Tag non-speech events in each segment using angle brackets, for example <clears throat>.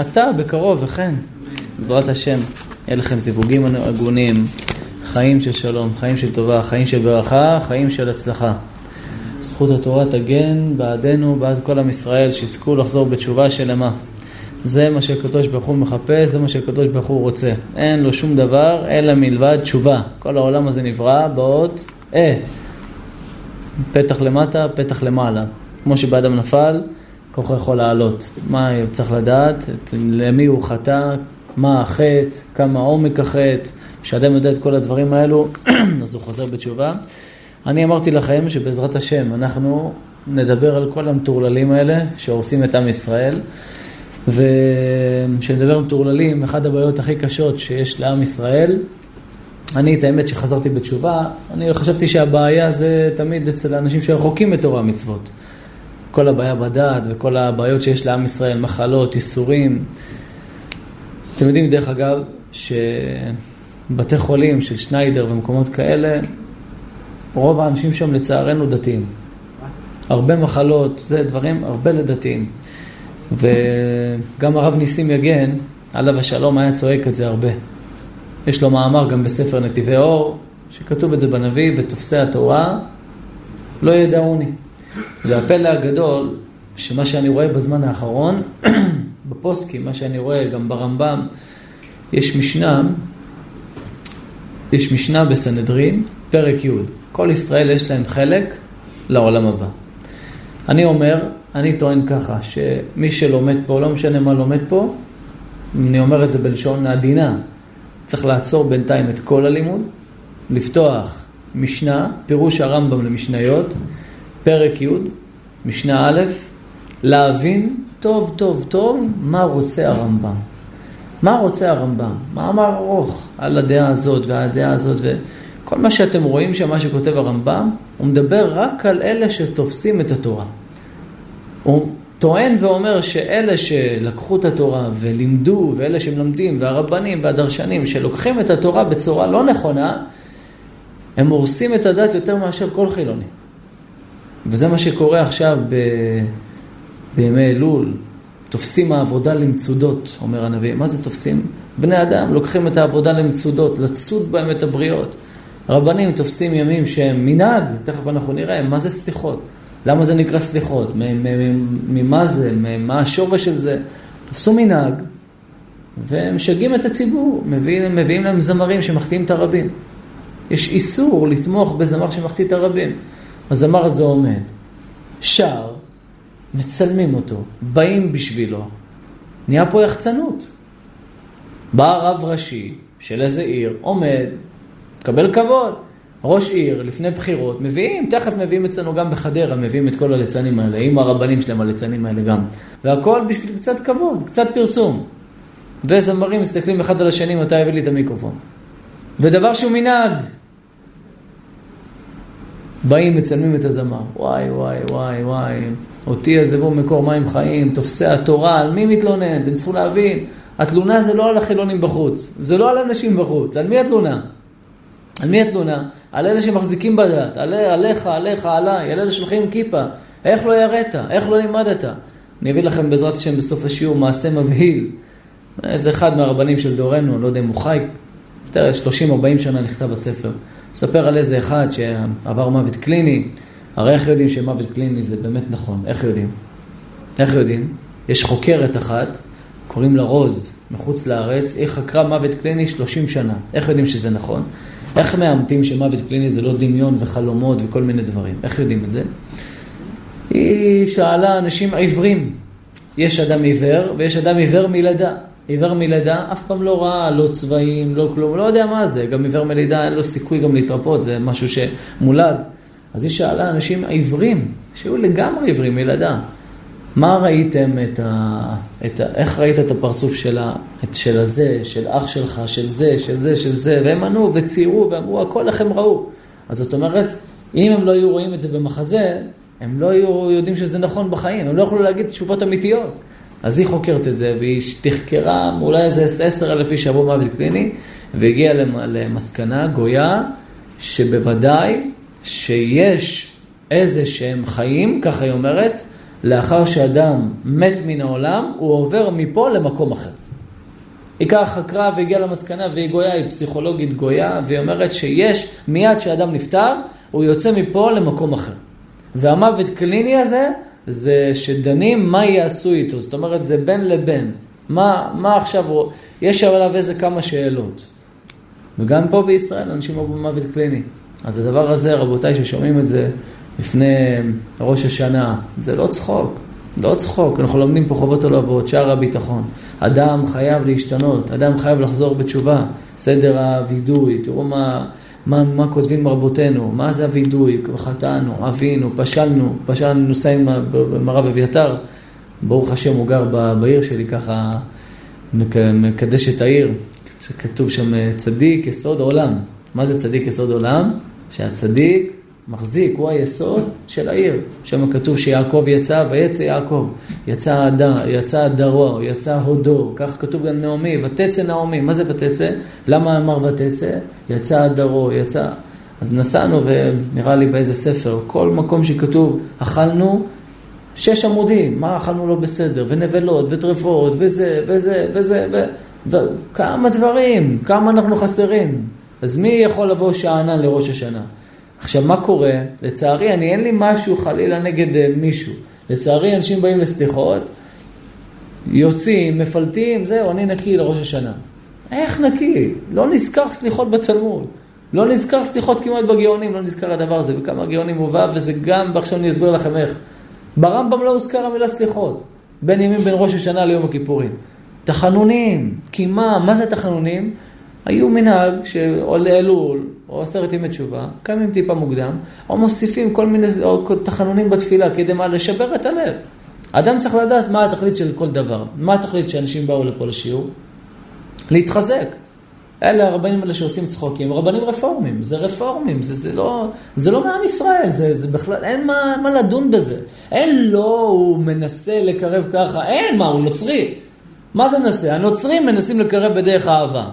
אתה בקרוב, וכן, בעזרת השם, יהיה לכם זיווגים הגונים, חיים של שלום, חיים של טובה, חיים של ברכה, חיים של הצלחה. זכות התורה תגן בעדנו, בעד כל עם ישראל, שיזכו לחזור בתשובה שלמה. זה מה שהקדוש ברוך הוא מחפש, זה מה שהקדוש ברוך הוא רוצה. אין לו שום דבר, אלא מלבד תשובה. כל העולם הזה נברא באות אה. פתח למטה, פתח למעלה. כמו שבאדם נפל, כוחו יכול לעלות. מה צריך לדעת? למי הוא חטא, מה החטא, כמה עומק החטא. כשאדם יודע את כל הדברים האלו, <clears throat> אז הוא חוזר בתשובה. אני אמרתי לכם שבעזרת השם אנחנו נדבר על כל המטורללים האלה שהורסים את עם ישראל. וכשנדבר על מטורללים, אחת הבעיות הכי קשות שיש לעם ישראל, אני את האמת שחזרתי בתשובה, אני חשבתי שהבעיה זה תמיד אצל האנשים שרחוקים מתורה המצוות. כל הבעיה בדעת וכל הבעיות שיש לעם ישראל, מחלות, ייסורים. אתם יודעים, דרך אגב, שבתי חולים של שניידר ומקומות כאלה, רוב האנשים שם לצערנו דתיים. הרבה מחלות, זה דברים, הרבה לדתיים. וגם הרב ניסים יגן, עליו השלום, היה צועק את זה הרבה. יש לו מאמר גם בספר נתיבי אור, שכתוב את זה בנביא, ותופסי התורה לא ידעוני. והפלא הגדול, שמה שאני רואה בזמן האחרון, <clears throat> בפוסקים, מה שאני רואה גם ברמב"ם, יש משנה, יש משנה בסנהדרין, פרק י', כל ישראל יש להם חלק לעולם הבא. אני אומר, אני טוען ככה, שמי שלומד פה, לא משנה מה לומד פה, אני אומר את זה בלשון עדינה, צריך לעצור בינתיים את כל הלימוד, לפתוח משנה, פירוש הרמב"ם למשניות, פרק י', משנה א', להבין טוב טוב טוב מה רוצה הרמב"ם. מה רוצה הרמב"ם? מאמר ארוך על הדעה הזאת והדעה הזאת וכל מה שאתם רואים שם, מה שכותב הרמב"ם, הוא מדבר רק על אלה שתופסים את התורה. הוא טוען ואומר שאלה שלקחו את התורה ולימדו, ואלה שמלמדים, והרבנים והדרשנים שלוקחים את התורה בצורה לא נכונה, הם הורסים את הדת יותר מאשר כל חילוני. וזה מה שקורה עכשיו ב... בימי אלול. תופסים העבודה למצודות, אומר הנביא. מה זה תופסים? בני אדם לוקחים את העבודה למצודות, לצוד בהם את הבריות. רבנים תופסים ימים שהם מנהג, תכף אנחנו נראה, מה זה סליחות? למה זה נקרא סליחות? ממה זה? מה השורש של זה? תפסו מנהג, והם משגעים את הציבור, מביאים, מביאים להם זמרים שמחטיאים את הרבים. יש איסור לתמוך בזמר שמחטיא את הרבים. הזמר הזה עומד, שר, מצלמים אותו, באים בשבילו, נהיה פה יחצנות. בא רב ראשי של איזה עיר, עומד, מקבל כבוד. ראש עיר, לפני בחירות, מביאים, תכף מביאים אצלנו גם בחדרה, מביאים את כל הליצנים האלה, עם הרבנים שלהם הליצנים האלה גם. והכל בשביל קצת כבוד, קצת פרסום. וזמרים מסתכלים אחד על השני מתי הביא לי את המיקרופון. ודבר שהוא מנהג, באים, מצלמים את הזמר. וואי, וואי, וואי, וואי. אותי עזבו מקור מים חיים, תופסי התורה, על מי מתלונן? אתם צריכים להבין, התלונה זה לא על החילונים בחוץ, זה לא על אנשים בחוץ, על מי התלונה? על מי התלונה? על אלה שמחזיקים בדת, על, עליך, עליך, עליי, על אלה שהולכים כיפה. איך לא יראת? איך לא לימדת? אני אביא לכם בעזרת השם בסוף השיעור מעשה מבהיל. איזה אחד מהרבנים של דורנו, לא יודע אם הוא חי, יותר 30-40 שנה נכתב הספר. מספר על איזה אחד שעבר מוות קליני. הרי איך יודעים שמוות קליני זה באמת נכון? איך יודעים? איך יודעים? יש חוקרת אחת, קוראים לה רוז, מחוץ לארץ, היא חקרה מוות קליני 30 שנה. איך יודעים שזה נכון? איך מאמתים שמוות קליני זה לא דמיון וחלומות וכל מיני דברים? איך יודעים את זה? היא שאלה אנשים עיוורים. יש אדם עיוור ויש אדם עיוור מלידה. עיוור מלידה אף פעם לא ראה, לא צבעים, לא כלום, לא יודע מה זה. גם עיוור מלידה אין לו סיכוי גם להתרפות, זה משהו שמולד. אז היא שאלה אנשים עיוורים, שהיו לגמרי עיוורים מלידה. מה ראיתם את ה... את ה... איך ראית את הפרצוף של, ה... את... של הזה, של אח שלך, של זה, של זה, של זה, והם ענו וציירו ואמרו, הכל הם ראו. אז זאת אומרת, אם הם לא היו רואים את זה במחזה, הם לא היו יודעים שזה נכון בחיים, הם לא יכלו להגיד תשובות אמיתיות. אז היא חוקרת את זה, והיא תחקרה אולי איזה עשר אלף איש שעברו מוות קליני, והגיעה למסקנה גויה, שבוודאי שיש איזה שהם חיים, ככה היא אומרת, לאחר שאדם מת מן העולם, הוא עובר מפה למקום אחר. היא ככה חקרה והגיעה למסקנה, והיא גויה, היא פסיכולוגית גויה, והיא אומרת שיש, מיד כשאדם נפטר, הוא יוצא מפה למקום אחר. והמוות קליני הזה, זה שדנים מה יעשו איתו, זאת אומרת זה בין לבין. מה, מה עכשיו, יש עליו איזה כמה שאלות. וגם פה בישראל אנשים אמרו מוות קליני. אז הדבר הזה, רבותיי ששומעים את זה לפני ראש השנה, זה לא צחוק, לא צחוק, אנחנו לומדים פה חובות הלבבות, שער הביטחון. אדם חייב להשתנות, אדם חייב לחזור בתשובה, סדר הווידוי, תראו מה, מה, מה כותבים רבותינו, מה זה הווידוי, חטאנו, אבינו, פשלנו, פשלנו, נוסעים עם הרב אביתר, ברוך השם הוא גר בעיר שלי ככה, מקדש את העיר, כתוב שם צדיק יסוד עולם. מה זה צדיק יסוד עולם? שהצדיק מחזיק, הוא היסוד של העיר. שם כתוב שיעקב יצא, ויצא יעקב. יצא הדר, יצא הדרו, יצא הודו. כך כתוב גם נעמי, ותצא נעמי. מה זה ותצא? למה אמר ותצא? יצא הדרו, יצא... אז נסענו, ונראה לי באיזה ספר, כל מקום שכתוב, אכלנו שש עמודים, מה אכלנו לא בסדר, ונבלות, וטרפות, וזה, וזה, וזה, ו... וכמה דברים, כמה אנחנו חסרים. אז מי יכול לבוא שאנן לראש השנה? עכשיו, מה קורה? לצערי, אני אין לי משהו חלילה נגד אה, מישהו. לצערי, אנשים באים לסליחות, יוצאים, מפלטים, זהו, אני נקי לראש השנה. איך נקי? לא נזכר סליחות בתלמוד. לא נזכר סליחות כמעט בגאונים, לא נזכר הדבר הזה, וכמה גאונים מובא, וזה גם, ועכשיו אני אסביר לכם איך. ברמב"ם לא הוזכר המילה סליחות, בין ימים בין ראש השנה ליום הכיפורים. תחנונים, כי מה, מה זה תחנונים? היו מנהג שעולה אלול, או עשרת ימי תשובה, קמים טיפה מוקדם, או מוסיפים כל מיני או תחנונים בתפילה כדי מה? לשבר את הלב. אדם צריך לדעת מה התכלית של כל דבר. מה התכלית שאנשים באו לפה לשיעור? להתחזק. אלה הרבנים האלה שעושים צחוקים, רבנים רפורמים, זה רפורמים, זה, זה, לא, זה לא מעם ישראל, זה, זה בכלל, אין מה, מה לדון בזה. אין לא, הוא מנסה לקרב ככה, אין, מה, הוא נוצרי. מה זה מנסה? הנוצרים מנסים לקרב בדרך אהבה.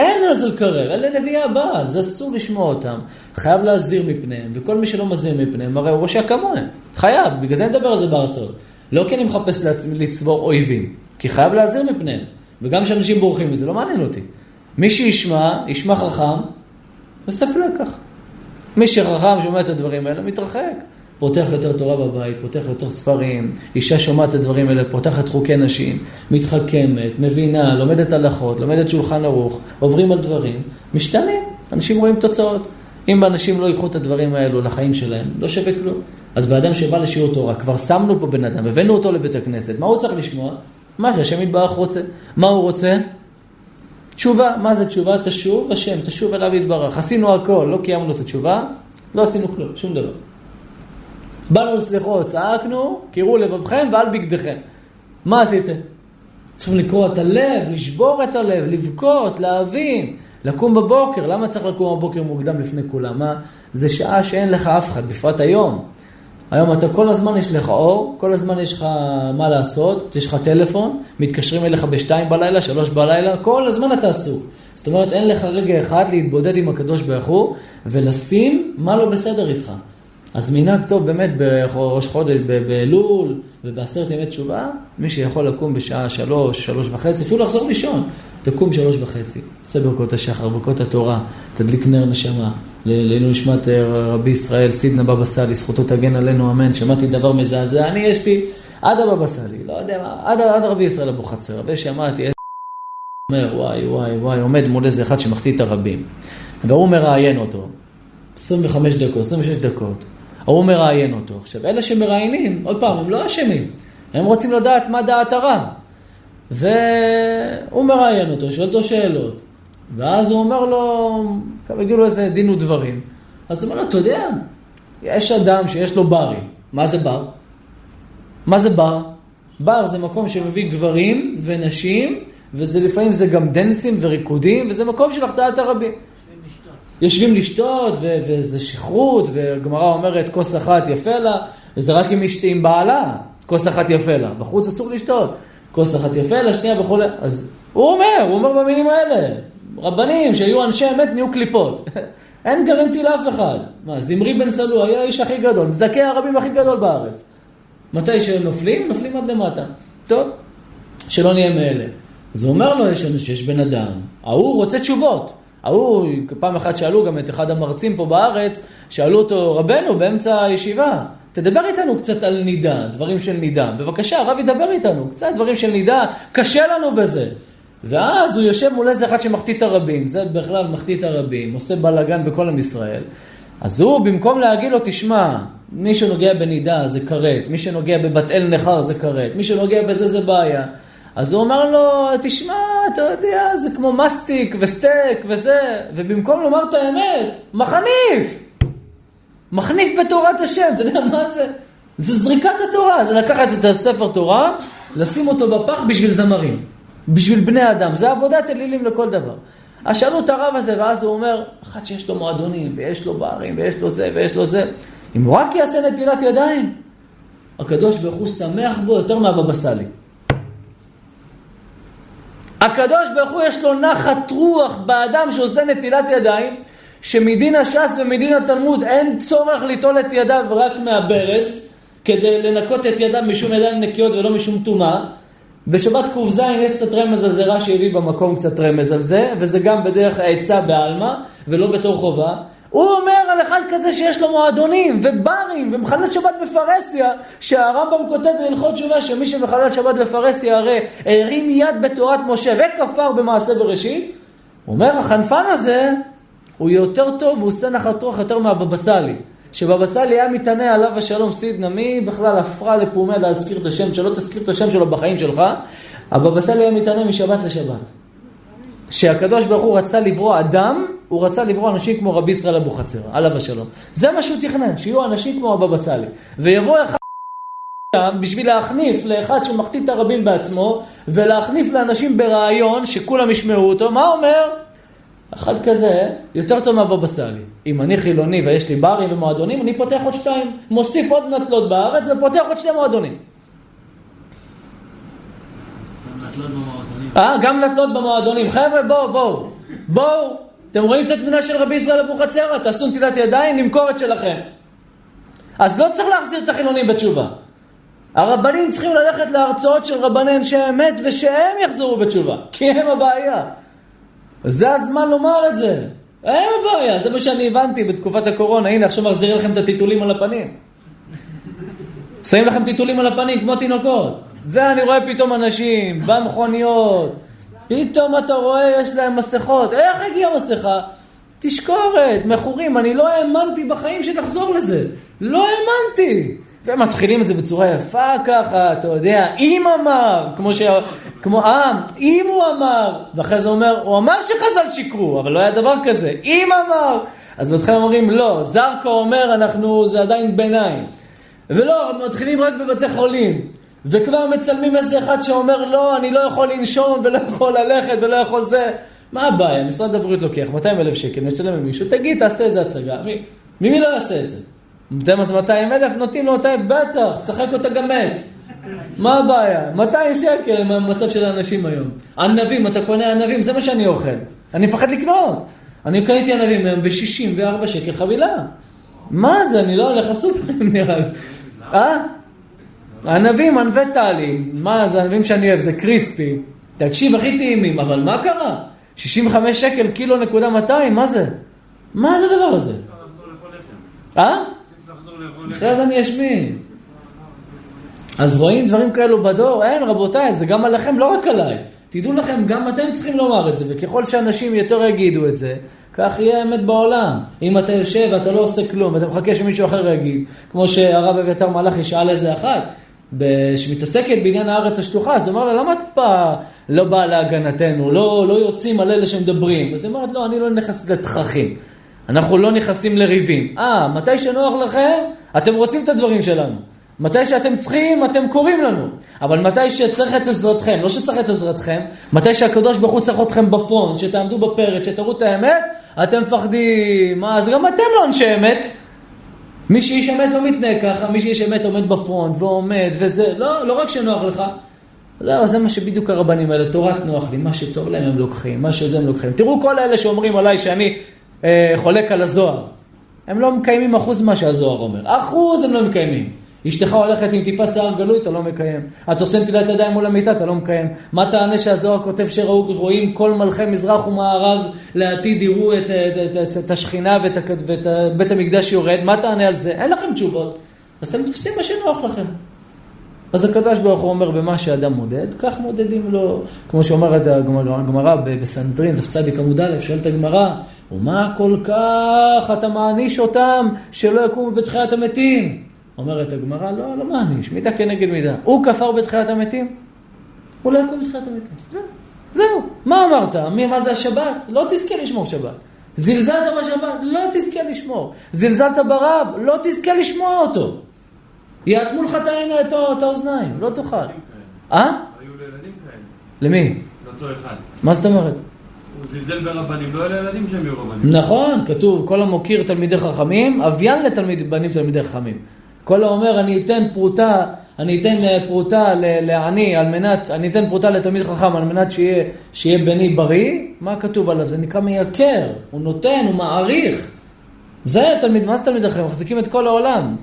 אין זה לקרב, אלה נביאי הבעל, זה אסור לשמוע אותם. חייב להזהיר מפניהם, וכל מי שלא מזהיר מפניהם, הרי הוא רושע כמוהם. חייב, בגלל זה אני מדבר על זה בהרצאות. לא כי אני מחפש לעצמי לצבור אויבים, כי חייב להזהיר מפניהם. וגם כשאנשים בורחים מזה, לא מעניין אותי. מי שישמע, ישמע חכם, יוסף לקח. מי שחכם שומע את הדברים האלה, מתרחק. פותח יותר תורה בבית, פותח יותר ספרים, אישה שומעת את הדברים האלה, פותחת חוקי נשים, מתחכמת, מבינה, לומדת הלכות, לומדת שולחן ערוך, עוברים על דברים, משתנים, אנשים רואים תוצאות. אם אנשים לא ייקחו את הדברים האלו לחיים שלהם, לא שווה כלום. אז באדם שבא לשיעור תורה, כבר שמנו פה בן אדם, הבאנו אותו לבית הכנסת, מה הוא צריך לשמוע? מה שהשם יתברך רוצה. מה הוא רוצה? תשובה. מה זה תשובה? תשוב השם, תשוב אליו יתברך. עשינו הכל, לא קיימנו את התשובה, לא עשינו כלום, שום דבר. באנו לסליחות, צעקנו, קירו לבבכם ועל בגדיכם. מה עשיתם? צריכים לקרוא את הלב, לשבור את הלב, לבכות, להבין, לקום בבוקר. למה צריך לקום בבוקר מוקדם לפני כולם? מה? זה שעה שאין לך אף אחד, בפרט היום. היום אתה כל הזמן יש לך אור, כל הזמן יש לך מה לעשות, יש לך טלפון, מתקשרים אליך בשתיים בלילה, שלוש בלילה, כל הזמן אתה עסוק. זאת אומרת, אין לך רגע אחד להתבודד עם הקדוש ברוך הוא ולשים מה לא בסדר איתך. אז מנהג טוב באמת בראש חודש, באלול ובעשרת ימי תשובה, מי שיכול לקום בשעה שלוש, שלוש וחצי, אפילו לחזור לישון, תקום שלוש וחצי, עושה ברכות השחר, ברכות התורה, תדליק נר נשמה, לעילוי נשמת אה, רבי ישראל, סידנה בבא סאלי, זכותו תגן עלינו, אמן, שמעתי דבר מזעזע, אני יש לי עד הבבא סאלי, לא יודע מה, עד, עד רבי ישראל אבוחצירא, ושמעתי, אומר וואי וואי וואי, עומד מול איזה אחד שמחטיא את הרבים, והוא מראיין אותו, 25 דקות, 26 דקות. ההוא מראיין אותו. עכשיו, אלה שמראיינים, עוד פעם, הם לא אשמים. הם רוצים לדעת מה דעת הרב. והוא מראיין אותו, שואל אותו שאלות. ואז הוא אומר לו, הגיעו איזה דין ודברים. אז הוא אומר לו, אתה יודע, יש אדם שיש לו ברים. מה זה בר? מה זה בר? בר זה מקום שמביא גברים ונשים, וזה לפעמים זה גם דנסים וריקודים, וזה מקום של החטאת הרבים. יושבים לשתות, ו- וזה שכרות, וגמרא אומרת, כוס אחת יפה לה, וזה רק אם אשתי עם בעלה, כוס אחת יפה לה. בחוץ אסור לשתות. כוס אחת יפה לה, שנייה וכולי. אז הוא אומר, הוא אומר במילים האלה, רבנים שהיו אנשי אמת נהיו קליפות. <laughs> אין גרנטי לאף אחד. מה, זמרי בן סלו היה האיש הכי גדול, מזדכה הרבים הכי גדול בארץ. מתי שנופלים, נופלים עד למטה. טוב, שלא נהיה מאלה. אז הוא אומר לו, יש, שיש בן אדם, ההוא רוצה תשובות. ההוא, פעם אחת שאלו גם את אחד המרצים פה בארץ, שאלו אותו, רבנו, באמצע הישיבה, תדבר איתנו קצת על נידה, דברים של נידה. בבקשה, הרב ידבר איתנו, קצת דברים של נידה, קשה לנו בזה. ואז הוא יושב מול איזה אחד שמחטיא את הרבים, זה בכלל מחטיא את הרבים, עושה בלאגן בכל עם ישראל. אז הוא, במקום להגיד לו, תשמע, מי שנוגע בנידה זה כרת, מי שנוגע בבת אל נכר זה כרת, מי שנוגע בזה זה בעיה. אז הוא אמר לו, תשמע, אתה יודע, זה כמו מסטיק וסטייק וזה, ובמקום לומר את האמת, מחניף! מחניף בתורת השם, אתה יודע מה זה? זה זריקת התורה, זה לקחת את הספר תורה, לשים אותו בפח בשביל זמרים, בשביל בני אדם, זה עבודת אלילים לכל דבר. אז שאלו את הרב הזה, ואז הוא אומר, אחד שיש לו מועדונים, ויש לו ברים, ויש לו זה, ויש לו זה, אם הוא רק יעשה נטילת ידיים, הקדוש ברוך הוא שמח בו יותר מהבבא סאלי. הקדוש ברוך הוא יש לו נחת רוח באדם שעושה נטילת ידיים, שמדין הש"ס ומדין התלמוד אין צורך ליטול את ידיו רק מהברז, כדי לנקות את ידיו משום ידיים נקיות ולא משום טומאה. בשבת ק"ז יש קצת רמז על זה, רש"י הביא במקום קצת רמז על זה, וזה גם בדרך העצה בעלמא, ולא בתור חובה. הוא אומר על אחד כזה שיש לו מועדונים וברים ומחלל שבת בפרהסיה, שהרמב"ם כותב בהלכות תשובה שמי שמחלל שבת בפרהסיה הרי הרים יד בתורת משה וכפר במעשה בראשית. הוא אומר החנפן הזה הוא יותר טוב והוא עושה נחת רוח יותר מהבבא סאלי. שבבא סאלי היה מתענה עליו השלום סידנה, מי בכלל הפרה לפומיה להזכיר את השם שלו, תזכיר את השם שלו בחיים שלך. הבבא סאלי היה מתענה משבת לשבת. שהקדוש ברוך הוא רצה לברוא אדם, הוא רצה לברוא אנשים כמו רבי ישראל אבוחצירא, עליו השלום. זה מה שהוא תכנן, שיהיו אנשים כמו הבבא סאלי. ויבוא אחד שם בשביל להחניף לאחד שמחטיא את הרבים בעצמו, ולהחניף לאנשים ברעיון שכולם ישמעו אותו, מה אומר? אחד כזה יותר טוב מהבבא סאלי. אם אני חילוני ויש לי ברים ומועדונים, אני פותח עוד שתיים, מוסיף עוד נטלות בארץ ופותח עוד שני מועדונים. אה, גם נטלות במועדונים. חבר'ה, בואו, בואו. בואו. אתם רואים את התמונה של רבי ישראל אבוחצירא? תעשו נטילת ידיים, נמכור את שלכם. אז לא צריך להחזיר את החילונים בתשובה. הרבנים צריכים ללכת להרצאות של רבני אנשי האמת ושהם יחזרו בתשובה, <laughs> כי הם הבעיה. זה הזמן לומר את זה. הם הבעיה, זה מה שאני הבנתי בתקופת הקורונה. הנה, עכשיו מחזירים לכם את הטיטולים על הפנים. שמים לכם טיטולים על הפנים כמו תינוקות. ואני רואה פתאום אנשים במכוניות, פתאום אתה רואה יש להם מסכות. איך הגיעה מסכה? תשקורת, מכורים. אני לא האמנתי בחיים שנחזור לזה. לא האמנתי. והם מתחילים את זה בצורה יפה ככה, אתה יודע, אם אמר, כמו ש... כמו, אה, אם הוא אמר, ואחרי זה אומר, הוא אמר שחז"ל שיקרו, אבל לא היה דבר כזה, אם אמר. אז בתחילה אומרים, לא, זרקו אומר, אנחנו, זה עדיין ביניים. ולא, מתחילים רק בבתי חולים. וכבר מצלמים איזה אחד שאומר, לא, אני לא יכול לנשום ולא יכול ללכת ולא יכול זה. מה הבעיה? משרד הבריאות לוקח 200 אלף שקל, משלם למישהו, תגיד, תעשה איזה הצגה. מי, מי לא יעשה את זה? אתה יודע מה זה 200 אלף? נותנים לו 200, בטח, שחק אותה גם מת. מה הבעיה? 200 שקל עם המצב של האנשים היום. ענבים, אתה קונה ענבים, זה מה שאני אוכל. אני מפחד לקנות. אני קניתי ענבים היום ב-64 שקל חבילה. מה זה? אני לא הולך לסופרים נראה לי. אה? ענבים, ענבי טלי. מה זה ענבים שאני אוהב? זה קריספי. תקשיב, הכי טעימים, אבל מה קרה? 65 שקל קילו נקודה 200, מה זה? מה זה הדבר הזה? אה? אחרי זה אני אשמין. אז רואים דברים כאלו בדור? אין, רבותיי, זה גם עליכם, לא רק עליי. תדעו לכם, גם אתם צריכים לומר את זה, וככל שאנשים יותר יגידו את זה, כך יהיה אמת בעולם. אם אתה יושב ואתה לא עושה כלום, ואתה מחכה שמישהו אחר יגיד, כמו שהרב אביתר מלאכי שאל איזה אחת, שמתעסקת בעניין הארץ השטוחה, אז הוא אמר לה, למה את בא, לא באה להגנתנו, לא, לא יוצאים על אלה שמדברים? אז היא אומרת, לא, אני לא נכנס לתככים. אנחנו לא נכנסים לריבים. אה, מתי שנוח לכם, אתם רוצים את הדברים שלנו. מתי שאתם צריכים, אתם קוראים לנו. אבל מתי שצריך את עזרתכם, לא שצריך את עזרתכם, מתי שהקדוש ברוך הוא צריך אתכם בפרונט, שתעמדו בפרץ, שתראו את האמת, אתם מפחדים. אז גם אתם לא אנשי אמת. מי שאיש אמת לא מתנהג ככה, מי שאיש אמת עומד בפרונט ועומד וזה, לא, לא רק שנוח לך. זהו, זה מה שבדיוק הרבנים האלה, תורת נוח לי, מה שטוב להם הם לוקחים, מה שזה הם לוקחים. תראו כל אלה שאומרים עליי שאני אה, חולק על הזוהר. הם לא מקיימים אחוז מה שהזוהר אומר. אחוז הם לא מקיימים. אשתך הולכת עם טיפה שיער גלוי, אתה לא מקיים. את עושה נטילת ידיים מול המיטה, אתה לא מקיים. מה תענה שהזוהר כותב שרואים כל מלכי מזרח ומערב לעתיד יראו את, את, את, את, את השכינה ואת, ואת בית המקדש יורד? מה תענה על זה? אין לכם תשובות. אז אתם תופסים מה שנוח לכם. אז הקדוש ברוך הוא אומר, במה שאדם מודד, כך מודדים לו. כמו שאומרת הגמרא בסנדרין, דף עמוד א', שואלת הגמרא, ומה כל כך אתה מעניש אותם שלא יקומו בתחיית המתים? אומרת הגמרא, לא, לא מעניש, מידה כנגד מידה. הוא כפר בתחיית המתים? הוא לא יקום בתחיית המתים. זהו. זהו. מה אמרת? מי, מה זה השבת? לא תזכה לשמור שבת. זלזלת בשבת? לא תזכה לשמור. זלזלת ברב? לא תזכה לשמוע אותו. יאטמו לך את האוזניים, לא תוכל. אה? היו לילדים כאלה. למי? לאותו אחד. מה זאת אומרת? הוא זלזל ברבנים, לא אלה ילדים שהם יהיו רבנים. נכון, כתוב, כל המוקיר תלמידי חכמים, אביין לתלמיד בנים תלמידי חכמים. כל האומר, אני אתן פרוטה, אני אתן אה, פרוטה לעני על מנת, אני אתן פרוטה לתלמיד חכם על מנת שיהיה, שיהיה בני בריא, מה כתוב עליו? זה נקרא מייקר, הוא נותן, הוא מעריך. זה תלמיד, מה זה תלמיד אחר? מחזיקים את כל העולם.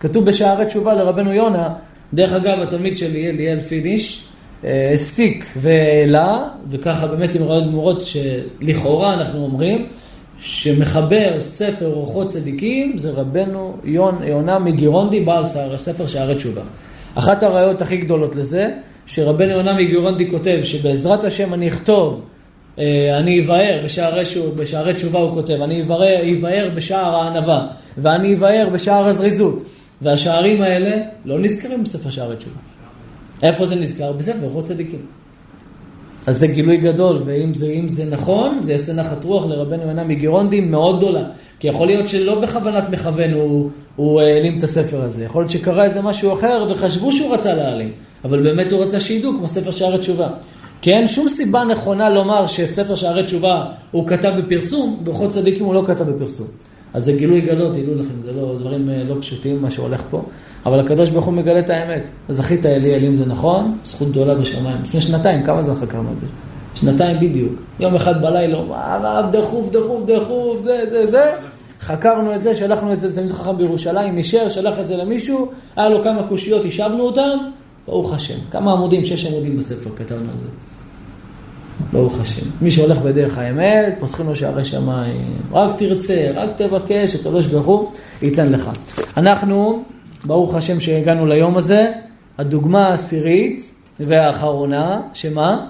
כתוב בשערי תשובה לרבנו יונה, דרך אגב, התלמיד שלי, אליאל פיניש, אה, הסיק והעלה, וככה באמת עם רעיון גמורות שלכאורה אנחנו אומרים, שמחבר ספר אורחות צדיקים זה רבנו יון, יונה מגירונדי, בעל ספר שערי תשובה. אחת הראיות הכי גדולות לזה, שרבנו יונה מגירונדי כותב שבעזרת השם אני אכתוב, אה, אני אבאר בשערי, בשערי תשובה הוא כותב, אני אבאר בשער הענווה, ואני אבאר בשער הזריזות. והשערים האלה לא נזכרים בספר שערי תשובה. איפה זה נזכר? בספר אורחות צדיקים. אז זה גילוי גדול, ואם זה, זה נכון, זה יעשה נחת רוח לרבנו יונה מגירונדי מאוד גדולה. כי יכול להיות שלא בכוונת מכוון הוא, הוא העלים את הספר הזה. יכול להיות שקרה איזה משהו אחר וחשבו שהוא רצה להעלים. אבל באמת הוא רצה שידעו, כמו ספר שערי תשובה. כי אין שום סיבה נכונה לומר שספר שערי תשובה הוא כתב בפרסום, ואורחות צדיקים הוא לא כתב בפרסום. אז זה גילוי גדול, תדעו לכם, זה לא דברים אה, לא פשוטים מה שהולך פה. אבל הקדוש ברוך הוא מגלה את האמת. זכית אלי אלים זה נכון, זכות גדולה בשמיים. לפני שנתיים, כמה זמן חקרנו את זה? שנתיים בדיוק. יום אחד בלילה, הרב דחוף, דחוף, דחוף, זה, זה, זה. חקרנו את זה, שלחנו את זה לתלמיד חכם בירושלים, אישר, שלח את זה למישהו, היה לו כמה קושיות, השבנו אותם, ברוך השם. כמה עמודים, שש עמודים בספר כתבנו על זה. ברוך השם. מי שהולך בדרך האמת, פותחים לו שערי שמיים. רק תרצה, רק תבקש, הקדוש ברוך הוא ייתן לך. אנחנו ברוך השם שהגענו ליום הזה. הדוגמה העשירית והאחרונה, שמה?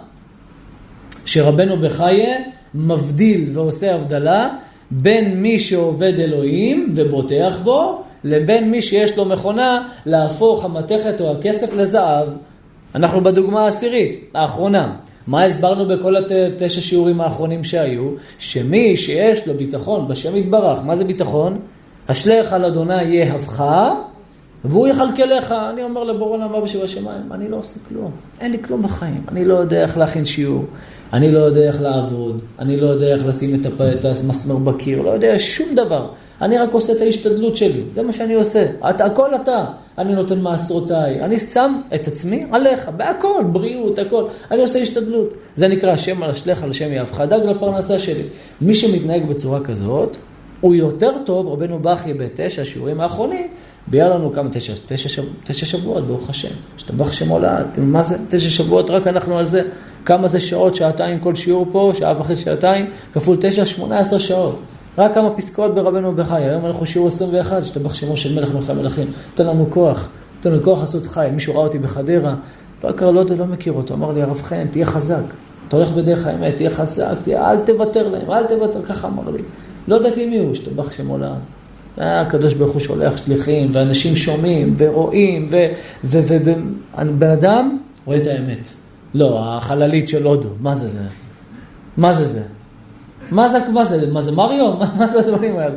שרבנו בחייה מבדיל ועושה הבדלה בין מי שעובד אלוהים ובוטח בו, לבין מי שיש לו מכונה להפוך המתכת או הכסף לזהב. אנחנו בדוגמה העשירית, האחרונה. מה הסברנו בכל התשע שיעורים האחרונים שהיו? שמי שיש לו ביטחון בשם יתברך, מה זה ביטחון? אשליך על אדוני יהבך והוא יכלכלך, אני אומר לבורא עולם אבא שבשמיים, אני לא עושה כלום, אין לי כלום בחיים, אני לא יודע איך להכין שיעור, אני לא יודע איך לעבוד, אני לא יודע איך לשים את, הפ... את המסמר בקיר, לא יודע שום דבר, אני רק עושה את ההשתדלות שלי, זה מה שאני עושה, אתה, הכל אתה, אני נותן מעשרותיי, אני שם את עצמי עליך, בהכל, בריאות, הכל, אני עושה השתדלות, זה נקרא השם על השלך על השם יהבך, דאג לפרנסה שלי, מי שמתנהג בצורה כזאת, הוא יותר טוב, רבנו בכי בתשע השיעורים האחרונים, ביהיה לנו כמה, תשע, תשע, שב, תשע שבועות, ברוך השם. השתבח שם עולה, מה זה תשע שבועות, רק אנחנו על זה. כמה זה שעות, שעתיים כל שיעור פה, שעה וחצי, שעתיים, כפול תשע, שמונה עשר שעות. רק כמה פסקאות ברבנו בחי. היום אנחנו שיעור 21, השתבח שמו של מלך מלכי המלכים. תן לנו כוח, תן לנו כוח לעשות חי. מישהו ראה אותי בחדרה, לא הכר, לא, לא מכיר אותו, אמר לי, הרב חן, תהיה חזק. אתה הולך בדרך האמת, תהיה חזק, תהיה, אל תוותר להם, אל תוותר, ככה אמר לי. לא ידעתי מי הוא, השתבח שמו לעד. הקדוש ברוך הוא שולח שליחים, ואנשים שומעים, ורואים, ובן אדם רואה את האמת. לא, החללית של הודו, מה זה זה? מה זה זה? מה זה, מה זה, מה זה מריו? <laughs> מה, זה הדברים האלה?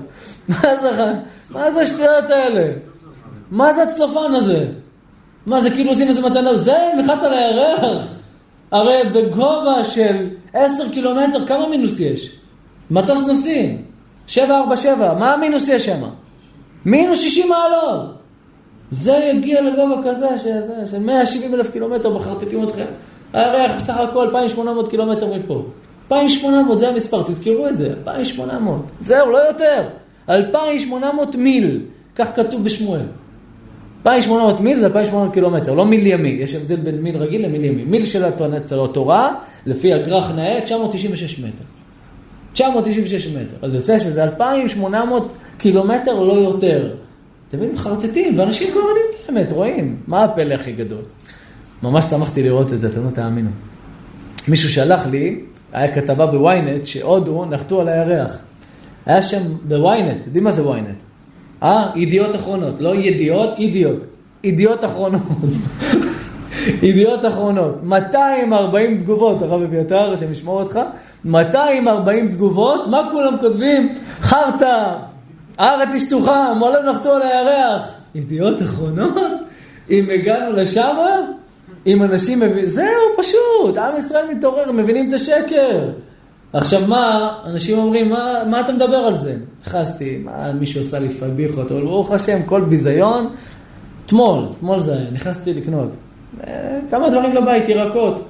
מה זה השטויות האלה? מה זה הצלופן הזה? מה זה כאילו עושים איזה מתנה? זה נחת על הירח. הרי בגובה של עשר קילומטר, כמה מינוס יש? מטוס נוסעים. 747, מה המינוס יש שם? מינוס 60 מעלות. זה יגיע לגובה כזה, שזה, של 170 אלף קילומטר, מחרטטים אתכם. הירח בסך הכל 2,800 קילומטר מפה. 2,800 זה המספר, תזכרו את זה, 2,800. זהו, לא יותר. 2,800 מיל, כך כתוב בשמואל. 2,800 מיל זה 2,800 קילומטר, לא מיל ימי, יש הבדל בין מיל רגיל למיל ימי. מיל של התורה, לפי הגרח נאה, 996 מטר. 996 מטר. אז יוצא שזה 2,800 קילומטר, לא יותר. אתם מבינים, מחרטטים, ואנשים כבר יודעים את האמת, רואים. מה הפלא הכי גדול? ממש שמחתי לראות את זה, אתם לא תאמינו. מישהו שלח לי, היה כתבה בוויינט, שהודו נחתו על הירח. היה שם בוויינט, יודעים מה זה וויינט? אה? ידיעות אחרונות, לא ידיעות, אידיוט. ידיעות אחרונות. ידיעות אחרונות. 240 תגובות, הרב אביתר, השם ישמור אותך. 240 תגובות, מה כולם כותבים? חרטא, הארץ היא שטוחה, מעולם נחתו על הירח. ידיעות אחרונות? אם הגענו לשם, אם אנשים מבינים, זהו, פשוט, עם ישראל מתעורר, מבינים את השקר. עכשיו מה, אנשים אומרים, מה, מה אתה מדבר על זה? נכנסתי, מה מישהו עשה לי פדיחות, אבל ברוך השם, כל ביזיון. אתמול, אתמול זה היה, נכנסתי לקנות. כמה דברים לבית, ירקות.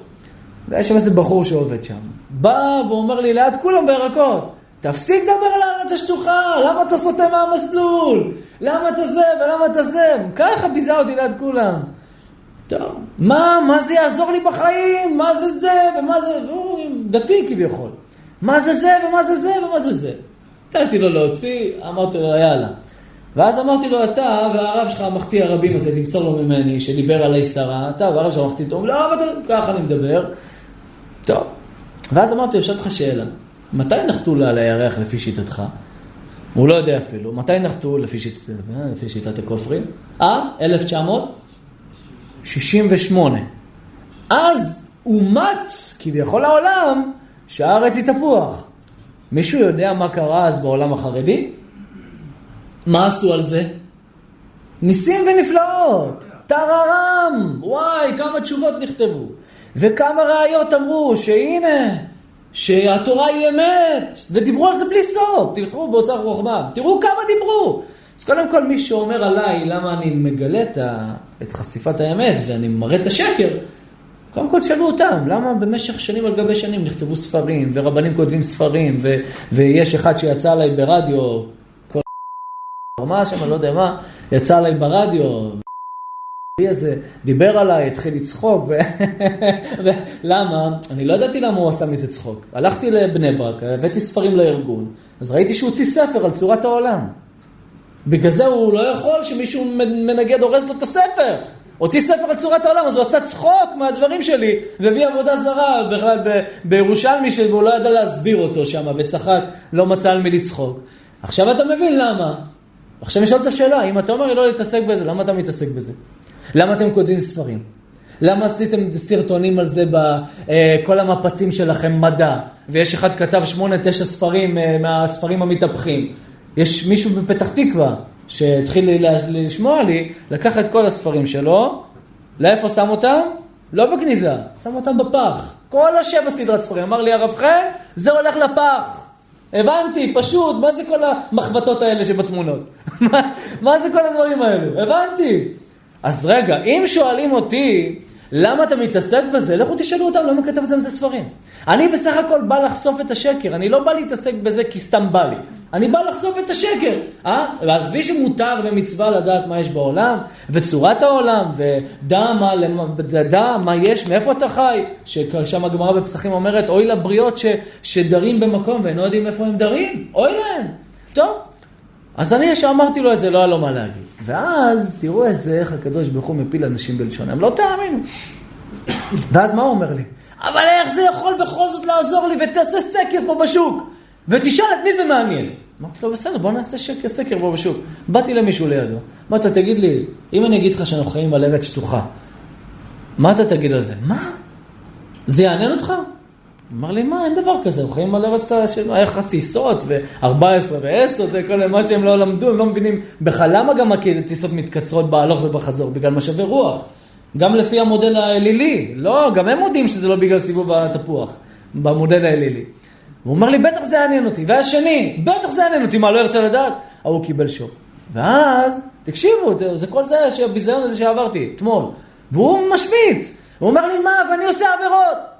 ויש שם איזה בחור שעובד שם. בא ואומר לי, ליד כולם בירקות. תפסיק לדבר על הארץ השטוחה, למה אתה סוטה מהמסלול? למה אתה זה ולמה אתה זה? ככה ביזה אותי ליד כולם. טוב, מה, מה זה יעזור לי בחיים? מה זה זה ומה זה... והוא דתי כביכול. מה זה זה ומה זה זה ומה זה זה. נתתי לו להוציא, אמרתי לו, יאללה. ואז אמרתי לו, אתה והרב שלך המחטיא הרבים הזה, תמסור לו ממני, שדיבר עליי שרה, אתה והרב שלך המחטיא, טוב, לא, אבל ככה אני מדבר. טוב. ואז אמרתי לו, לך שאלה. מתי נחתו לה על הירח לפי שיטתך? הוא לא יודע אפילו. מתי נחתו לפי, שיט... לפי שיטת הכופרים? אה? 1968. אז אומת כביכול העולם שהארץ היא תפוח. מישהו יודע מה קרה אז בעולם החרדי? מה עשו על זה? ניסים ונפלאות, טררם, וואי, כמה תשובות נכתבו. וכמה ראיות אמרו שהנה, שהתורה היא אמת, ודיברו על זה בלי סוף, תלכו באוצר חוכמה, תראו כמה דיברו. אז קודם כל מי שאומר עליי למה אני מגלה את חשיפת האמת ואני מראה את השקר, קודם כל תשאלו אותם, למה במשך שנים על גבי שנים נכתבו ספרים, ורבנים כותבים ספרים, ו- ויש אחד שיצא עליי ברדיו, מה שם, אני לא יודע מה, יצא עליי ברדיו, <laughs> הזה דיבר עליי, התחיל לצחוק, <laughs> ולמה? אני לא ידעתי למה הוא עשה מזה צחוק. הלכתי לבני ברק, הבאתי ספרים לארגון, אז ראיתי שהוא הוציא ספר על צורת העולם. בגלל זה הוא לא יכול שמישהו מנגד, אורז לו את הספר. הוציא ספר על צורת העולם, אז הוא עשה צחוק מהדברים שלי, והביא עבודה זרה בכלל בירושלמי והוא לא ידע להסביר אותו שם, וצחק, לא מצא על מי לצחוק. עכשיו אתה מבין למה. עכשיו נשאל את השאלה, אם אתה אומר לא להתעסק בזה, למה אתה מתעסק בזה? למה אתם כותבים ספרים? למה עשיתם סרטונים על זה בכל אה, המפצים שלכם, מדע? ויש אחד כתב שמונה, תשע ספרים אה, מהספרים המתהפכים. יש מישהו בפתח תקווה שהתחיל לשמוע לי, לקח את כל הספרים שלו, לאיפה שם אותם? לא בגניזה, שם אותם בפח. כל השבע סדרת ספרים. אמר לי הרב חן, זה הולך לפח. הבנתי, פשוט, מה זה כל המחבטות האלה שבתמונות? <laughs> מה זה כל הדברים האלו? הבנתי. אז רגע, אם שואלים אותי, למה אתה מתעסק בזה? לכו תשאלו אותם, למה כתבתם את זה ספרים? אני בסך הכל בא לחשוף את השקר, אני לא בא להתעסק בזה כי סתם בא לי. אני בא לחשוף את השקר, אה? ועזבי שמותר ומצווה לדעת מה יש בעולם, וצורת העולם, ודע מה, דע מה יש, מאיפה אתה חי, ששם הגמרא בפסחים אומרת, אוי לבריות ש, שדרים במקום ואינו יודעים איפה הם דרים, אוי להם. טוב, אז אני ישר אמרתי לו את זה, לא היה לו מה להגיד. ואז תראו איזה איך הקדוש ברוך הוא מפיל אנשים בלשונם, לא תאמינו. ואז מה הוא אומר לי? אבל איך זה יכול בכל זאת לעזור לי ותעשה סקר פה בשוק ותשאל את מי זה מעניין. אמרתי לו, בסדר, בוא נעשה שקר, סקר פה בשוק. באתי למישהו לידו, אמרתי, תגיד לי, אם אני אגיד לך שאנחנו חיים על ארץ שטוחה, מה אתה תגיד על זה? מה? זה יעניין אותך? אמר לי, מה, אין דבר כזה, אנחנו חיים על ארץ שלנו, היה יחס טיסות, ו-14 ו-10, זה כל מה שהם לא למדו, הם לא מבינים בכלל למה גם הטיסות מתקצרות בהלוך ובחזור, בגלל משאבי רוח. גם לפי המודל האלילי, לא, גם הם מודים שזה לא בגלל סיבוב התפוח, במודל האלילי. הוא אומר לי, בטח זה יעניין אותי. והשני, בטח זה יעניין אותי, מה, לא ירצה לדעת? ההוא קיבל שוק. ואז, תקשיבו, זה כל זה, הביזיון הזה שעברתי, אתמול. והוא משמיץ. הוא אומר לי, מה, ואני עושה עבירות.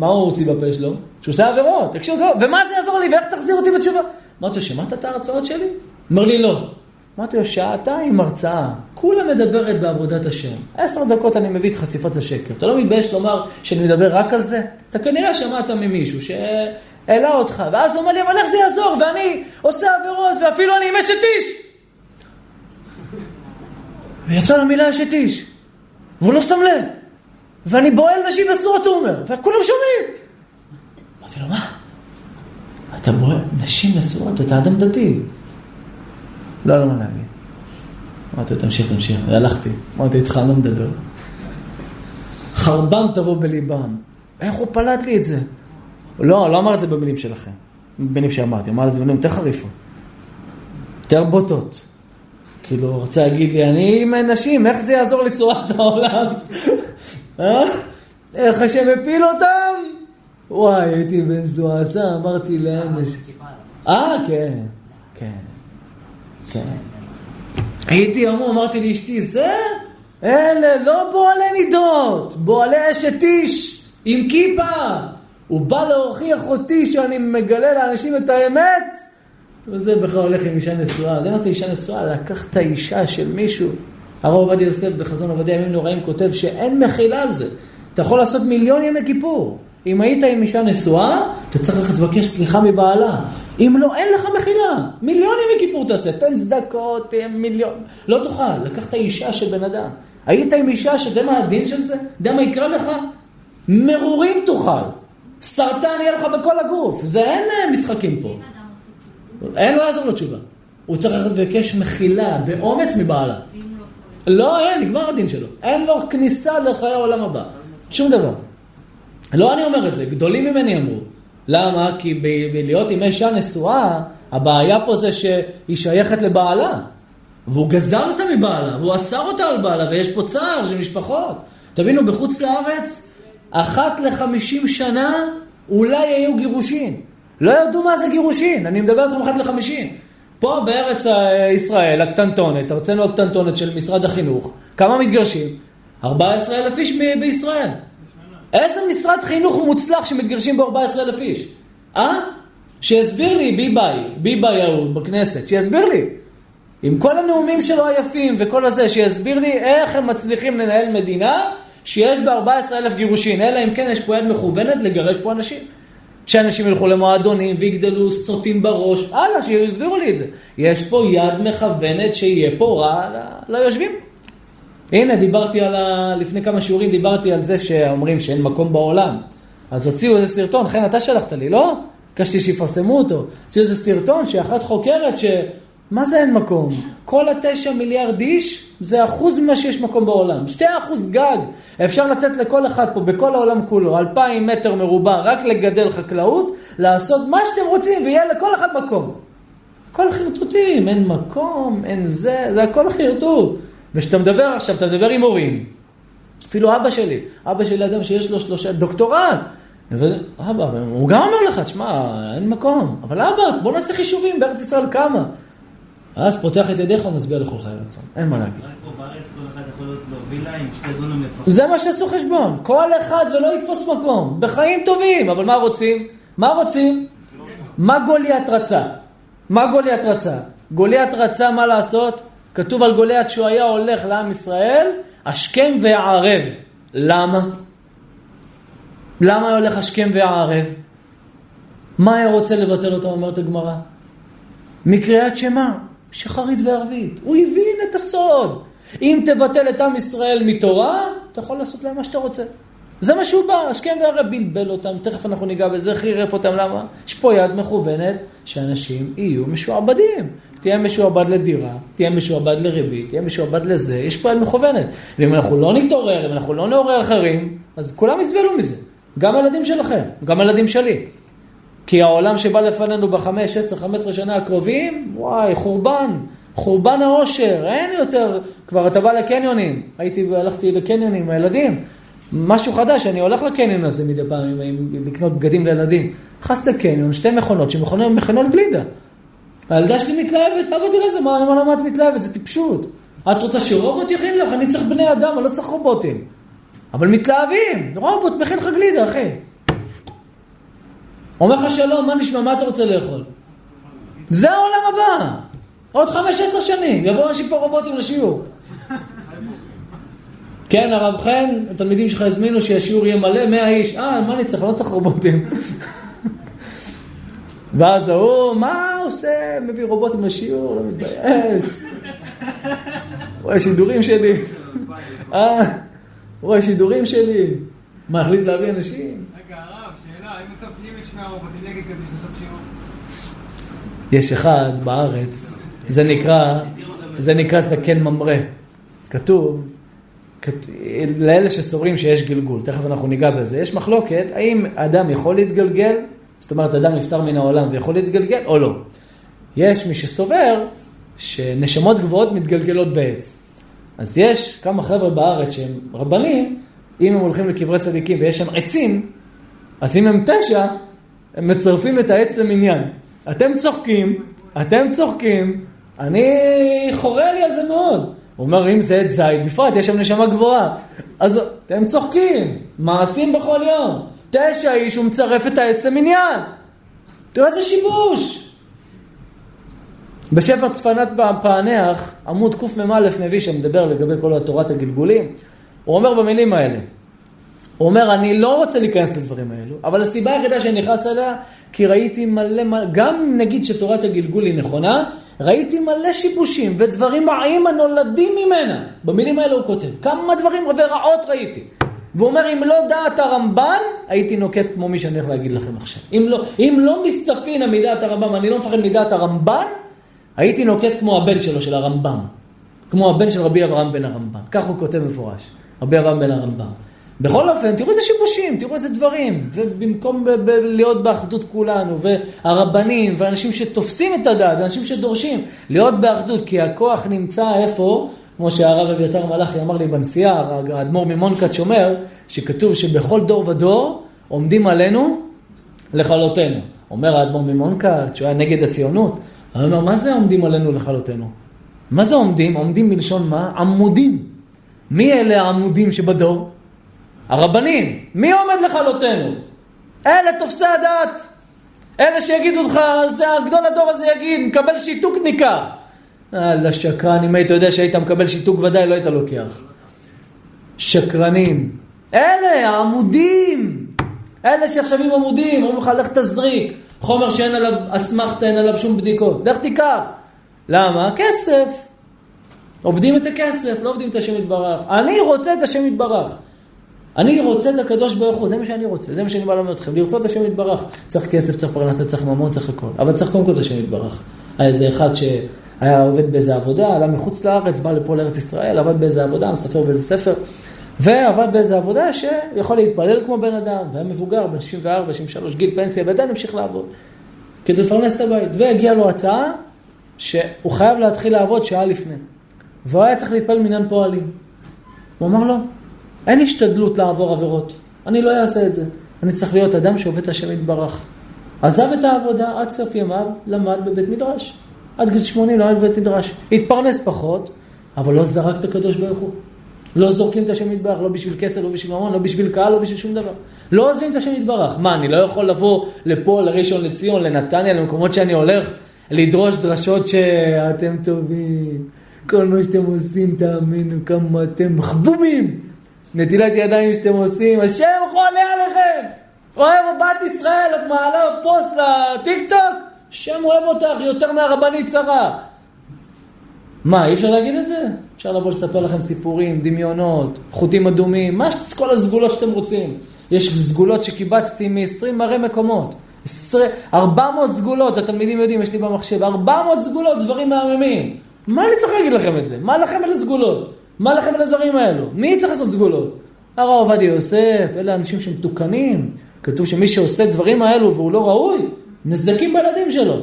מה הוא הוציא בפה שלו? שהוא עושה עבירות, תקשיב, ומה זה יעזור לי, ואיך תחזיר אותי בתשובה? אמרתי לו, שמעת את ההרצאות שלי? אומר לי, לא. אמרתי לו, שעתיים הרצאה, כולה מדברת בעבודת השם. עשר דקות אני מביא את חשיפת השקר. אתה לא מתבייש לומר שאני מדבר רק על זה? אתה כנראה שמעת ממישהו שהעלה אותך, ואז הוא אומר לי, אבל איך זה יעזור? ואני עושה עבירות, ואפילו אני עם אשת איש. ויצא למילה אשת איש, והוא לא שם לב. ואני בועל נשים אסורות, הוא אומר, וכולם שומעים. אמרתי לו, מה? אתה בועל נשים אסורות, אתה אדם דתי. לא, לא מה להגיד. אמרתי לו, תמשיך, תמשיך. והלכתי. אמרתי, איתך אני לא מדבר. חרבם תבוא בליבם. איך הוא פלט לי את זה? לא, לא אמר את זה במילים שלכם. במילים שאמרתי, אמר את זה במילים יותר חריפות. יותר בוטות. כאילו, רצה להגיד לי, אני עם נשים, איך זה יעזור לצורת העולם? אה? איך השם הפיל אותם? וואי, הייתי בן זועזע, אמרתי לאמש. אה, כן, כן, כן. הייתי המום, אמרתי לאשתי, זה? אלה לא בועלי נידות, בועלי אשת איש עם כיפה. הוא בא להוכיח אותי שאני מגלה לאנשים את האמת. וזה בכלל הולך עם אישה נשואה. זה מה זה אישה נשואה? לקח את האישה של מישהו. הרב עובדיה יוסף בחזון עובדיה ימים נוראים כותב שאין מחילה על זה. אתה יכול לעשות מיליון ימי כיפור. אם היית עם אישה נשואה, אתה צריך ללכת לבקש סליחה מבעלה. אם לא, אין לך מחילה. מיליון ימי כיפור תעשה. תן צדקות, מיליון. לא תוכל. לקחת אישה של בן אדם. היית עם אישה שאתה יודע מה הדין של זה? אתה יודע מה יקרה לך? מרורים תאכל. סרטן יהיה לך בכל הגוף. זה אין אה, משחקים פה. אין, לא יעזור לו תשובה. הוא צריך ללכת ולבקש מחילה, באומץ מבעלה. לא, אין, נגמר הדין שלו. אין לו כניסה לחיי העולם הבא. שום דבר. לא אני אומר את זה, גדולים ממני אמרו. למה? כי בלהיות עם אישה נשואה, הבעיה פה זה שהיא שייכת לבעלה. והוא גזר אותה מבעלה, והוא אסר אותה על בעלה, ויש פה צער של משפחות. תבינו, בחוץ לארץ, אחת לחמישים שנה אולי היו גירושין. לא ידעו מה זה גירושין, אני מדבר איתכם אחת לחמישים. פה בארץ ישראל הקטנטונת, ארצנו הקטנטונת של משרד החינוך, כמה מתגרשים? 14 אלף איש בישראל. איזה משרד חינוך מוצלח שמתגרשים ב-14 אלף איש? אה? שיסביר לי ביבאי, ביבאי יהוד בכנסת, שיסביר לי. עם כל הנאומים שלו היפים וכל הזה, שיסביר לי איך הם מצליחים לנהל מדינה שיש בה 14 אלף גירושין, אלא אם כן יש פה יד מכוונת לגרש פה אנשים. שאנשים ילכו למועדונים ויגדלו סוטים בראש, הלאה, שיסבירו לי את זה. יש פה יד מכוונת שיהיה פה רע ליושבים. הנה, דיברתי על ה... לפני כמה שיעורים דיברתי על זה שאומרים שאין מקום בעולם. אז הוציאו איזה סרטון, חן, אתה שלחת לי, לא? ביקשתי שיפרסמו אותו. הוציאו איזה סרטון שאחת חוקרת ש... מה זה אין מקום? כל התשע מיליארד איש זה אחוז ממה שיש מקום בעולם. שתי אחוז גג. אפשר לתת לכל אחד פה, בכל העולם כולו, אלפיים מטר מרובע, רק לגדל חקלאות, לעשות מה שאתם רוצים ויהיה לכל אחד מקום. הכל חרטוטים, אין מקום, אין זה, זה הכל חרטוט. וכשאתה מדבר עכשיו, אתה מדבר עם הורים. אפילו אבא שלי, אבא שלי אדם שיש לו שלושה, דוקטורט. אבא, הוא גם אומר לך, תשמע, אין מקום. אבל אבא, בוא נעשה חישובים, בארץ ישראל כמה. אז פותח את ידיך ומצביע לכל חיי רצון. אין מה להגיד. רק פה בארץ כל אחד יכול להיות לו וילה עם שתי דונם לפחות. זה מה שעשו חשבון. כל אחד ולא יתפוס מקום. בחיים טובים, אבל מה רוצים? מה רוצים? מה גוליית רצה? מה גוליית רצה? גוליית רצה מה לעשות? כתוב על גוליית שהוא היה הולך לעם ישראל, השכם והערב. למה? למה היה הולך השכם והערב? מה היה רוצה לבטל אותם, אומרת הגמרא? מקריאת שמע. שחרית וערבית. הוא הבין את הסוד. אם תבטל את עם ישראל מתורה, אתה יכול לעשות להם מה שאתה רוצה. זה מה שהוא בא, השכם והערב בלבל אותם, תכף אנחנו ניגע בזה, חירף אותם, למה? יש פה יד מכוונת שאנשים יהיו משועבדים. תהיה משועבד לדירה, תהיה משועבד לריבית, תהיה משועבד לזה, יש פה יד מכוונת. ואם אנחנו לא נתעורר, אם אנחנו לא נעורר אחרים, אז כולם יסבלו מזה. גם הילדים שלכם, גם הילדים שלי. כי העולם שבא לפנינו בחמש, עשר, חמש עשרה שנה הקרובים, וואי, חורבן, חורבן העושר, אין יותר, כבר אתה בא לקניונים, הייתי, הלכתי לקניונים עם הילדים, משהו חדש, אני הולך לקניון הזה מדי פעם, עם, עם, לקנות בגדים לילדים. נכנס לקניון, שתי מכונות שמכונות מכונות גלידה. הילדה שלי מתלהבת, אבא תראה זה, מה, למה את מתלהבת? זה טיפשות. את רוצה שרובוט יכין לך? אני צריך בני אדם, אני לא צריך רובוטים. אבל מתלהבים, רובוט מכין לך גלידה, אחי. אומר לך שלום, מה נשמע, מה אתה רוצה לאכול? זה העולם הבא. עוד חמש, עשר שנים, יבואו אנשים פה רובוטים לשיעור. כן, הרב חן, התלמידים שלך הזמינו שהשיעור יהיה מלא, מאה איש. אה, מה אני צריך? לא צריך רובוטים. ואז ההוא, מה הוא עושה? מביא רובוטים לשיעור, לא מתבייש. רואה שידורים שלי. אה, רואה שידורים שלי. מה, החליט להביא אנשים? רגע, הרב, שאלה, האם בסוף יש אחד בארץ, זה נקרא, זה נקרא זקן ממרא. כתוב, כת- לאלה שסוברים שיש גלגול, תכף אנחנו ניגע בזה, יש מחלוקת, האם אדם יכול להתגלגל, זאת אומרת אדם נפטר מן העולם ויכול להתגלגל או לא. יש מי שסובר שנשמות גבוהות מתגלגלות בעץ. אז יש כמה חבר'ה בארץ שהם רבנים, אם הם הולכים לקברי צדיקים ויש שם עצים, אז אם הם תשע, הם מצרפים את העץ למניין. אתם צוחקים, אתם צוחקים, אני חורה לי על זה מאוד. הוא אומר, אם זה עץ זית, בפרט, יש שם נשמה גבוהה. אז אתם צוחקים, מעשים בכל יום. תשע איש, הוא מצרף את העץ למניין. תראו איזה שיבוש. בספר צפנת פענח, עמוד קמ"א מביא שמדבר לגבי כל תורת הגלגולים. הוא אומר במילים האלה, הוא אומר, אני לא רוצה להיכנס לדברים האלו, אבל הסיבה היחידה שאני נכנס אליה, כי ראיתי מלא, מלא, גם נגיד שתורת הגלגול היא נכונה, ראיתי מלא שיבושים ודברים רעים הנולדים ממנה. במילים האלה הוא כותב, כמה דברים ורעות ראיתי. והוא אומר, אם לא דעת הרמב"ן, הייתי נוקט כמו מי שאני הולך להגיד לכם עכשיו. אם לא, אם לא מסתפין מדעת הרמב"ם, אני לא מפחד מדעת הרמב"ן, הייתי נוקט כמו הבן שלו, של הרמב"ם. כמו הבן של רבי אברהם בן הרמב"ם. כך הוא כותב מפורש, רבי אברהם בן הרמב"ם. בכל אופן, תראו איזה שיבושים, תראו איזה דברים. ובמקום ב- ב- להיות באחדות כולנו, והרבנים, ואנשים שתופסים את הדעת, אנשים שדורשים, להיות באחדות, כי הכוח נמצא איפה, כמו שהרב אביתר מלאכי אמר לי בנסיעה, האדמו"ר ממונקאץ' אומר, שכתוב שבכל דור ודור עומדים עלינו לכלותנו. אומר האדמו"ר ממונקאץ', שהוא היה נגד הציונות, הוא אומר, מה זה עומדים עלינו לכלותנו? מה זה עומדים? עומדים מלשון מה? עמודים. מי אלה העמודים שבדור? הרבנים. מי עומד לכלותנו? אלה תופסי הדת. אלה שיגידו לך, זה הגדול הדור הזה יגיד, מקבל שיתוק ניקח. אללה שקרן, אם היית יודע שהיית מקבל שיתוק ודאי לא היית לוקח. שקרנים. אלה, העמודים. אלה שעכשיו עם עמודים, אומרים לך, לך תזריק. חומר שאין עליו אסמכתה, אין עליו שום בדיקות. לך תיקח. למה? כסף. עובדים את הכסף, לא עובדים את השם יתברך. אני רוצה את השם יתברך. אני רוצה את הקדוש ברוך הוא, זה מה שאני רוצה, זה מה שאני בא ללמד אתכם, לרצות השם יתברך. צריך כסף, צריך פרנסה, צריך ממון, צריך הכל. אבל צריך קודם כל את השם יתברך. היה איזה אחד שהיה עובד באיזה עבודה, עלה מחוץ לארץ, בא לפה לארץ ישראל, עבד באיזה עבודה, מספר באיזה ספר, ועבד באיזה עבודה שיכול להתפלל כמו בן אדם, והיה מבוגר, בן 64, 63, גיל פנסיה, ועדיין המשיך לעבוד. כדי לפרנס את הבית. והגיעה לו הצעה שהוא חייב להתחיל לעבוד שעה לפני. והוא היה צריך להתפלל מניין פועלים. הוא אמר לו, אין השתדלות לעבור עבירות. אני לא אעשה את זה. אני צריך להיות אדם שעובד את השם יתברך. עזב את העבודה עד סוף ימיו, למד בבית מדרש. עד גיל 80 למד בבית מדרש. התפרנס פחות, אבל לא זרק את הקדוש ברוך הוא. לא זורקים את השם יתברך, לא בשביל כסף, לא בשביל ממון, לא בשביל קהל, לא בשביל שום דבר. לא עוזבים את השם יתברך. מה, אני לא יכול לבוא לפה, לראשון לציון, לנתניה, למקומות שאני הולך, לדרוש דרשות שאתם טובים. כל מה שאתם עושים, תאמינו כמה אתם מחבובים. נטילת ידיים שאתם עושים, השם חולה עליכם. אוהב בת ישראל, את מעלה פוסט לטיק טוק? השם אוהב אותך יותר מהרבנית שרה. מה, אי אפשר להגיד את זה? אפשר לבוא לספר לכם סיפורים, דמיונות, חוטים אדומים, מה. כל הסגולות שאתם רוצים. יש סגולות שקיבצתי מ-20 מראה מקומות. 20, 400 סגולות, התלמידים יודעים, יש לי במחשב, 400 סגולות, דברים מהממים. מה אני צריך להגיד לכם את זה? מה לכם על הסגולות? מה לכם על הדברים האלו? מי צריך לעשות סגולות? הרב עובדיה יוסף, אלה אנשים שמתוקנים. כתוב שמי שעושה דברים האלו והוא לא ראוי, נזקים בילדים שלו.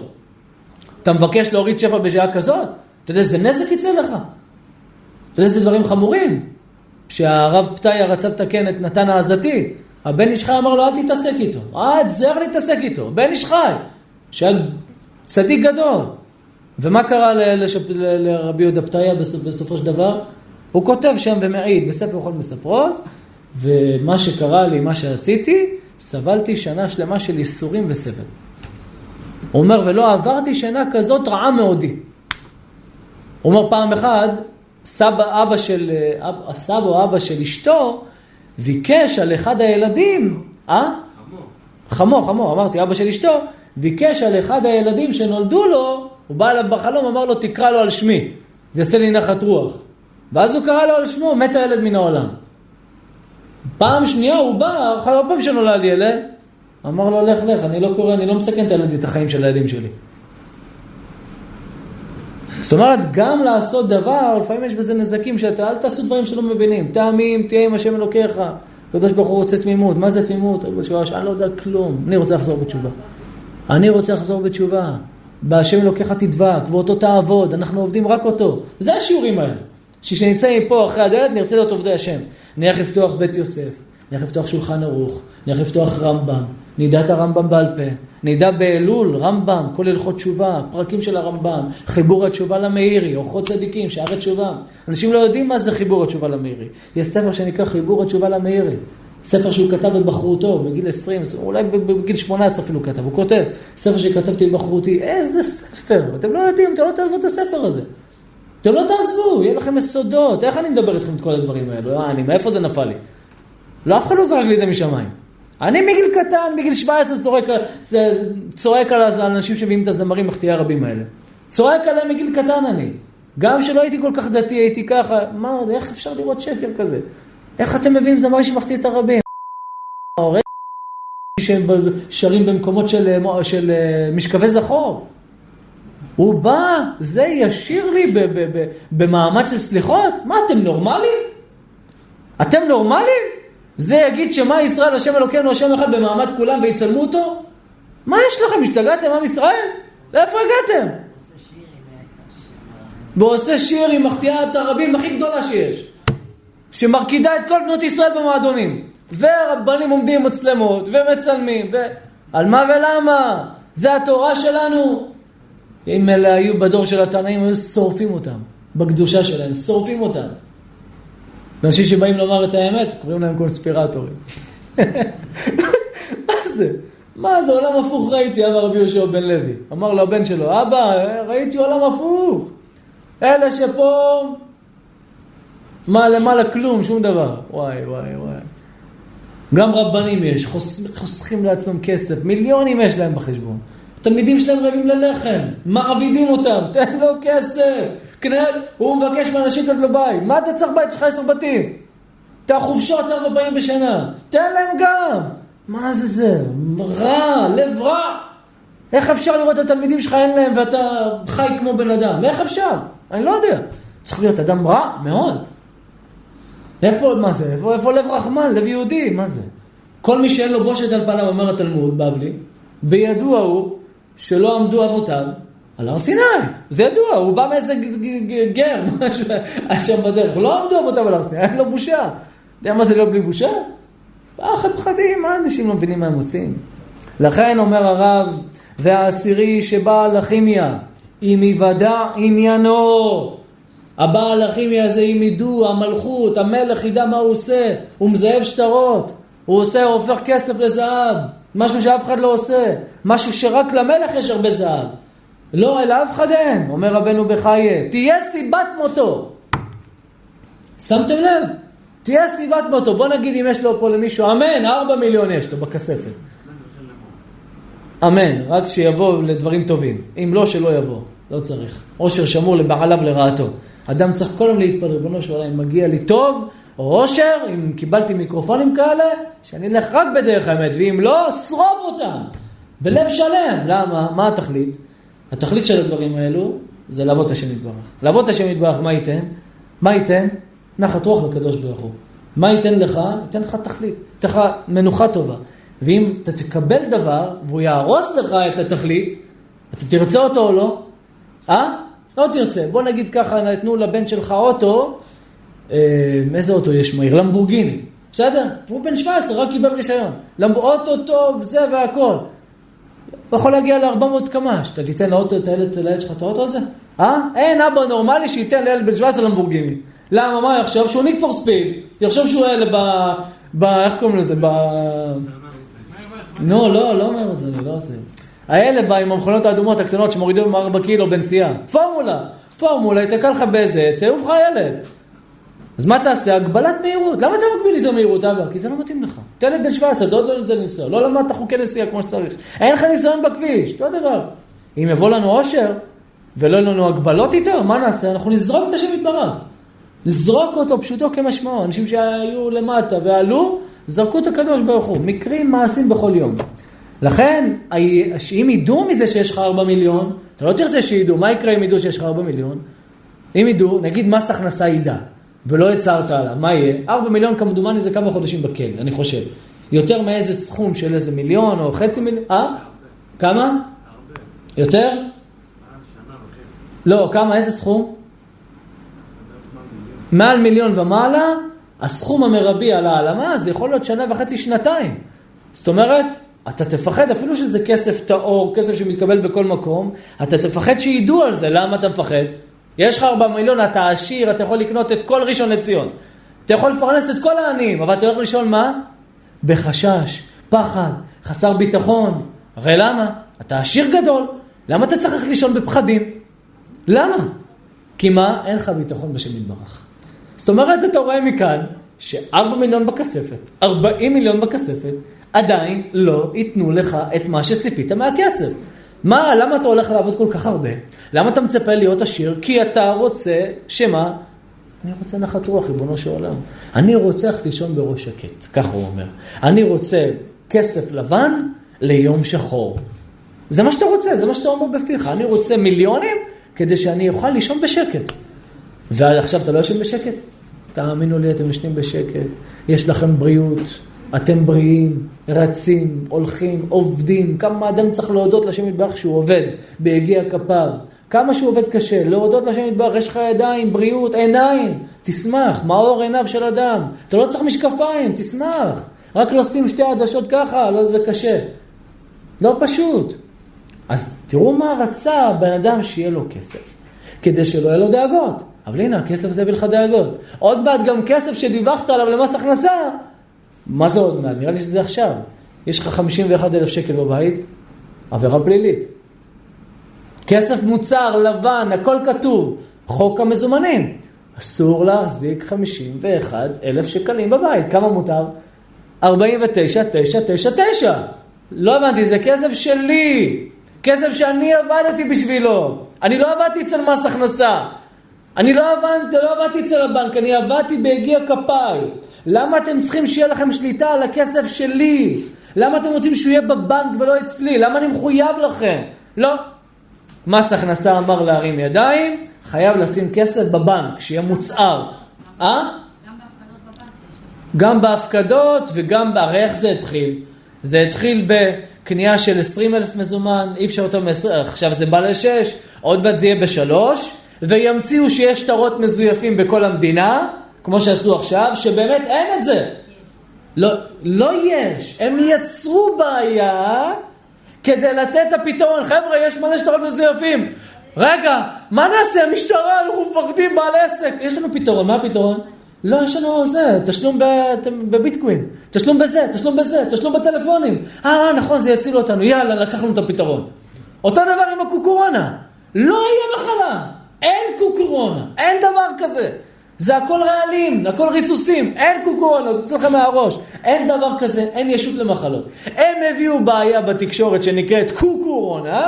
אתה מבקש להוריד שפע בשעה כזאת? אתה יודע איזה נזק יצא לך? אתה יודע איזה דברים חמורים? כשהרב פתיה רצה לתקן את נתן העזתי, הבן איש חי אמר לו, אל תתעסק איתו. אל תזהר להתעסק איתו. בן איש חי, שהיה צדיק גדול. ומה קרה לרבי יהודה פתיה בסופו של דבר? הוא כותב שם ומעיד בספר כל מספרות, ומה שקרה לי, מה שעשיתי, סבלתי שנה שלמה של ייסורים וסבל. הוא אומר, ולא עברתי שנה כזאת רעה מאודי. הוא אומר פעם אחת, סבא, אבא של, אב, הסבא או אבא של אשתו, ביקש על אחד הילדים, אה? חמור. חמו, חמו, אמרתי, אבא של אשתו, ביקש על אחד הילדים שנולדו לו, הוא בא אליו בחלום, אמר לו, תקרא לו על שמי, זה יעשה לי נחת רוח. ואז הוא קרא לו על שמו, מת הילד מן העולם. פעם שנייה הוא בא, אחרי עוד פעם שנולד ילד, אמר לו, לך, לך, אני לא קורא, אני לא מסכן את הילד, את החיים של הילדים שלי. זאת אומרת, גם לעשות דבר, לפעמים יש בזה נזקים שאתה, אל תעשו דברים שלא מבינים. טעמים, תהיה עם השם אלוקיך. הקדוש ברוך הוא רוצה תמימות. מה זה תמימות? אני לא יודע כלום. אני רוצה לחזור בתשובה. אני רוצה לחזור בתשובה. בהשם אלוקיך תדבק, ואותו תעבוד, אנחנו עובדים רק אותו. זה השיעורים האלה. שכשנצא מפה אחרי הדלת, נרצה להיות עובדי השם. נלך לפתוח בית יוסף, נלך לפתוח שולחן ערוך, נלך לפתוח רמב"ם, נדע את הרמב"ם בעל פה, נדע באלול, רמב"ם, כל הלכות תשובה, פרקים של הרמב"ם, חיבור התשובה למאירי, אורחות צדיקים, שערי תשובה. אנשים לא יודעים מה זה חיבור התשובה למאירי. יש ספר שנקרא חיבור התשובה למאירי. ספר שהוא כתב בבחרותו, בגיל 20, אולי בגיל 18 אפילו כתב, הוא כותב, ספר שכתבתי בבחרותי, איזה ספר, אתם לא יודעים, אתם לא תעזבו את הספר הזה. אתם לא תעזבו, יהיה לכם יסודות, איך אני מדבר איתכם את כל הדברים האלו? אה, אני, מאיפה זה נפל לי? לא, אף אחד לא זרק לי את זה משמיים. אני מגיל קטן, מגיל 17, צועק, צועק על האנשים שמביאים את הזמרים מחטיאי הרבים האלה. צועק עליהם מגיל קטן אני. גם שלא הייתי כל כך דתי, הייתי ככה, מה, איך אפשר לראות שקר כזה? איך אתם מביאים זמרים שמחטיא את הרבים? שהם שרים במקומות של, של משכבי זכור. הוא בא, זה ישיר לי במעמד של סליחות? מה, אתם נורמלים? אתם נורמלים? זה יגיד שמה ישראל, השם אלוקינו, השם אחד במעמד כולם ויצלמו אותו? מה יש לכם? השתגעתם עם ישראל? לאיפה הגעתם? ועושה שיר עם מחטיאת הרבים הכי גדולה שיש, שמרקידה את כל בנות ישראל במועדונים. והרבנים עומדים עם מצלמות ומצלמים, ו... על מה ולמה? זה התורה שלנו. אם אלה היו בדור של התנאים, היו שורפים אותם, בקדושה שלהם, שורפים אותם. אנשים שבאים לומר את האמת, קוראים להם קונספירטורים. <laughs> מה זה? מה זה עולם הפוך ראיתי, אמר רבי יהושע בן לוי. אמר לו הבן שלו, אבא, ראיתי עולם הפוך. אלה שפה, מה למעלה כלום, שום דבר. וואי, וואי, וואי. גם רבנים יש, חוסכים לעצמם כסף, מיליונים יש להם בחשבון. התלמידים שלהם רעבים ללחם, מעבידים אותם, <laughs> תן לו כסף. קנה, הוא מבקש מאנשים לו בית. מה אתה צריך בית? יש לך עשר בתים. אתה חופשות ארבע פעמים בשנה. תן להם גם. מה זה זה? רע, לב רע. איך אפשר לראות את התלמידים שלך אין להם ואתה חי כמו בן אדם? איך אפשר? אני לא יודע. צריך להיות אדם רע מאוד. איפה, מה זה? איפה, איפה לב רחמן? לב יהודי? מה זה? כל מי שאין לו בושת על פניו, אומר התלמוד, בבלי, בידוע הוא שלא עמדו אבותיו על הר סיני. זה ידוע, הוא בא מאיזה גר, <laughs> משהו, שם בדרך. לא עמדו אבותיו על הר סיני, אין לו בושה. יודע מה זה להיות בלי בושה? פחד פחדים, מה אנשים לא מבינים מה הם עושים? לכן אומר הרב, והעשירי שבעל הכימיה, אם יוודע עניינו, הבעל הכימיה הזה, אם ידעו, המלכות, המלך ידע מה הוא עושה, הוא מזהב שטרות, הוא עושה, הוא הופך כסף לזהב, משהו שאף אחד לא עושה, משהו שרק למלך יש הרבה זהב. לא, אל אף אחד אין, אומר רבנו בחייה, תהיה סיבת מותו. שמתם לב? תהיה סיבת מותו. בוא נגיד אם יש לו פה למישהו, אמן, ארבע מיליון יש לו בכספת. אמן, רק שיבוא לדברים טובים. אם לא, שלא יבוא. לא צריך. עושר שמור לבעליו לרעתו. אדם צריך כל יום להתפלל, ריבונו של עולם, מגיע לי טוב, או עושר, אם קיבלתי מיקרופונים כאלה, שאני אלך רק בדרך האמת, ואם לא, שרוף אותם. בלב שלם. למה? מה התכלית? התכלית של הדברים האלו זה לעבוד השם יתברך. לעבוד השם יתברך, מה ייתן? מה ייתן? נחת רוח לקדוש ברוך הוא. מה ייתן לך? ייתן לך תכלית, ייתן לך מנוחה טובה. ואם אתה תקבל דבר, והוא יהרוס לך את התכלית, אתה תרצה אותו או לא? אה? לא תרצה. בוא נגיד ככה, נתנו לבן שלך אוטו, איזה אוטו יש מהיר? למבורגיני, בסדר? והוא בן 17, רק קיבל רישיון. אוטו טוב, זה והכל. הוא יכול להגיע ל-400 קמ"ש. אתה תיתן לאוטו, את הילד, שלך את האוטו הזה? אה? אין אבא נורמלי שייתן לילד בן 17 למבורגיני. למה? מה יחשוב? שהוא ניק פור ספיד. יחשוב שהוא אלה ב... ב... איך קוראים לזה? ב... נו, לא, לא אומר את זה, לא עושה. האלה בא עם המכונות האדומות הקטנות שמורידו עם 4 קילו בנסיעה. פורמולה. פורמולה, ייתקע לך באיזה עץ, יעוף לך ילד. אז מה תעשה? הגבלת מהירות. למה אתה מגביל איתו מהירות, אבא? כי זה לא מתאים לך. תן לי בן 17, אתה עוד לא נותן ניסיון. לא למדת חוקי נסיעה כמו שצריך. אין לך ניסיון בכביש, אותו דבר. אם יבוא לנו עושר, ולא יהיו לנו הגבלות איתו, מה נעשה? אנחנו נזרוק את השם יתברך. נזרוק אותו פשוטו כמשמעו. אנשים שהיו למטה ועלו, זרקו את הקדוש ברוך הוא. מקרים מעשים בכל יום. לכן, אם ידעו מזה שיש לך 4 מיליון, אתה לא תרצה שידעו, מה יקרה אם ידעו שיש לך 4 מיליון? אם ידעו, נגיד מס הכנסה ידע, ולא הצהרת עליו, מה יהיה? 4 מיליון כמדומני זה כמה חודשים בכלא, אני חושב. יותר מאיזה סכום של איזה מיליון או חצי מיליון, אה? כמה? יותר? לא, כמה, איזה סכום? מעל מיליון ומעלה, הסכום המרבי על העלמה זה יכול להיות שנה וחצי, שנתיים. זאת אומרת, אתה תפחד, אפילו שזה כסף טהור, כסף שמתקבל בכל מקום, אתה תפחד שידעו על זה. למה אתה מפחד? יש לך ארבע מיליון, אתה עשיר, אתה יכול לקנות את כל ראשון לציון. אתה יכול לפרנס את כל העניים, אבל אתה הולך לישון מה? בחשש, פחד, חסר ביטחון. הרי למה? אתה עשיר גדול, למה אתה צריך ללכת לישון בפחדים? למה? כי מה? אין לך ביטחון בשם יתברך. זאת אומרת, אתה רואה מכאן שארבע מיליון בכספת, ארבעים מיליון בכספת, עדיין לא ייתנו לך את מה שציפית מהכסף. מה, למה אתה הולך לעבוד כל כך הרבה? למה אתה מצפה להיות עשיר? כי אתה רוצה, שמה? אני רוצה נחת רוח, ריבונו של עולם. אני רוצה ללכת לישון בראש שקט, ככה הוא אומר. אני רוצה כסף לבן ליום שחור. זה מה שאתה רוצה, זה מה שאתה אומר בפיך. אני רוצה מיליונים כדי שאני אוכל לישון בשקט. ועכשיו אתה לא ישן בשקט? תאמינו לי, אתם ישנים בשקט, יש לכם בריאות, אתם בריאים, רצים, הולכים, עובדים. כמה אדם צריך להודות לשם יתברך שהוא עובד ביגיע כפיו. כמה שהוא עובד קשה, להודות לשם יתברך, יש לך ידיים, בריאות, עיניים, תשמח, מאור עיניו של אדם. אתה לא צריך משקפיים, תשמח. רק לשים שתי עדשות ככה, לא זה קשה. לא פשוט. אז תראו מה רצה בן אדם שיהיה לו כסף, כדי שלא יהיה לו דאגות. אבל הנה, הכסף זה יביא לך דאגות. עוד מעט גם כסף שדיווחת עליו למס הכנסה, מה זה עוד מעט? נראה לי שזה עכשיו. יש לך 51 אלף שקל בבית, עבירה פלילית. כסף מוצר, לבן, הכל כתוב. חוק המזומנים. אסור להחזיק 51 אלף שקלים בבית. כמה מותר? 49, 9, 9, 9. לא הבנתי, זה כסף שלי. כסף שאני עבדתי בשבילו. אני לא עבדתי אצל מס הכנסה. אני לא עבדתי, לא עבדתי אצל הבנק, אני עבדתי בהגיע כפיי. למה אתם צריכים שיהיה לכם שליטה על הכסף שלי? למה אתם רוצים שהוא יהיה בבנק ולא אצלי? למה אני מחויב לכם? לא. מס הכנסה אמר להרים ידיים, חייב לשים כסף בבנק, שיהיה מוצהר. אה? גם בהפקדות וגם, הרי איך זה התחיל? זה התחיל בקנייה של 20 אלף מזומן, אי אפשר יותר מ-20, עכשיו זה בא לשש, עוד מעט זה יהיה בשלוש, וימציאו שיש שטרות מזויפים בכל המדינה, כמו שעשו עכשיו, שבאמת אין את זה. לא, לא יש, הם יצרו בעיה כדי לתת את הפתרון. חבר'ה, יש מלא שטרות מזויפים. רגע, מה נעשה? המשטרה, אנחנו מפחדים בעל עסק. יש לנו פתרון, מה הפתרון? לא, יש לנו זה, תשלום בביטקווין, תשלום בזה, תשלום בזה, תשלום בטלפונים. אה, נכון, זה יציל אותנו, יאללה, לקחנו את הפתרון. אותו דבר עם הקוקורונה. לא יהיה מחלה, אין קורונה, אין דבר כזה. זה הכל רעלים, הכל ריסוסים, אין קורונה, תוציאו לכם מהראש. אין דבר כזה, אין ישות למחלות. הם הביאו בעיה בתקשורת שנקראת קורונה.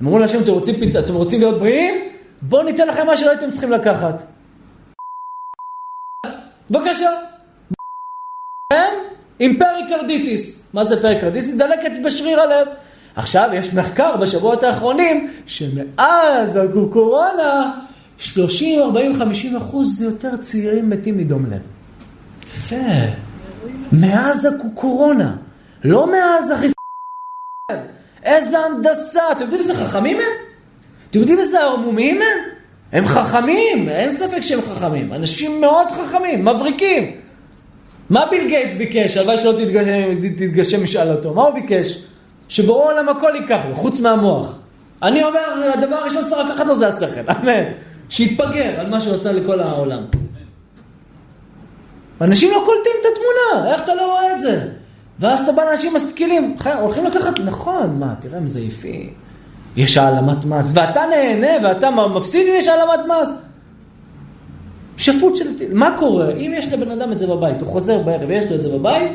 הם אמרו לאנשים, אתם רוצים, אתם רוצים להיות בריאים? בואו ניתן לכם מה שלא הייתם צריכים לקחת. בבקשה. עם פריקרדיטיס. מה זה פריקרדיטיס? דלקת בשריר הלב. עכשיו יש מחקר בשבועות האחרונים שמאז הקורונה 30, 40, 50 אחוז יותר צעירים מתים מדום לב. יפה. מאז הקורונה. לא מאז החיסון. איזה הנדסה. אתם יודעים איזה חכמים הם? אתם יודעים איזה ערמומיים הם? הם חכמים, אין ספק שהם חכמים. אנשים מאוד חכמים, מבריקים. מה ביל גייטס ביקש? הלוואי שלא תתגשם, תתגשם משאלתו. מה הוא ביקש? שבורא עולם הכל ייקח לו, חוץ מהמוח. אני אומר, הדבר הראשון שצריך לקחת לו זה השכל, <laughs> אמן. שיתפגר על מה שהוא עשה לכל העולם. אנשים לא קולטים את התמונה, איך אתה לא רואה את זה? ואז אתה בא לאנשים משכילים, הולכים לקחת, נכון, מה, תראה הם זייפים. יש העלמת מס, ואתה נהנה ואתה מפסיד אם יש העלמת מס. שפוט של... מה קורה? אם יש לבן אדם את זה בבית, הוא חוזר בערב ויש לו את זה בבית,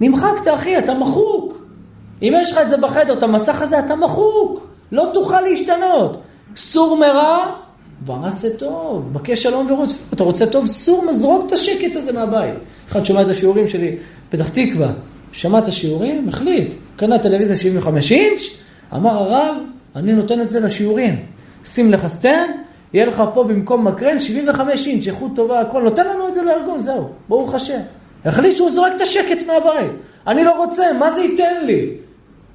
נמחקת אחי, אתה מחוק. אם יש לך את זה בחדר, את המסך הזה, אתה מחוק. לא תוכל להשתנות. סור מרע ועשה טוב. בקש שלום ורודפהו. אתה רוצה טוב? סור, זרוק את השקץ הזה מהבית. אחד שומע את השיעורים שלי, פתח תקווה, שמע את השיעורים, החליט. קנה טלוויזיה 75 אינץ', אמר הרב, אני נותן את זה לשיעורים. שים לך סטנד, יהיה לך פה במקום מקרן 75 אינץ', איכות טובה, הכל. נותן לנו את זה לארגון, זהו, ברוך השם. החליט שהוא זורק את השקץ מהבית. אני לא רוצה, מה זה ייתן לי?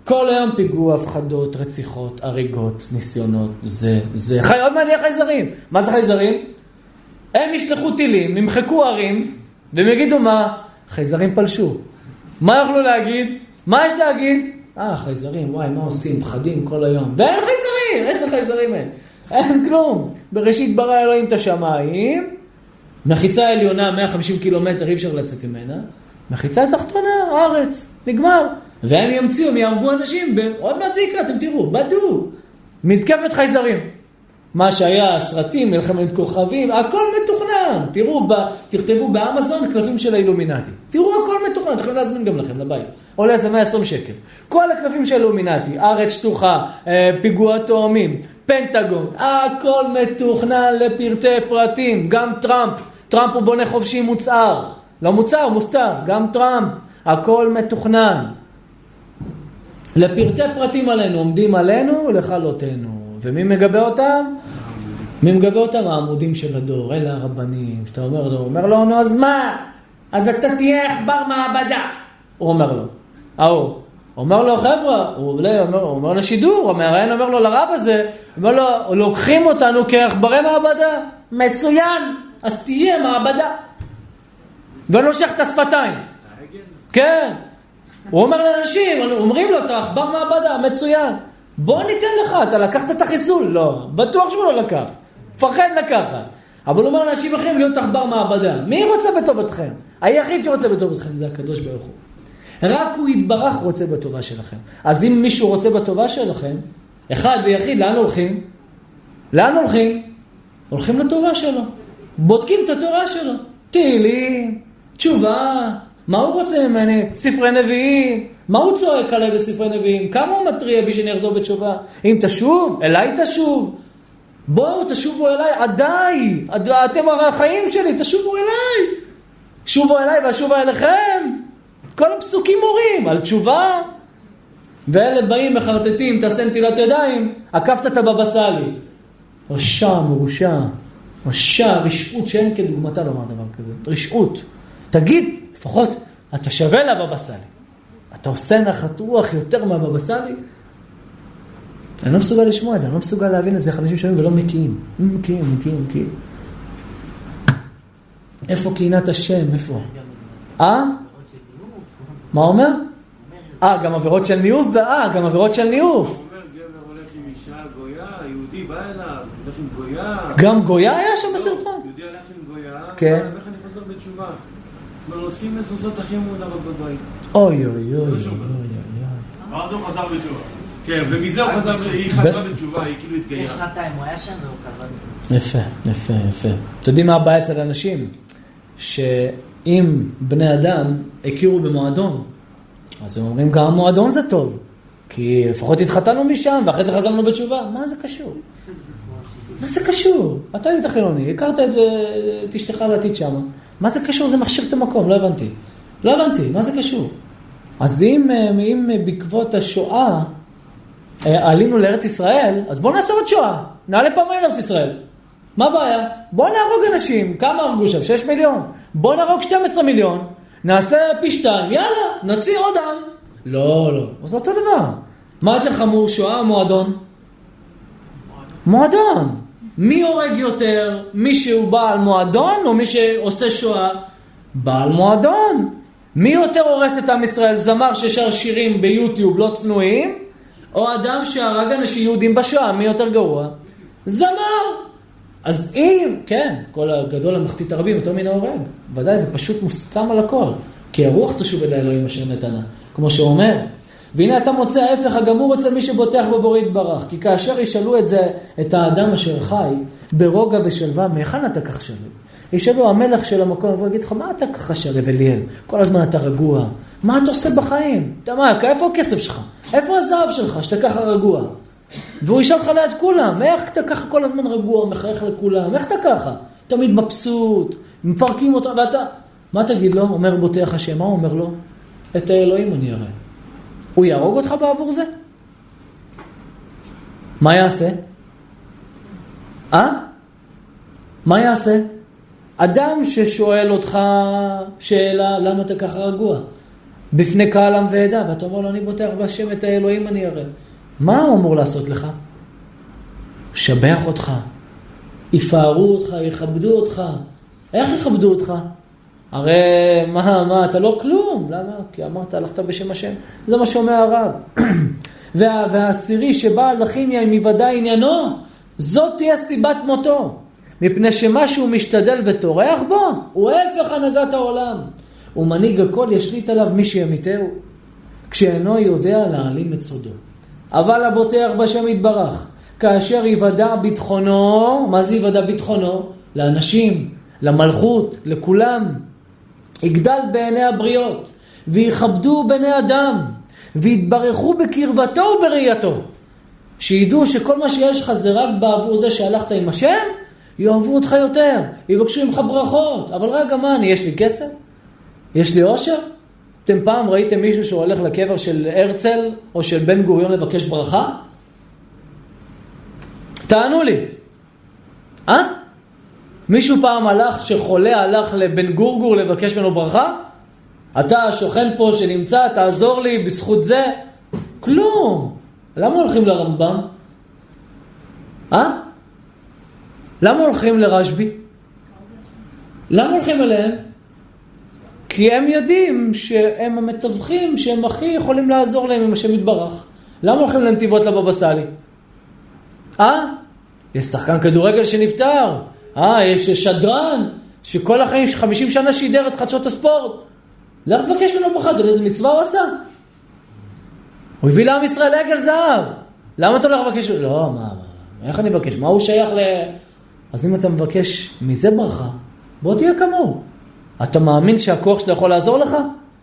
כל היום פיגוע, הפחדות, רציחות, הריגות, ניסיונות, זה, זה. חי, עוד מעט יהיה חייזרים. מה זה חייזרים? הם ישלחו טילים, ימחקו ערים, והם יגידו מה? חייזרים פלשו. מה יוכלו להגיד? מה יש להגיד? אה, חייזרים, וואי, מה עושים? פחדים כל היום. ואין חייזרים! איזה חייזרים אין? אין כלום. בראשית ברא אלוהים את השמיים, מחיצה עליונה 150 קילומטר, אי אפשר לצאת ממנה. מחיצה תחתונה, ארץ, נגמר. והם ימציאו, הם יהרגו אנשים, עוד מעט זה יקרה, אתם תראו, בדוק. מתקפת חייזרים. מה שהיה, סרטים, מלחמת כוכבים, הכל מתוכנן. תראו, ב, תכתבו באמזון קלפים של האילומינטי. תראו, הכל מתוכנן, אתם יכולים להזמין גם לכם לבית. עולה איזה 120 שקל. כל הקלפים של האילומינטי, ארץ שטוחה, אה, פיגוע תאומים, פנטגון, הכל מתוכנן לפרטי פרטים. גם טראמפ, טראמפ הוא בונה חופשי מוצהר. לא מוצהר, מוסתר, גם טראמפ. הכל מתוכנן. לפרטי פרטים עלינו, עומדים עלינו, לכלותנו. ומי מגבה אותם? מי מגבה אותם? העמודים של הדור, אלה הרבנים. שאתה אומר לו, אומר לו, נו אז מה? אז אתה תהיה עכבר מעבדה. הוא אומר לו, ההוא. אומר לו, חבר'ה, הוא עולה, אומר, הוא אומר לשידור, המראיין אומר לו לרב הזה, אומר לו, לוקחים אותנו כעכברי מעבדה. מצוין, אז תהיה מעבדה. ונושך את השפתיים. כן. הוא אומר לאנשים, אומרים לו, אתה עכבר מעבדה, מצוין. בוא ניתן לך, אתה לקחת את החיסול? לא, בטוח שהוא לא לקח. מפחד לקחת. אבל הוא אומר לאנשים אחרים להיות עכבר מעבדה. מי רוצה בטובתכם? היחיד שרוצה בטובתכם זה הקדוש ברוך הוא. רק הוא יתברך רוצה בטובה שלכם. אז אם מישהו רוצה בטובה שלכם, אחד ויחיד, לאן הולכים? לאן הולכים? הולכים לטובה שלו. בודקים את התורה שלו. תהילים, תשובה, מה הוא רוצה ממני? ספרי נביאים. מה הוא צועק עליי בספרי נביאים? כמה הוא מתריע בי שאני אחזור בתשובה? אם תשוב, אליי תשוב. בואו, תשובו אליי, עדיי. אתם הרי החיים שלי, תשובו אליי. שובו אליי ואשובה אליכם. כל הפסוקים מורים על תשובה. ואלה באים מחרטטים, תעשה נטילת ידיים, עקפת את הבבא סאלי. רשע, מורשע, רשע, רשעות שאין כדוגמתה לומר דבר כזה. רשעות. תגיד, לפחות אתה שווה לבבא סאלי. אתה עושה נחת רוח יותר מהבבא סאלי? אני לא מסוגל לשמוע את זה, אני לא מסוגל להבין את זה, איך אנשים שומעים ולא מקיאים. מקיאים, מקיאים, מקיאים. איפה קהינת השם? איפה? אה? מה אומר? אה, גם עבירות של ניאוף? אה, גם עבירות של ניאוף. גם גויה היה שם לא, בסרטון? יהודי הלך עם גויה, כן. אמר, איך אני חוזר בתשובה? שים מזוזות הכי מודרות בבית. אוי אוי אוי אוי. אוי אוי. ואז הוא חזר בתשובה. כן, ומזה הוא חזר, היא חזרה בתשובה, היא כאילו לפני התגיירה. שנתיים הוא היה שם והוא חזר בתשובה. יפה, יפה, יפה. אתם יודעים מה הבעיה אצל אנשים? שאם בני אדם הכירו במועדון, אז הם אומרים גם מועדון זה טוב, כי לפחות התחתנו משם ואחרי זה חזרנו בתשובה. מה זה קשור? מה זה קשור? אתה היית חילוני, הכרת את, את אשתך לעתיד שמה. מה זה קשור? זה מכשיר את המקום, לא הבנתי. לא הבנתי, מה זה קשור? אז אם, אם בעקבות השואה אה, עלינו לארץ ישראל, אז בואו נעשה עוד שואה. נעלה פעמיים לארץ ישראל. מה הבעיה? בואו נהרוג אנשים. כמה הרגו שם? 6 מיליון. בואו נהרוג 12 מיליון. נעשה פי שתיים, יאללה, נוציא עוד עם. לא, לא. אז אותו דבר. מה יותר חמור, שואה או מועדון? מועדון. מי הורג יותר? מי שהוא בעל מועדון או מי שעושה שואה? בעל מועדון. מי יותר הורס את עם ישראל? זמר ששר שירים ביוטיוב לא צנועים? או אדם שהרג אנשים יהודים בשואה? מי יותר גרוע? זמר. אז אם, כן, כל הגדול המחטיא הרבים יותר מן ההורג. ודאי, זה פשוט מוסכם על הכל. כי הרוח תשוב אל האלוהים אשר נתנה. כמו שהוא אומר, והנה אתה מוצא ההפך הגמור אצל מי שבוטח בבורא יתברך. כי כאשר ישאלו את זה, את האדם אשר חי, ברוגע ושלווה, מהיכן אתה כך שלו? ישאלו המלך של המקום, והוא יגיד לך, מה אתה ככה שלו, אליאל? כל הזמן אתה רגוע. מה אתה עושה בחיים? אתה מה, איפה הכסף שלך? איפה הזהב שלך, שאתה ככה רגוע? והוא ישאל אותך ליד כולם, איך אתה ככה כל הזמן רגוע, מחייך לכולם, איך אתה ככה? תמיד מבסוט, מפרקים אותו, ואתה... מה תגיד לו? אומר בוטח השם, מה הוא אומר לו? את האלוהים אני אראה. הוא יהרוג אותך בעבור זה? מה יעשה? אה? מה יעשה? אדם ששואל אותך שאלה, למה אתה ככה רגוע? בפני קהל עם ועדה, ואתה אומר לו, אני בוטח בהשם את האלוהים אני אראה. מה הוא אמור לעשות לך? שבח אותך, יפארו אותך, יכבדו אותך. איך יכבדו אותך? הרי מה, מה, אתה לא כלום. למה? כי אמרת, הלכת בשם השם. זה מה שאומר הרב. <clears throat> וה, והעשירי שבא על הכימיה אם יוודע עניינו, זאת תהיה סיבת מותו. מפני שמה שהוא משתדל וטורח בו, הוא ההפך הנהגת העולם. ומנהיג הכל ישליט עליו מי שימיתהו, כשאינו יודע להעלים את סודו. אבל הבוטח בשם יתברך, כאשר יוודע ביטחונו, מה זה יוודע ביטחונו? לאנשים, למלכות, לכולם. יגדל בעיני הבריות, ויכבדו בני אדם, ויתברכו בקרבתו ובראייתו. שידעו שכל מה שיש לך זה רק בעבור זה שהלכת עם השם, יאהבו אותך יותר, יבקשו ממך ברכות. אבל רגע, מה, אני, יש לי כסף? יש לי עושר? אתם פעם ראיתם מישהו שהולך לקבר של הרצל או של בן גוריון לבקש ברכה? תענו לי. אה? מישהו פעם הלך, שחולה הלך לבן גורגור לבקש ממנו ברכה? אתה השוכן פה שנמצא, תעזור לי בזכות זה? כלום. למה הולכים לרמב"ם? אה? למה הולכים לרשב"י? למה הולכים אליהם? כי הם יודעים שהם המתווכים שהם הכי יכולים לעזור להם עם השם יתברך. למה הולכים לנתיבות לבבא סאלי? אה? יש שחקן כדורגל שנפטר. אה, יש שדרן שכל החיים, 50 שנה שידר את חדשות הספורט. לך תבקש ממנו ברכה, אתה יודע איזה מצווה הוא עשה? הוא הביא לעם ישראל עגל זהב. למה אתה הולך לבקש? לא, מה, מה, איך אני מבקש? מה הוא שייך ל... אז אם אתה מבקש מזה ברכה, בוא תהיה כמוהו. אתה מאמין שהכוח שלך יכול לעזור לך?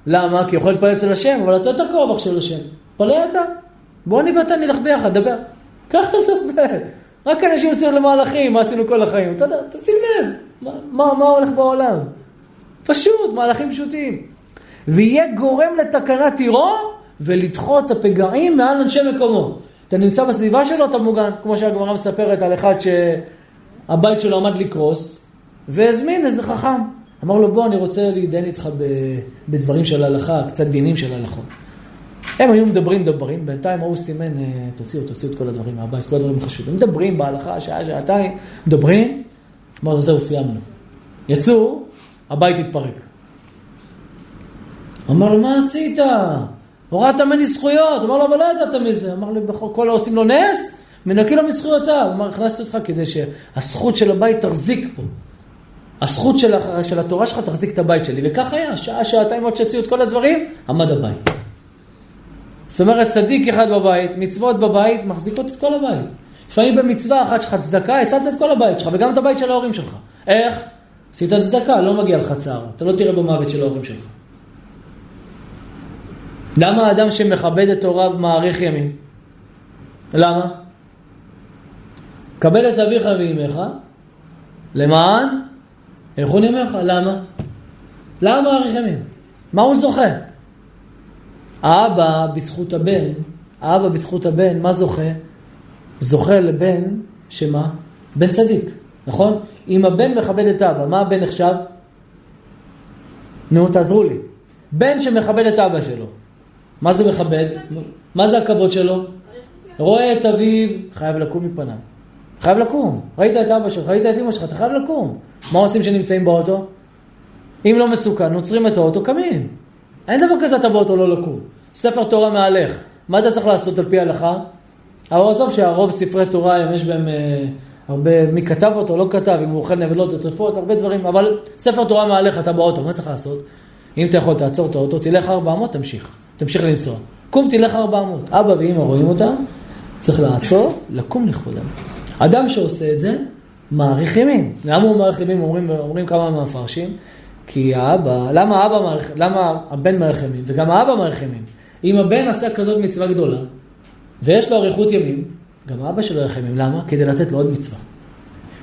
למה? כי יכול להתפלל אצל השם, אבל אתה יותר קרוב עכשיו לשם. פלא אתה. בוא אני ואתה נלך ביחד, דבר. ככה זה עובד. רק אנשים עושים למהלכים, מה עשינו כל החיים. תשים לב, מה, מה, מה הולך בעולם? פשוט, מהלכים פשוטים. ויהיה גורם לתקנת עירו ולדחות הפגעים מעל אנשי מקומו. אתה נמצא בסביבה שלו, אתה מוגן. כמו שהגמרא מספרת על אחד שהבית שלו עמד לקרוס, והזמין איזה חכם. אמר לו, בוא, אני רוצה להתדיין איתך בדברים של הלכה, קצת דינים של הלכות. הם היו מדברים, מדברים, בינתיים ההוא סימן, אה, תוציאו, תוציאו את כל הדברים מהבית, כל הדברים חשובים. מדברים בהלכה, שעה, שעתיים, מדברים, אמר לו, זהו, סיימנו. יצאו, הבית התפרק. אמר לו, מה עשית? הורדת ממני זכויות. אמר לו, אבל לא ידעת מזה. אמר לו, כל העושים לו נס, מנקי לו מזכויותיו. אמר, הכנסתי אותך כדי שהזכות של הבית תחזיק פה. הזכות של, של התורה שלך תחזיק את הבית שלי. וכך היה, שעה, שעתיים עוד שהציעו את כל הדברים, עמד הבית. זאת אומרת, צדיק אחד בבית, מצוות בבית, מחזיקות את כל הבית. לפעמים במצווה אחת שלך צדקה, הצלת את כל הבית שלך, וגם את הבית של ההורים שלך. איך? עשית צדקה, לא מגיע לך צער. אתה לא תראה במוות של ההורים שלך. למה האדם שמכבד את הוריו מאריך ימים? למה? קבל את אביך ואימך, למען ילכון ימיך. למה? למה מאריך ימים? מה הוא זוכה? האבא בזכות הבן, האבא בזכות הבן, מה זוכה? זוכה לבן, שמה? בן צדיק, נכון? אם הבן מכבד את אבא, מה הבן נחשב? נו, תעזרו לי. בן שמכבד את אבא שלו, מה זה מכבד? מה זה הכבוד שלו? רואה את אביו, חייב לקום מפניו. חייב לקום. ראית את אבא שלך, ראית את אמא שלך, אתה חייב לקום. מה עושים כשנמצאים באוטו? אם לא מסוכן, עוצרים את האוטו, קמים. אין דבר כזה אתה באוטו לא לקום. ספר תורה מהלך. מה אתה צריך לעשות על פי ההלכה? אבל עזוב שהרוב ספרי תורה, אם יש בהם אה, הרבה, מי כתב אותו, לא כתב, אם הוא אוכל נבלות וטרפות, הרבה דברים, אבל ספר תורה מהלך, אתה באוטו, מה צריך לעשות? אם אתה יכול, תעצור את האוטו, תלך 400, תמשיך. תמשיך לנסוע. קום תלך 400. אבא ואמא רואים אותם, צריך לעצור, לקום לכבודם. אדם שעושה את זה, מאריך ימים. למה הוא מאריך ימים? אומרים, אומרים כמה מהמפרשים. כי האבא, למה האבא מאריך, למה הבן מאריך ימים? וגם האבא מאריך ימים. אם הבן עשה כזאת מצווה גדולה, ויש לו אריכות ימים, גם האבא שלו יאריך ימים. למה? כדי לתת לו עוד מצווה.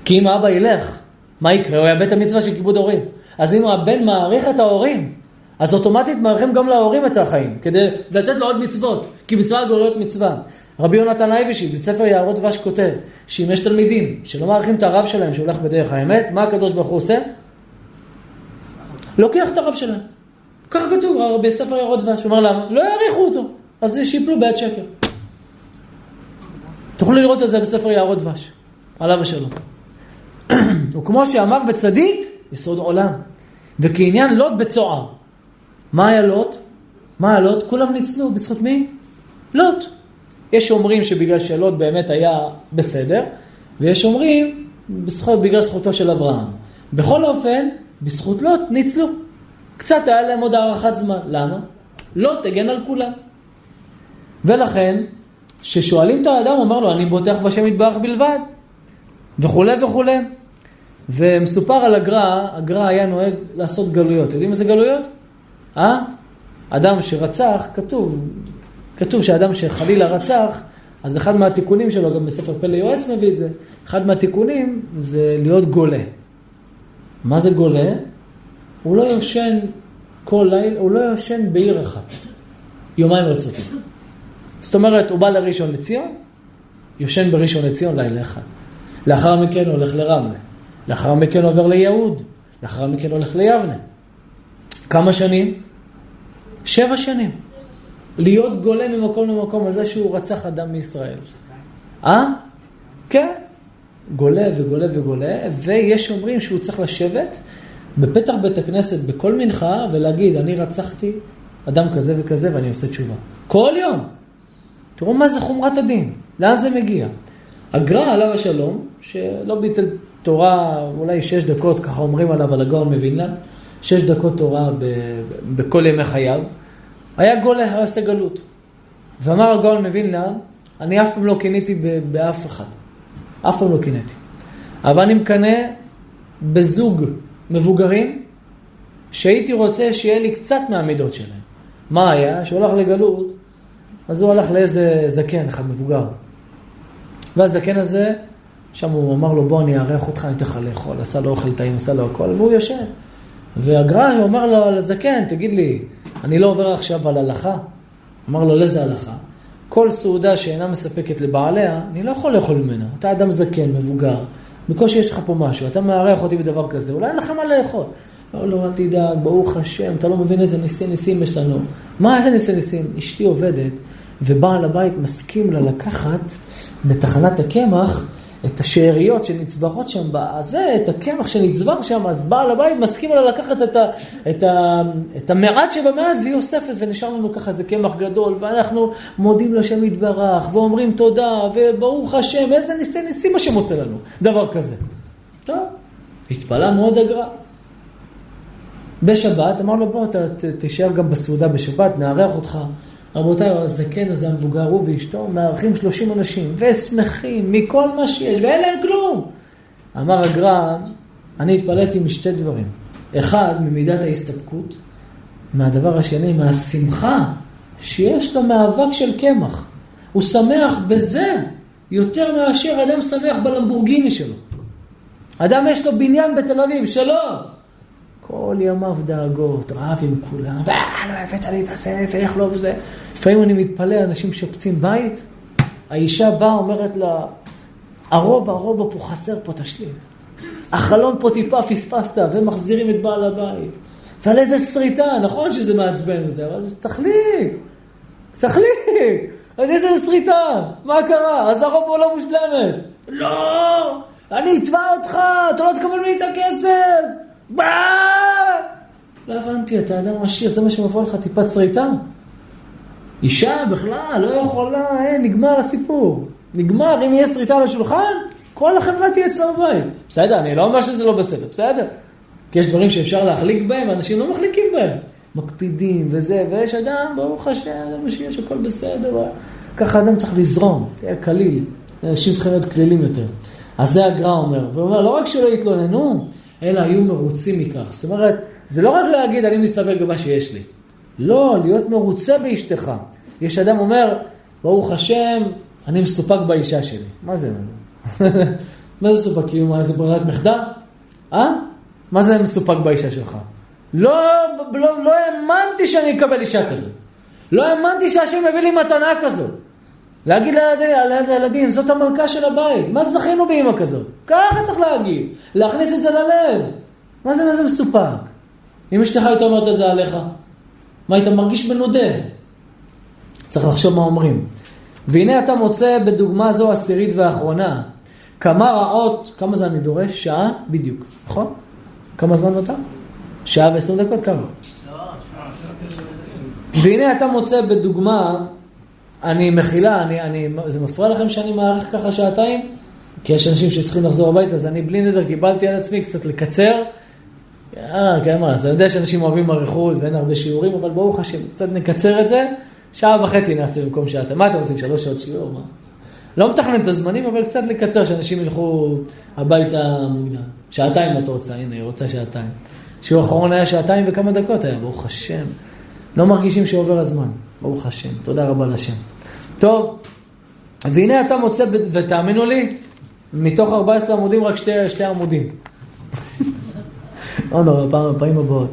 כי אם האבא ילך, מה יקרה? הוא יאבד את המצווה של כיבוד הורים. אז אם הבן מעריך את ההורים, אז אוטומטית מאריכים גם להורים את החיים, כדי לתת לו עוד מצוות, כי מצווה גוררת מצווה. רבי יונתן אייבשיץ, בספר יערות דבש כותב, שאם יש תלמידים שלא מעריכים את הרב שלהם שהולך בדרך האמת, מה הקדוש ברוך הוא עושה? לוקח את הרב שלהם. ככה כתוב בספר יערות דבש, הוא אומר למה? לא יעריכו אותו, אז שיפלו בעת שקר. תוכלו לראות את זה בספר יערות דבש, עליו השלום. <clears throat> וכמו שאמר בצדיק, יסוד עולם. וכעניין לוט בצוער. מה היה לוט? מה היה לוט? כולם ניצלו, בזכות מי? לוט. יש אומרים שבגלל שלוט באמת היה בסדר, ויש אומרים בזכות, בגלל זכותו של אברהם. בכל אופן, בזכות לוט ניצלו. קצת היה להם עוד הארכת זמן. למה? לוט הגן על כולם. ולכן, כששואלים את האדם, אומר לו, אני בוטח בשם יתברך בלבד, וכולי וכולי. ומסופר על הגר"א, הגר"א היה נוהג לעשות גלויות. יודעים איזה גלויות? אה? אדם שרצח, כתוב, כתוב שאדם שחלילה רצח, אז אחד מהתיקונים שלו, גם בספר פלא יועץ מביא את זה, אחד מהתיקונים זה להיות גולה. מה זה גולה? הוא לא יושן כל לילה, הוא לא יושן בעיר אחת, יומיים רצותים. זאת אומרת, הוא בא לראשון לציון, יושן בראשון לציון לילה אחד. לאחר מכן הוא הולך לרמלה. לאחר מכן עובר ליהוד, לאחר מכן הולך ליבנה. כמה שנים? שבע שנים. להיות גולה ממקום למקום על זה שהוא רצח אדם מישראל. אה? כן. גולה וגולה וגולה, ויש אומרים שהוא צריך לשבת בפתח בית הכנסת בכל מנחה ולהגיד, אני רצחתי אדם כזה וכזה ואני עושה תשובה. כל יום. תראו מה זה חומרת הדין, לאן זה מגיע. הגר"א עליו השלום, שלא ביטל תורה, אולי שש דקות, ככה אומרים עליו, על הגאון מווילנה, שש דקות תורה ב, בכל ימי חייו, היה גולה, היה עושה גלות. ואמר הגאון מווילנה, אני אף פעם לא קינאתי באף אחד. אף פעם לא קינאתי. אבל אני מקנא בזוג מבוגרים, שהייתי רוצה שיהיה לי קצת מהמידות שלהם. מה היה? שהוא הלך לגלות, אז הוא הלך לאיזה זקן, אחד מבוגר. והזקן הזה שם הוא אמר לו, בוא אני אארח אותך, אני אתן לך לאכול, עשה לו אוכל טעים, עשה לו הכל, והוא יושב. והגר"א אומר לו לזקן, תגיד לי, אני לא עובר עכשיו על הלכה? אמר לו, לאיזה הלכה? כל סעודה שאינה מספקת לבעליה, אני לא יכול לאכול ממנה. אתה אדם זקן, מבוגר, בקושי יש לך פה משהו, אתה מארח אותי בדבר כזה, אולי אין לך מה לאכול. אמר לו, אל תדאג, ברוך השם, אתה לא מבין איזה ניסי ניסים יש לנו. מה, איזה ניסי ניסים? אשתי עובדת, ובעל הבית מסכים לה לקחת בתחנת הקמח את השאריות שנצברות שם בזה, את הקמח שנצבר שם, אז בעל הבית מסכים לה לקחת את, ה, את, ה, את המעט שבמעט והיא אוספת, ונשאר לנו ככה איזה קמח גדול, ואנחנו מודים לשם יתברך, ואומרים תודה, וברוך השם, איזה ניסי ניסים השם עושה לנו, דבר כזה. טוב, התפלא מאוד הגר"א. בשבת, אמר לו בוא, תישאר גם בסעודה בשבת, נארח אותך. רבותיי, הזקן הזה, המבוגר, הוא ואשתו, מארחים 30 אנשים, ושמחים מכל מה שיש, ואין להם כלום. אמר הגר"א, אני התפלאתי משתי דברים. אחד, ממידת ההסתפקות, מהדבר השני, מהשמחה שיש לו מאבק של קמח. הוא שמח בזה יותר מאשר אדם שמח בלמבורגיני שלו. אדם יש לו בניין בתל אביב, שלו. כל ימיו דאגות, רב עם כולם, ולא הבאת לי את הספר, איך לא וזה. לפעמים אני מתפלא, אנשים שופצים בית, האישה באה, אומרת לה, הרובה, הרובה פה חסר פה, תשלים. החלון פה טיפה פספסת, ומחזירים את בעל הבית. ועל איזה שריטה, נכון שזה מעצבן וזה, אבל תחליק, תחליק. אז איזה שריטה, מה קרה? אז הרובה לא מושלמת. לא, אני אתבע אותך, אתה לא תקבל ממני את הכסף. לא הבנתי, אתה אדם עשיר, זה מה שמבוא לך, טיפת שריטה? אישה בכלל לא יכולה, אין, נגמר הסיפור. נגמר, אם יהיה שריטה על השולחן, כל החברה תהיה אצלו בבית. בסדר, אני לא אומר שזה לא בסדר, בסדר. כי יש דברים שאפשר להחליק בהם, ואנשים לא מחליקים בהם. מקפידים וזה, ויש אדם, ברוך השם, זה מה שיש, הכל בסדר. ככה אדם צריך לזרום, תהיה קליל. אנשים צריכים להיות כלילים יותר. אז זה הגר"א אומר. והוא אומר, לא רק שלא יתלוננו, אלא היו מרוצים מכך. זאת אומרת, זה לא רק להגיד, אני מסתפק במה שיש לי. לא, להיות מרוצה באשתך. יש אדם אומר, ברוך השם, אני מסופק באישה שלי. מה זה? <laughs> מה זה מסופק? כאילו, מה זה ברירת מחדל? אה? מה זה מסופק באישה שלך? לא, לא, לא האמנתי שאני אקבל אישה כזאת. לא האמנתי שהשם מביא לי מתנה כזאת. להגיד לילדים, זאת המלכה של הבית. מה זכינו באמא כזאת? ככה צריך להגיד. להכניס את זה ללב. מה זה, מה זה מסופק? אם אשתך הייתה אומרת את זה עליך, מה היית מרגיש מנודה? צריך לחשוב מה אומרים. והנה אתה מוצא בדוגמה זו עשירית ואחרונה, כמה רעות, כמה זה אני דורש? שעה? בדיוק, נכון? כמה זמן נותר? שעה ועשרים דקות? כמה? והנה אתה מוצא בדוגמה, אני מחילה, אני, אני, זה מפריע לכם שאני מאריך ככה שעתיים? כי יש אנשים שצריכים לחזור הביתה, אז אני בלי נדר קיבלתי על עצמי קצת לקצר. אה, כן, מה, אז אני יודע שאנשים אוהבים אריכות ואין הרבה שיעורים, אבל ברוך השם, קצת נקצר את זה, שעה וחצי נעשה במקום שעתיים. מה אתם רוצים, שלוש שעות שיעור? מה? לא מתכנן את הזמנים, אבל קצת לקצר, שאנשים ילכו הביתה מוקדם. שעתיים את רוצה, הנה, היא רוצה שעתיים. שיעור האחרון היה שעתיים וכמה דקות היה, ברוך השם. לא מרגישים שעובר הזמן, ברוך השם. תודה רבה לשם. טוב, והנה אתה מוצא, ותאמינו לי, מתוך 14 עמודים רק שתי, שתי עמודים. לא נורא, פעם, פעמים הבאות.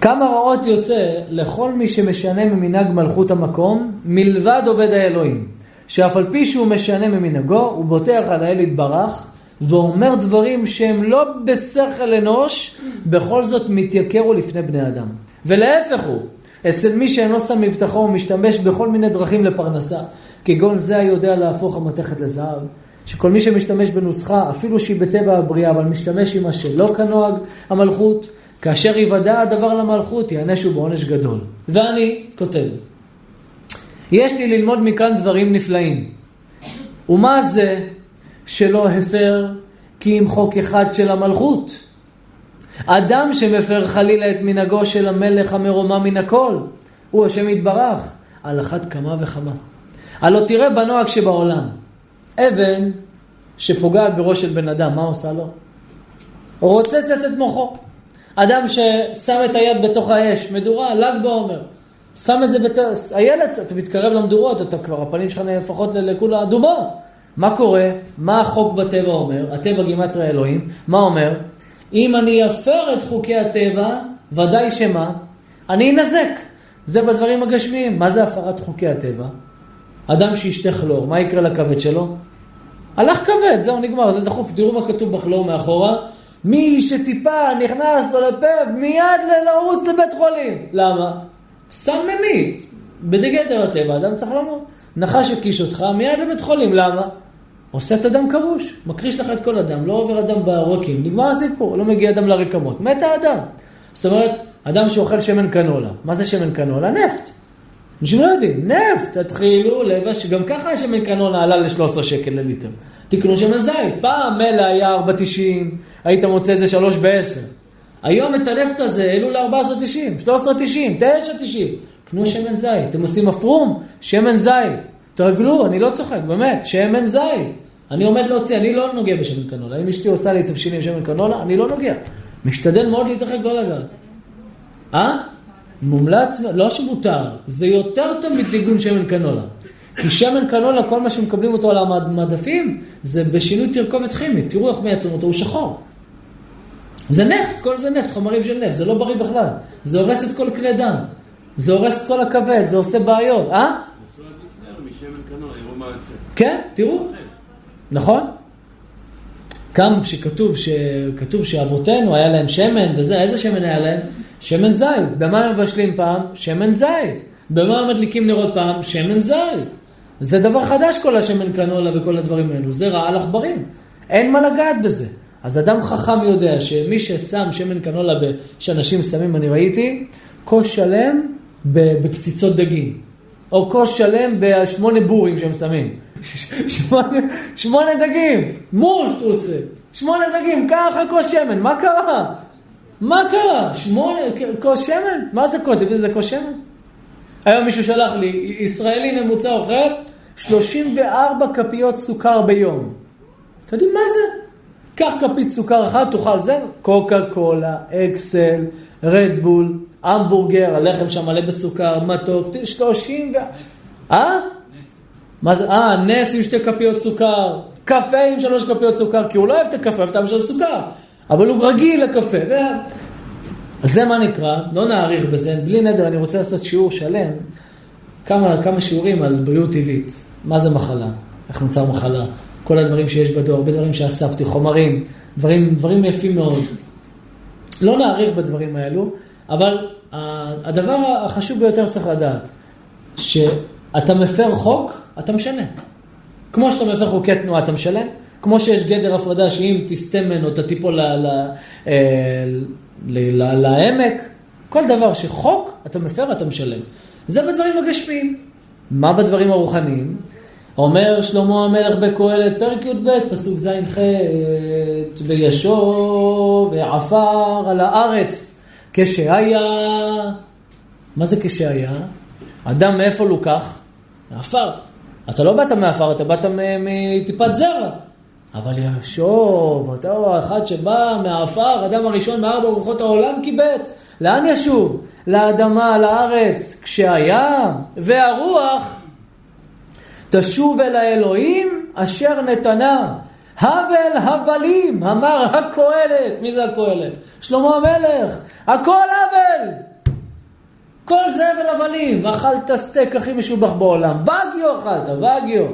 כמה רעות יוצא לכל מי שמשנה ממנהג מלכות המקום, מלבד עובד האלוהים, שאף על פי שהוא משנה ממנהגו, הוא בוטח על האל יתברך, ואומר דברים שהם לא בשכל אנוש, בכל זאת מתייקרו לפני בני אדם. ולהפך הוא, אצל מי שאינו שם מבטחו ומשתמש בכל מיני דרכים לפרנסה, כגון זה היודע להפוך המתכת לזהב, שכל מי שמשתמש בנוסחה, אפילו שהיא בטבע הבריאה, אבל משתמש עם מה שלא כנוהג המלכות, כאשר יוודע הדבר למלכות, יענשו בעונש גדול. ואני כותב, יש לי ללמוד מכאן דברים נפלאים. ומה זה שלא הפר כי אם חוק אחד של המלכות? אדם שמפר חלילה את מנהגו של המלך המרומם מן הכל, הוא השם יתברך, על אחת כמה וכמה. הלא תראה בנוהג שבעולם, אבן שפוגעת בראש של בן אדם, מה עושה לו? רוצצת את מוחו. אדם ששם את היד בתוך האש, מדורה, ל"ג בעומר, שם את זה בתוך... הילד, אתה מתקרב למדורות, אתה כבר, הפנים שלך לפחות לכולה אדומות. מה קורה? מה החוק בטבע אומר? הטבע גימטרי אלוהים. מה אומר? אם אני אפר את חוקי הטבע, ודאי שמה? אני אנזק. זה בדברים הגשמיים. מה זה הפרת חוקי הטבע? אדם שישתה כלור, מה יקרה לכבד שלו? הלך כבד, זהו, נגמר, זה דחוף. תראו מה כתוב בכלור מאחורה. מי שטיפה נכנס לו לפה, מיד לרוץ לבית חולים. למה? סם ממית. בגדר הטבע, אדם צריך למות. נחש הקיש אותך, מיד לבית חולים. למה? עושה את הדם קרוש, מקריש לך את כל הדם, לא עובר אדם בעורקים, נגמר הסיפור, לא מגיע אדם לרקמות, מת האדם. זאת אומרת, אדם שאוכל שמן קנולה, מה זה שמן קנולה? נפט. אנשים לא יודעים, נפט, תתחילו לבש, גם ככה השמן קנולה עלה ל-13 שקל לליטר. תקנו שמן זית, פעם מלא היה 4.90, היית מוצא איזה 3 ב-10. היום את הנפט הזה העלו ל-14.90, 13.90, 9.90. קנו שמן זית, אתם עושים אפרום, שמן זית. תרגלו, אני לא צוחק, באמת, שמן זית. אני עומד להוציא, אני לא נוגע בשמן קנולה. אם אשתי עושה לי תבשילים שמן קנולה, אני לא נוגע. משתדל מאוד להתרחק, לא לגעת. אה? מומלץ, לא שמותר, זה יותר טוב מדיגון שמן קנולה. כי שמן קנולה, כל מה שמקבלים אותו על המדפים, זה בשינוי תרכובת כימית. תראו איך מייצרים אותו, הוא שחור. זה נפט, כל זה נפט, חומרים של נפט, זה לא בריא בכלל. זה הורס את כל כלי דם. זה הורס את כל הכבד, זה עושה בעיות, אה? כן, תראו. נכון? גם שכתוב, שכתוב שאבותינו היה להם שמן וזה, איזה שמן היה להם? שמן זית. במה הם מבשלים פעם? שמן זית. במה הם מדליקים נרות פעם? שמן זית. זה דבר חדש כל השמן קנולה וכל הדברים האלו, זה רעל עכברים. אין מה לגעת בזה. אז אדם חכם יודע שמי ששם שמן קנולה שאנשים שמים, אני ראיתי, כוס שלם בקציצות דגים. או כוס שלם בשמונה בורים שהם שמים. שמונה, שמונה דגים, עושה. שמונה דגים, ככה כוס שמן, מה קרה? מה קרה? שמונה, כוס שמן? מה זה כוס? זה כוס שמן? היום מישהו שלח לי, ישראלי ממוצע אוכל 34 כפיות סוכר ביום. אתם יודעים מה זה? קח כפית סוכר אחת, תאכל זה, קוקה קולה, אקסל, רדבול, המבורגר, הלחם שם מלא בסוכר, מתוק, 30 ו... אה? מה זה? אה, נס עם שתי כפיות סוכר, קפה עם שלוש כפיות סוכר, כי הוא לא אוהב את הקפה, אוהב את של סוכר, אבל הוא רגיל לקפה. אז זה מה נקרא, לא נאריך בזה, בלי נדר, אני רוצה לעשות שיעור שלם, כמה, כמה שיעורים על בריאות טבעית. מה זה מחלה? איך נוצר מחלה? כל הדברים שיש בדור, הרבה דברים שאספתי, חומרים, דברים, דברים יפים מאוד. לא נאריך בדברים האלו, אבל הדבר החשוב ביותר צריך לדעת, שאתה מפר חוק, אתה משנה. כמו שאתה מפר חוקי תנועה, אתה משלם. כמו שיש גדר הפרדה שאם תסטה ממנו אתה תיפול אה, לעמק, כל דבר שחוק, אתה מפר, אתה משלם. זה בדברים הגשמיים. מה בדברים הרוחניים? אומר שלמה המלך בקהלת, פרק י"ב, פסוק ז'-ח', וישוב ועפר על הארץ כשהיה. מה זה כשהיה? אדם מאיפה לוקח? מעפר. אתה לא באת מעפר, אתה באת מטיפת זרע. אבל ישוב, אותו אחד שבא מעפר, אדם הראשון מארבע רוחות העולם קיבץ. לאן ישוב? לאדמה, לארץ, כשהיה, והרוח תשוב אל האלוהים אשר נתנה. הבל הבלים, אמר הקהלת. מי זה הקהלת? שלמה המלך. הכל הבל. כל זה הבל הבלים. ואכלת סטייק הכי משובח בעולם. ואגיו אכלת, ואגיו.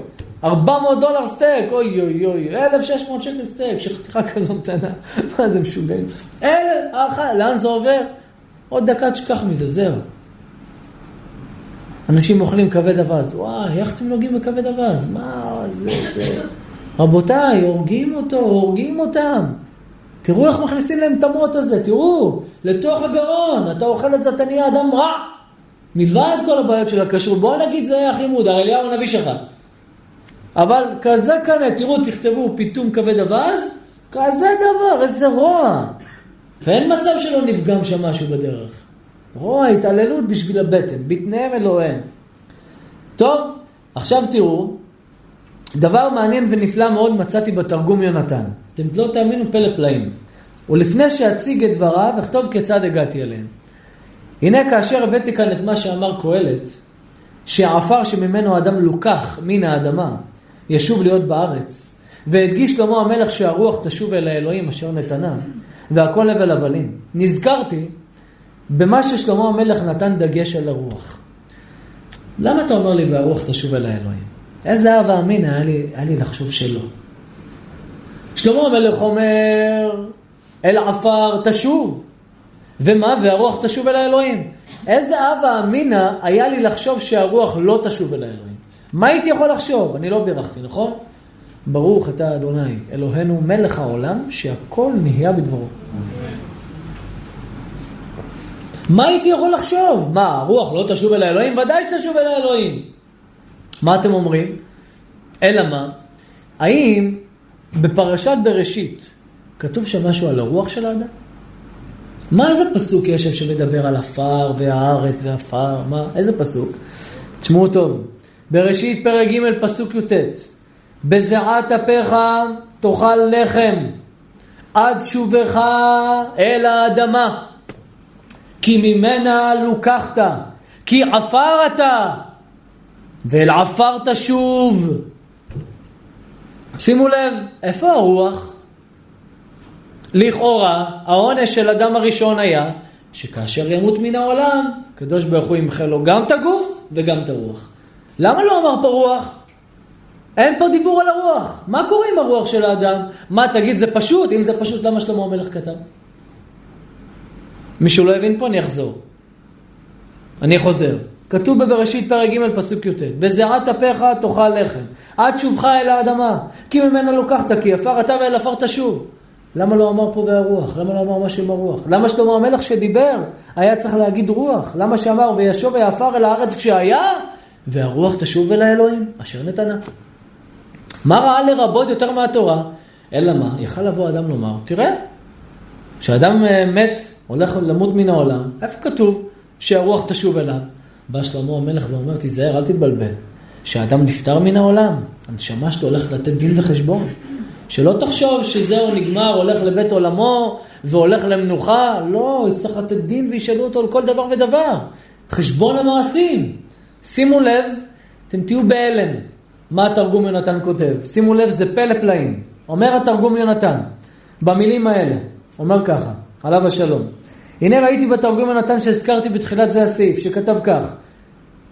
400 דולר סטייק, אוי אוי אוי, 1,600 שקל סטייק, שחתיכה כזאת קטנה, <laughs> מה זה משוגעים? אלף, אכל, לאן זה עובר? עוד דקה תשכח מזה, זהו. אנשים אוכלים כבד אווז, וואי, איך אתם נוגעים בכבד אווז? מה זה, זה... רבותיי, הורגים אותו, הורגים אותם. תראו איך מכניסים להם את המוט הזה, תראו, לתוך הגרון, אתה אוכל את זה, אתה נהיה אדם רע. מלבד כל הבעיות של הכשרות, בואו נגיד זה היה הכי מודר, אליהו הנביא שלך. אבל כזה כנראה, תראו, תכתבו פיתום כבד אווז, כזה דבר, איזה רוע. ואין מצב שלא נפגם שם משהו בדרך. רוע, התעללות בשביל הבטן, בטניהם אלוהיהם. טוב, עכשיו תראו, דבר מעניין ונפלא מאוד מצאתי בתרגום יונתן. אתם לא תאמינו פלא פלאים. ולפני שאציג את דבריו, אכתוב כיצד הגעתי אליהם. הנה כאשר הבאתי כאן את מה שאמר קהלת, שהעפר שממנו האדם לוקח מן האדמה, ישוב להיות בארץ. והדגיש שלמה המלך שהרוח תשוב אל האלוהים אשר נתנה, והכל הבל הבלים. נזכרתי במה ששלמה המלך נתן דגש על הרוח. למה אתה אומר לי והרוח תשוב אל האלוהים? איזה אהבה אמין היה לי, היה לי לחשוב שלא. שלמה המלך אומר, אל עפר תשוב. ומה? והרוח תשוב אל האלוהים. איזה אהבה אמינה היה לי לחשוב שהרוח לא תשוב אל האלוהים. מה הייתי יכול לחשוב? אני לא בירכתי, נכון? ברוך אתה אדוני, אלוהינו מלך העולם, שהכל נהיה בדברו. מה הייתי יכול לחשוב? מה, הרוח לא תשוב אל האלוהים? ודאי שתשוב אל האלוהים. מה אתם אומרים? אלא מה? האם בפרשת בראשית כתוב שם משהו על הרוח של האדם? מה איזה פסוק יש שם שמדבר על עפר והארץ ועפר? מה? איזה פסוק? תשמעו טוב. בראשית פרק ג' פסוק י"ט: בזיעת אפיך תאכל לחם עד שובך אל האדמה כי ממנה לוקחת כי עפר אתה ואל עפר תשוב שימו לב, איפה הרוח? לכאורה, העונש של אדם הראשון היה שכאשר ימות מן העולם, הקדוש ברוך הוא ימחה לו גם את הגוף וגם את הרוח. למה לא אמר פה רוח? אין פה דיבור על הרוח. מה קורה עם הרוח של האדם? מה, תגיד, זה פשוט? אם זה פשוט, למה שלמה המלך כתב? מישהו לא הבין פה? אני אחזור. אני חוזר. כתוב בבראשית פרק ג' פסוק י"ט: בזיעת אפיך תאכל לחם, עד שובך אל האדמה, כי ממנה לוקחת, כי עפר אתה ואל עפר תשוב. למה לא אמר פה והרוח? למה לא אמר משהו עם הרוח? למה שלמה המלך שדיבר היה צריך להגיד רוח? למה שאמר וישוב ויעפר אל הארץ כשהיה והרוח תשוב אל האלוהים אשר נתנה. מה ראה לרבות יותר מהתורה? אלא מה? יכל לבוא אדם לומר, תראה, כשאדם אה, מת, הולך למות מן העולם, איפה כתוב שהרוח תשוב אליו? בא שלמה המלך ואומר, תיזהר, אל תתבלבל. כשאדם נפטר מן העולם, הנשמה שלו הולכת לתת דין וחשבון. שלא תחשוב שזהו נגמר, הולך לבית עולמו והולך למנוחה. לא, יצטרך לתת דין וישאלו אותו על כל דבר ודבר. חשבון המעשים. שימו לב, אתם תהיו בהלם. מה התרגום יונתן כותב? שימו לב, זה פלא פלאים. אומר התרגום יונתן, במילים האלה, אומר ככה, עליו השלום. הנה ראיתי בתרגום יונתן שהזכרתי בתחילת זה הסעיף, שכתב כך: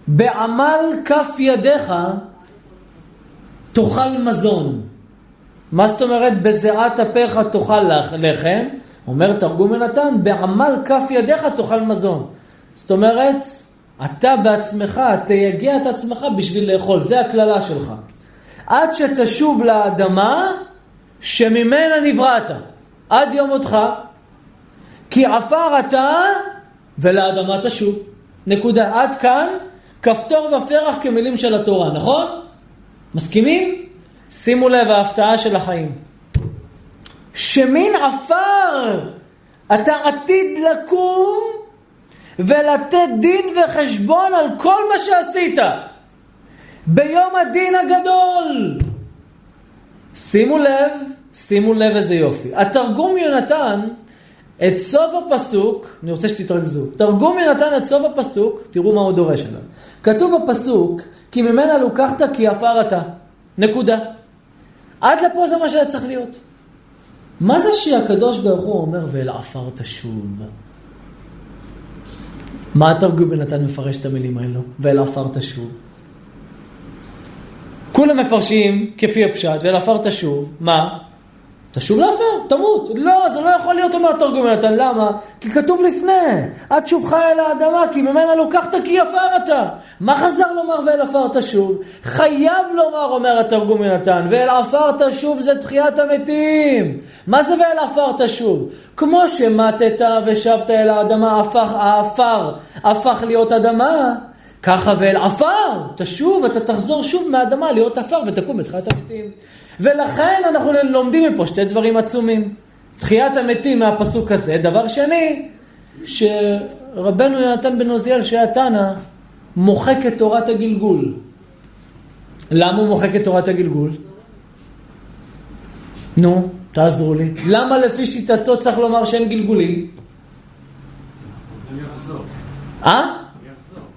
בעמל כף ידיך תאכל מזון. מה זאת אומרת בזיעת אפיך תאכל לחם? אומר תרגום יונתן, בעמל כף ידיך תאכל מזון. זאת אומרת, אתה בעצמך תייגע את עצמך בשביל לאכול, זה הקללה שלך. עד שתשוב לאדמה שממנה נבראת, עד יום מותך, כי עפר אתה ולאדמה תשוב. נקודה. עד כאן, כפתור ופרח כמילים של התורה, נכון? מסכימים? שימו לב, ההפתעה של החיים. שמין עפר אתה עתיד לקום ולתת דין וחשבון על כל מה שעשית ביום הדין הגדול. שימו לב, שימו לב איזה יופי. התרגום יונתן את סוף הפסוק, אני רוצה שתתרכזו, תרגום יונתן את סוף הפסוק, תראו מה הוא דורש עליו. כתוב בפסוק, כי ממנה לוקחת כי עפר אתה. נקודה. עד לפה זה מה שהיה צריך להיות. מה זה שהקדוש ברוך הוא אומר ואל עפר תשוב? מה התרגום בנתן מפרש את המילים האלו? ואל עפר תשוב. כולם מפרשים כפי הפשט, ואל עפר תשוב, מה? תשוב לעפר, תמות. לא, זה לא יכול להיות, אומר התרגום נתן. למה? כי כתוב לפני, עד שובך אל האדמה, כי ממנה לוקחת כי עפר אתה. מה חזר לומר ואל עפר תשוב? חייב לומר, אומר התרגום נתן, ואל עפר תשוב זה תחיית המתים. מה זה ואל עפר תשוב? כמו שמטת ושבת אל האדמה, הפך, העפר הפך להיות אדמה, ככה ואל עפר תשוב, אתה תחזור שוב מהאדמה להיות עפר ותקום בתחיית המתים. ולכן אנחנו לומדים מפה שתי דברים עצומים. תחיית המתים מהפסוק הזה. דבר שני, שרבנו יונתן בן עוזיאל, שהיה תנא, מוחק את תורת הגלגול. למה הוא מוחק את תורת הגלגול? נו, תעזרו לי. למה לפי שיטתו צריך לומר שאין גלגולים? אה?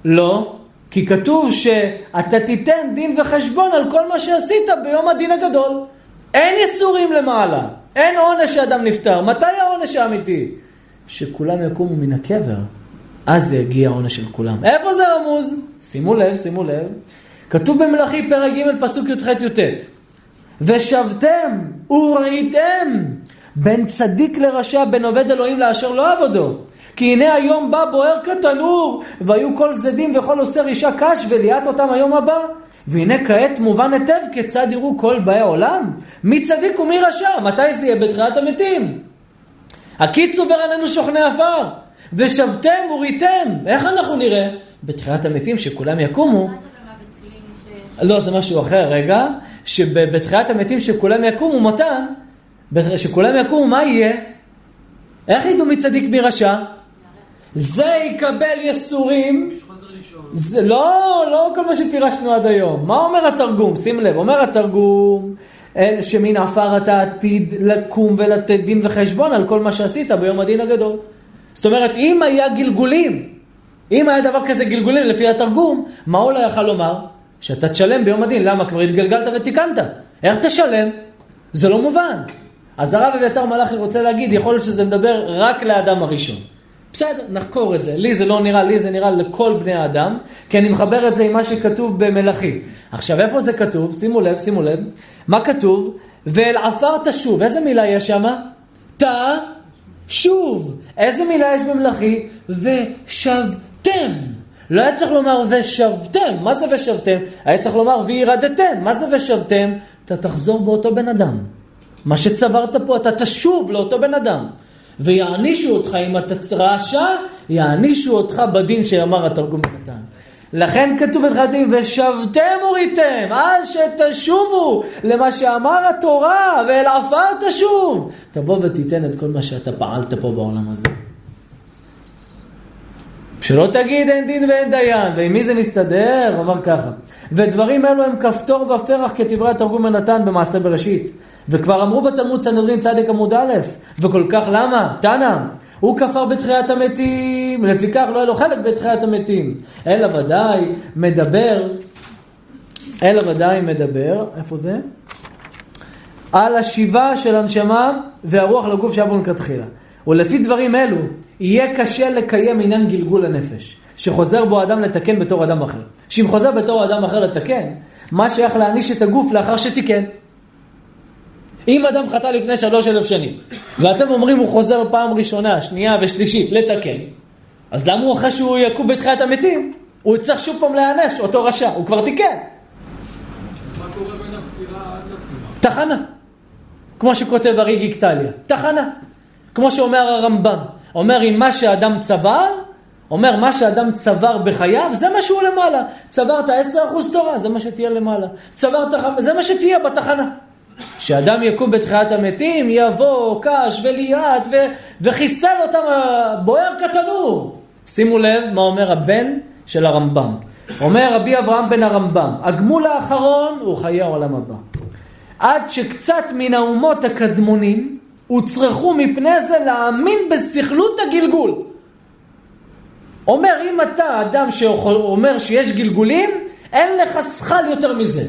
לא. כי כתוב שאתה תיתן דין וחשבון על כל מה שעשית ביום הדין הגדול. אין איסורים למעלה, אין עונש שאדם נפטר. מתי העונש האמיתי? שכולם יקומו מן הקבר, אז יגיע העונש של כולם. איפה זה רמוז? שימו לב, שימו לב. כתוב במלאכי פרק ג' פסוק י"ח-י"ט: ושבתם וראיתם בין צדיק לרשע, בין עובד אלוהים לאשר לא עבודו. כי הנה היום בא בוער כתנור, והיו כל זדים וכל עושה רישה קש, וליאת אותם היום הבא. והנה כעת מובן היטב כיצד יראו כל באי העולם, מי צדיק ומי רשע, מתי זה יהיה בתחיית המתים? הקיץ עובר עלינו שוכני עפר, ושבתם וריתם, איך אנחנו נראה? בתחיית המתים שכולם יקומו. לא, זה משהו אחר, רגע, שבתחיית המתים שכולם יקומו, מתן, שכולם יקומו, מה יהיה? איך ידעו מי צדיק מי רשע? זה יקבל יסורים. זה לא, לא כל מה שפירשנו עד היום. מה אומר התרגום? שים לב, אומר התרגום שמן עפר אתה עתיד לקום ולתת דין וחשבון על כל מה שעשית ביום הדין הגדול. זאת אומרת, אם היה גלגולים, אם היה דבר כזה גלגולים לפי התרגום, מה הוא לא יכל לומר? שאתה תשלם ביום הדין. למה? כבר התגלגלת ותיקנת. איך תשלם? זה לא מובן. אז הרב אביתר מלאכי רוצה להגיד, יכול להיות שזה מדבר רק לאדם הראשון. בסדר, נחקור את זה. לי זה לא נראה, לי זה נראה לכל בני האדם, כי אני מחבר את זה עם מה שכתוב במלאכי. עכשיו, איפה זה כתוב? שימו לב, שימו לב. מה כתוב? ואל עפר תשוב. איזה מילה יש שם? תא שוב. איזה מילה יש במלאכי? ושבתם. לא היה צריך לומר ושבתם. מה זה ושבתם? היה צריך לומר וירדתם. מה זה ושבתם? אתה תחזור באותו בן אדם. מה שצברת פה, אתה תשוב לאותו בן אדם. ויענישו אותך אם אתה רעשה, יענישו אותך בדין שאמר התרגום נתן. לכן כתוב בתחילת ימים, ושבתם וריתם, אז שתשובו למה שאמר התורה, ואל עפר תשוב. תבוא ותיתן את כל מה שאתה פעלת פה בעולם הזה. שלא תגיד אין דין ואין דיין, ועם מי זה מסתדר? הוא אמר ככה. ודברים אלו הם כפתור ופרח כדברי התרגום הנתן במעשה בראשית. וכבר אמרו בתלמוד סנהדרין צדיק עמוד א', וכל כך למה? תנא, הוא כפר בתחיית המתים, לפיכך לא היה לו חלק בתחיית המתים. אלא ודאי מדבר, אלא ודאי מדבר, איפה זה? על השיבה של הנשמה והרוח לגוף שהיה בו מלכתחילה. ולפי דברים אלו, יהיה קשה לקיים עניין גלגול הנפש, שחוזר בו אדם לתקן בתור אדם אחר. שאם חוזר בתור אדם אחר לתקן, מה שייך להעניש את הגוף לאחר שתיקן? אם אדם חטא לפני שלוש אלף שנים, ואתם אומרים הוא חוזר פעם ראשונה, שנייה ושלישית לתקן, אז למה הוא אחרי שהוא יקום בתחיית המתים, הוא יצטרך שוב פעם להיענש, אותו רשע, הוא כבר תיקן. תחנה. כמו שכותב הריגי קטליה, תחנה. כמו שאומר הרמב"ם, אומר אם מה שאדם צבר, אומר מה שאדם צבר בחייו, זה מה שהוא למעלה. צברת 10% תורה, זה מה שתהיה למעלה. צברת, זה מה שתהיה בתחנה. כשאדם יקום בתחיית המתים, יבוא קש וליאת ו... וחיסל אותם בוער כתנור. שימו לב מה אומר הבן של הרמב"ם. אומר רבי אברהם בן הרמב"ם, הגמול האחרון הוא חיי העולם הבא. עד שקצת מן האומות הקדמונים הוצרכו מפני זה להאמין בסכלות הגלגול. אומר, אם אתה אדם שאומר שיש גלגולים, אין לך שכל יותר מזה.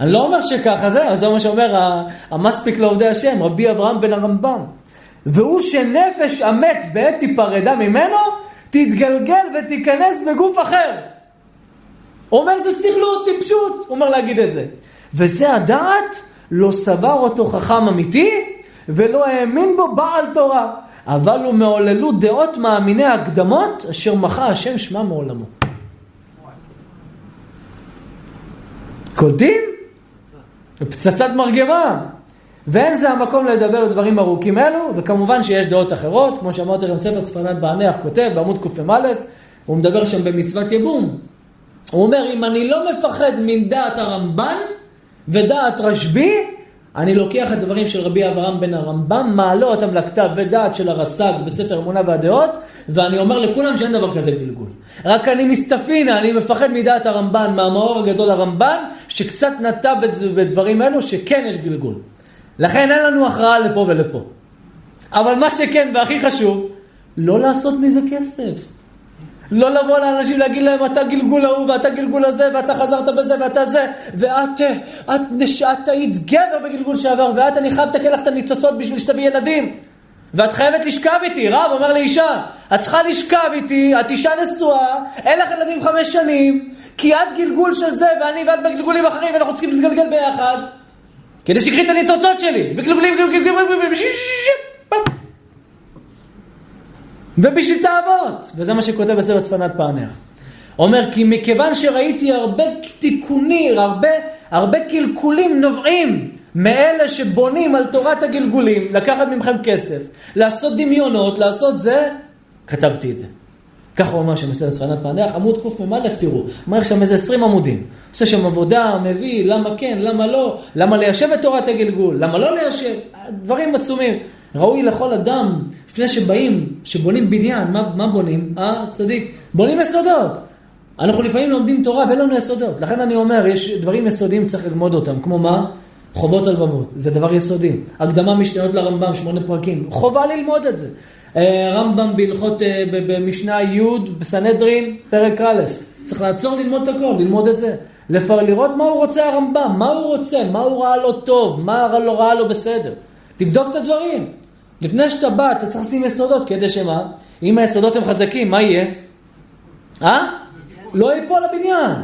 אני לא אומר שככה זה, זה מה שאומר המספיק לעובדי השם, רבי אברהם בן הרמב"ם. והוא שנפש המת בעת תיפרדה ממנו, תתגלגל ותיכנס בגוף אחר. הוא אומר זה סכלות, טיפשות, הוא אומר להגיד את זה. וזה הדעת, לא סבר אותו חכם אמיתי, ולא האמין בו בעל תורה. אבל הוא מעוללו דעות מאמיני הקדמות, אשר מחה השם שמה מעולמו. קולטים? פצצת מרגמה. ואין זה המקום לדבר דברים ארוכים אלו, וכמובן שיש דעות אחרות, כמו שאמרתי לכם, ספר צפנת בענח כותב בעמוד קמ"א, הוא מדבר שם במצוות יבום. הוא אומר, אם אני לא מפחד מדעת הרמב"ן ודעת רשב"י, אני לוקח את הדברים של רבי אברהם בן הרמב"ם, מעלה אותם לכתב ודעת של הרס"ג בספר אמונה והדעות, ואני אומר לכולם שאין דבר כזה גלגול. רק אני מסתפינה, אני מפחד מדעת הרמב"ן, מהמאור הגדול הרמב"ן, שקצת נטע בדברים אלו שכן יש גלגול. לכן אין לנו הכרעה לפה ולפה. אבל מה שכן והכי חשוב, לא לעשות מזה כסף. לא לבוא לאנשים להגיד להם אתה גלגול ההוא ואתה גלגול הזה ואתה חזרת בזה ואתה זה ואת את, את היית גבר בגלגול שעבר ואת אני חייב לתקן לך את הניצוצות בשביל שתביא ילדים ואת חייבת לשכב איתי, רב אומר לאישה את צריכה לשכב איתי, את אישה נשואה, אין לך ילדים חמש שנים כי את גלגול של זה ואני ואת בגלגולים אחרים ואנחנו צריכים להתגלגל ביחד כדי שתקחי את הניצוצות שלי וגלגולים גלגולים גלגולים ובשביל תאוות, וזה מה שכותב בספר צפנת פענח. אומר, כי מכיוון שראיתי הרבה תיקונים, הרבה, הרבה קלקולים נובעים מאלה שבונים על תורת הגלגולים, לקחת ממכם כסף, לעשות דמיונות, לעשות זה, כתבתי את זה. ככה הוא אומר שם בספר צפנת פענח, עמוד קמ"א, תראו, אומר שם איזה 20 עמודים. עושה שם עבודה, מביא, למה כן, למה לא, למה ליישב את תורת הגלגול, למה לא ליישב, דברים עצומים. ראוי לכל אדם, לפני שבאים, שבונים בניין, מה, מה בונים? אה, צדיק? בונים יסודות. אנחנו לפעמים לומדים תורה ואין לנו יסודות. לכן אני אומר, יש דברים יסודיים צריך ללמוד אותם, כמו מה? חובות הלבבות, זה דבר יסודי. הקדמה משניות לרמב"ם, שמונה פרקים, חובה ללמוד את זה. אה, רמב"ם בהלכות, אה, במשנה י' בסנהדרין, פרק א', צריך לעצור ללמוד את הכל, ללמוד את זה. לפר, לראות מה הוא רוצה הרמב"ם, מה הוא רוצה, מה הוא ראה לו טוב, מה לא ראה לו בסדר. תבדוק את הדברים. לפני שאתה בא, אתה צריך לשים יסודות, כדי שמה? אם היסודות הם חזקים, מה יהיה? אה? לא ייפול לבניין.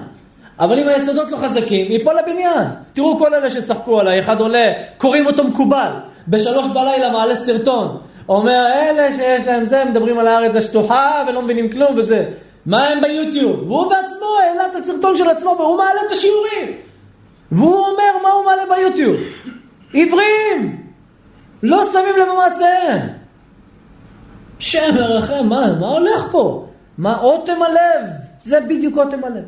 אבל אם היסודות לא חזקים, ייפול לבניין. תראו כל אלה שצחקו עליי, אחד עולה, קוראים אותו מקובל. בשלוש בלילה מעלה סרטון. אומר, אלה שיש להם זה, מדברים על הארץ השטוחה ולא מבינים כלום וזה. מה הם ביוטיוב? והוא בעצמו העלה את הסרטון של עצמו והוא מעלה את השיעורים. והוא אומר מה הוא מעלה ביוטיוב. עיוורים! לא שמים לב במעשיהם. שם מרחם, מה, מה הולך פה? מה אוטם הלב? זה בדיוק רותם הלב.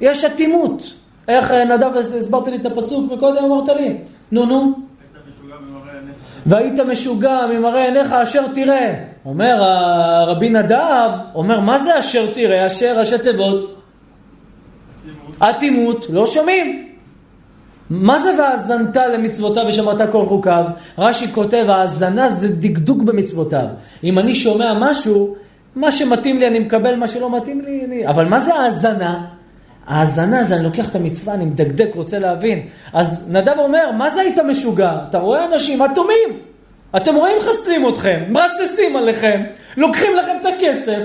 יש אטימות. איך אה, נדב, הסברת לי את הפסוק מקודם, אמרת לי. נו, נו. והיית משוגע ממראה עיניך אשר תראה. אומר רבי נדב, אומר, מה זה אשר תראה? אשר ראשי תיבות? אטימות, לא שומעים. מה זה והאזנת למצוותיו ושמרת כל חוקיו? רש"י כותב, האזנה זה דקדוק במצוותיו. אם אני שומע משהו, מה שמתאים לי אני מקבל, מה שלא מתאים לי, אני... אבל מה זה האזנה? האזנה זה אני לוקח את המצווה, אני מדקדק, רוצה להבין. אז נדב אומר, מה זה היית משוגע? אתה רואה אנשים אטומים. אתם רואים חסלים אתכם, מרססים עליכם, לוקחים לכם את הכסף,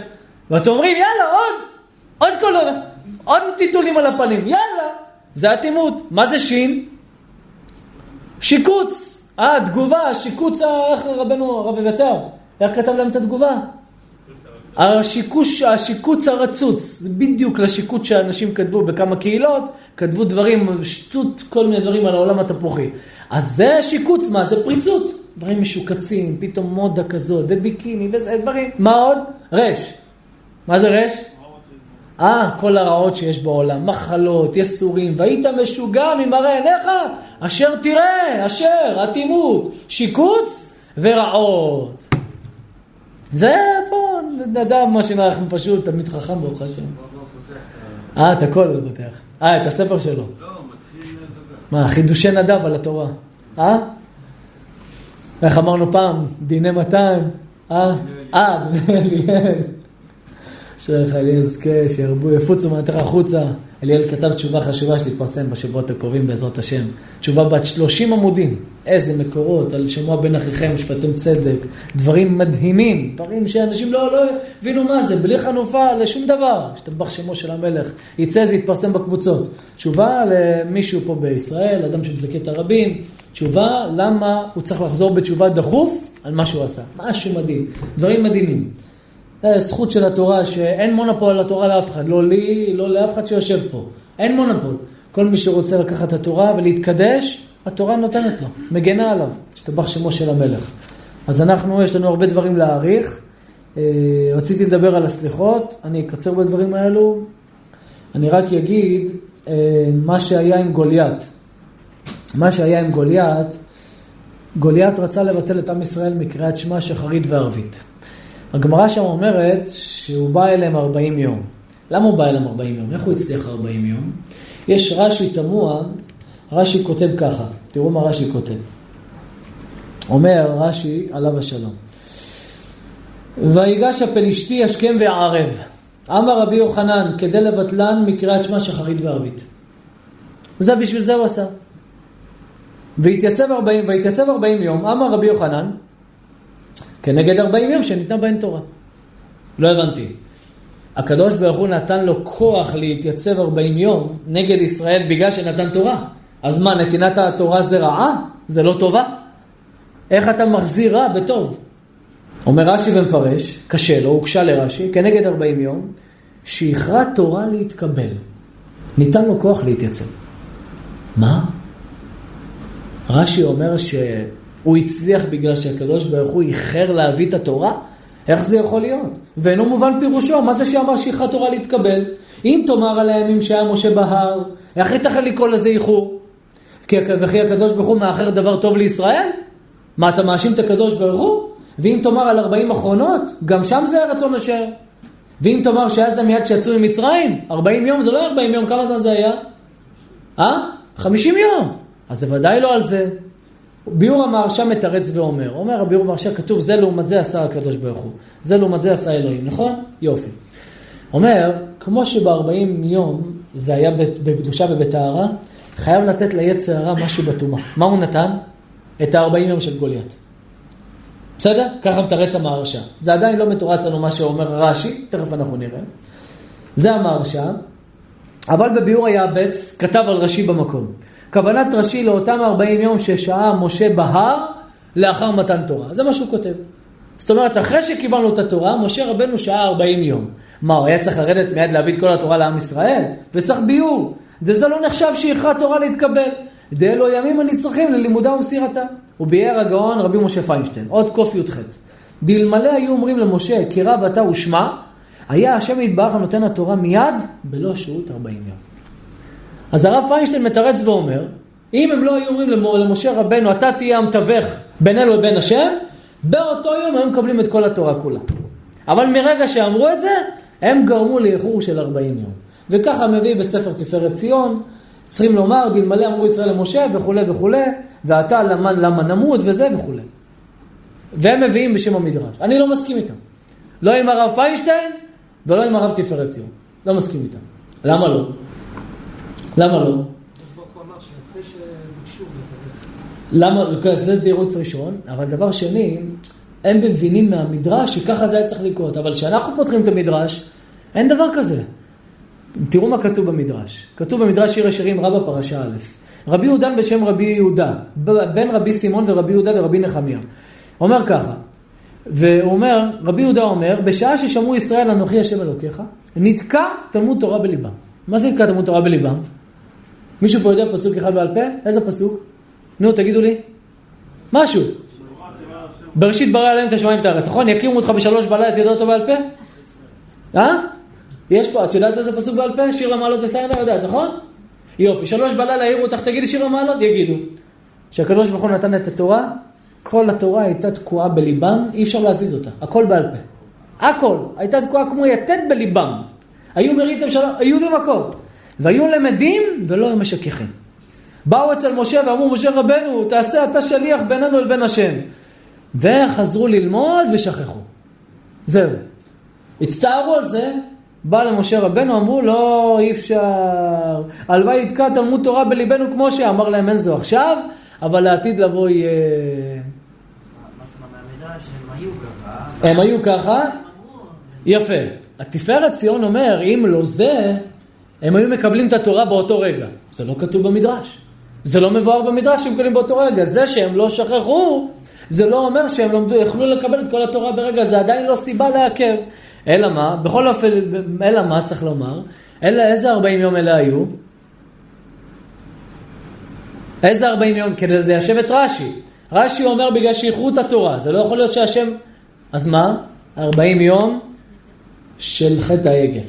ואתם אומרים, יאללה, עוד, עוד כל עוד טיטולים על הפנים, יאללה. זה אטימות. מה זה שין? שיקוץ. אה, תגובה, שיקוץ, איך רבנו, הרב אביתר, איך כתב להם את התגובה? השיקוש, השיקוץ הרצוץ, בדיוק לשיקוץ שאנשים כתבו בכמה קהילות, כתבו דברים, שטות, כל מיני דברים על העולם התפוחי. אז זה שיקוץ, מה? זה פריצות. דברים משוקצים, פתאום מודה כזאת, וביקיני, וזה דברים. מה עוד? רש. מה זה רש? אה, כל הרעות שיש בעולם, מחלות, יסורים, והיית משוגע ממראה עיניך, אשר תראה, אשר, אטימות, שיקוץ ורעות. זה פה, נדב מה שאנחנו פשוט, תלמיד חכם ברוך השם. אה, את הכל הוא פותח. אה, את הספר שלו. לא, מתחיל לדבר. מה, חידושי נדב על התורה. אה? איך אמרנו פעם? דיני מתן? אה? אה, דיני אליאל. אליאל יזכה, שירבו, יפוצו מעטר החוצה. אליאל כתב תשובה חשובה שתתפרסם בשבועות הקרובים בעזרת השם. תשובה בת 30 עמודים. איזה מקורות, על שמוע בין אחיכם, משפטים צדק. דברים מדהימים, דברים שאנשים לא, לא הבינו מה זה, בלי חנופה לשום דבר. השתבח שמו של המלך. יצא זה יתפרסם בקבוצות. תשובה למישהו פה בישראל, אדם שמזכה את הרבים. תשובה למה הוא צריך לחזור בתשובה דחוף על מה שהוא עשה. משהו מדהים. דברים מדהימים. זה זכות של התורה, שאין מונופול על התורה לאף אחד, לא לי, לא לאף אחד שיושב פה. אין מונופול. כל מי שרוצה לקחת את התורה ולהתקדש, התורה נותנת לו, מגנה עליו. השתבח שמו של המלך. אז אנחנו, יש לנו הרבה דברים להעריך. אה, רציתי לדבר על הסליחות, אני אקצר בדברים האלו. אני רק אגיד אה, מה שהיה עם גוליית. מה שהיה עם גוליית, גוליית רצה לבטל את עם ישראל מקריאת שמע שחרית וערבית. הגמרא שם אומרת שהוא בא אליהם 40 יום. למה הוא בא אליהם 40 יום? איך הוא הצליח 40 יום? יש רש"י תמוה, רש"י כותב ככה, תראו מה רש"י כותב. אומר רש"י, עליו השלום. ויגש הפלישתי השכם וערב. אמר רבי יוחנן, כדי לבטלן מקריאת שמע שחרית וערבית. זה בשביל זה הוא עשה. והתייצב 40, והתייצב 40 יום, אמר רבי יוחנן, כנגד 40 יום שניתנה בהן תורה. לא הבנתי. הקדוש ברוך הוא נתן לו כוח להתייצב 40 יום נגד ישראל בגלל שנתן תורה. אז מה, נתינת התורה זה רעה? זה לא טובה? איך אתה מחזיר רע בטוב? אומר רש"י ומפרש, קשה לו, הוגשה לרש"י, כנגד 40 יום, שיכרע תורה להתקבל. ניתן לו כוח להתייצב. מה? רש"י אומר שהוא הצליח בגלל שהקדוש ברוך הוא איחר להביא את התורה? איך זה יכול להיות? ואינו מובן פירושו, מה זה שאמר שיכרע תורה להתקבל? אם תאמר על הימים שהיה משה בהר, איך ייתכן לקרוא לזה איחור? וכי הקדוש ברוך הוא מאחר דבר טוב לישראל? מה, אתה מאשים את הקדוש ברוך הוא? ואם תאמר על 40 אחרונות, גם שם זה הרצון אשר. ואם תאמר שהיה זה מיד שיצאו ממצרים, 40 יום זה לא 40 יום, כמה זמן זה היה? אה? 50 יום. אז זה ודאי לא על זה. ביאור המהרש"א מתרץ ואומר, אומר הביאור המהרש"א כתוב זה לעומת זה עשה הקדוש ברוך הוא, זה לעומת זה עשה אלוהים, נכון? יופי. אומר, כמו שב-40 יום זה היה בקדושה ובטהרה, חייב לתת ליצר הרע משהו בטומאה. מה הוא נתן? את ה-40 יום של גוליית. בסדר? ככה מתרץ המהרש"א. זה עדיין לא מתורץ לנו מה שאומר רש"י, תכף אנחנו נראה. זה המהרש"א, אבל בביאור היעבץ כתב על רש"י במקום. כוונת רש"י לאותם 40 יום ששהה משה בהר לאחר מתן תורה. זה מה שהוא כותב. זאת אומרת, אחרי שקיבלנו את התורה, משה רבנו שהה 40 יום. מה, הוא היה צריך לרדת מיד להביא את כל התורה לעם ישראל? וצריך ביור. וזה לא נחשב שאיחרה תורה להתקבל. דאלו ימים הנצרכים ללימודה ומסירתה. וביאר הגאון רבי משה פיינשטיין, עוד קי"ח. דלמלא היו אומרים למשה, כי רב אתה ושמע, היה השם יתברך הנותן התורה מיד, בלא שהות 40 יום. אז הרב פיינשטיין מתרץ ואומר, אם הם לא היו אומרים למשה רבנו, אתה תהיה המתווך בינינו לבין השם, באותו יום הם מקבלים את כל התורה כולה. אבל מרגע שאמרו את זה, הם גרמו לאיחור של 40 יום. וככה מביא בספר תפארת ציון, צריכים לומר, דלמלא אמרו ישראל למשה וכולי וכולי, ואתה למה, למה נמות וזה וכולי. והם מביאים בשם המדרש. אני לא מסכים איתם. לא עם הרב פיינשטיין ולא עם הרב תפארת ציון. לא מסכים איתם. למה לא? למה לא? למה? זה תירוץ ראשון, אבל דבר שני, הם מבינים מהמדרש שככה זה היה צריך לקרות. אבל כשאנחנו פותחים את המדרש, אין דבר כזה. תראו מה כתוב במדרש. כתוב במדרש שיר השירים רבה פרשה א'. רבי יהודן בשם רבי יהודה, בן רבי סימון ורבי יהודה ורבי נחמיה. אומר ככה, והוא אומר, רבי יהודה אומר, בשעה ששמעו ישראל אנוכי השם אלוקיך, נתקע תלמוד תורה בליבם. מה זה נתקע תלמוד תורה בליבם? מישהו פה יודע פסוק אחד בעל פה? איזה פסוק? נו, תגידו לי. משהו. בראשית ברא עליהם את השמיים ואת הארץ, נכון? יקימו אותך בשלוש בלילה, יודע אותו בעל פה? אה? יש פה, את יודעת איזה פסוק בעל פה? שיר המעלות וסיינה יודעת, נכון? יופי, שלוש בלילה העירו אותך, תגידי שיר המעלות? יגידו. כשהקדוש ברוך הוא נתן את התורה, כל התורה הייתה תקועה בליבם, אי אפשר להזיז אותה, הכל בעל פה. הכל, הייתה תקועה כמו יתד בליבם. היו מריתם שלום, היו יודעים הכל. והיו למדים ולא היו משככים. באו אצל משה ואמרו, משה רבנו, תעשה אתה שליח בינינו לבין השם. וחזרו ללמוד ושכחו. זהו. הצטערו על זה, בא למשה רבנו, אמרו לא, אי אפשר. הלוואי יתקע תלמוד תורה בליבנו כמו שאמר להם אין זו עכשיו, אבל לעתיד לבוא יהיה... הם היו ככה, יפה. התפארת ציון אומר, אם לא זה, הם היו מקבלים את התורה באותו רגע. זה לא כתוב במדרש. זה לא מבואר במדרש שהם מקבלים באותו רגע. זה שהם לא שכחו, זה לא אומר שהם למדו, יכלו לקבל את כל התורה ברגע, זה עדיין לא סיבה לעכב. אלא מה? בכל אופן, אלא מה צריך לומר? אלא איזה 40 יום אלה היו? איזה 40 יום? כדי זה ישב את רש"י. רש"י אומר בגלל שאיחרו את התורה, זה לא יכול להיות שהשם... אז מה? 40 יום של חטא העגל.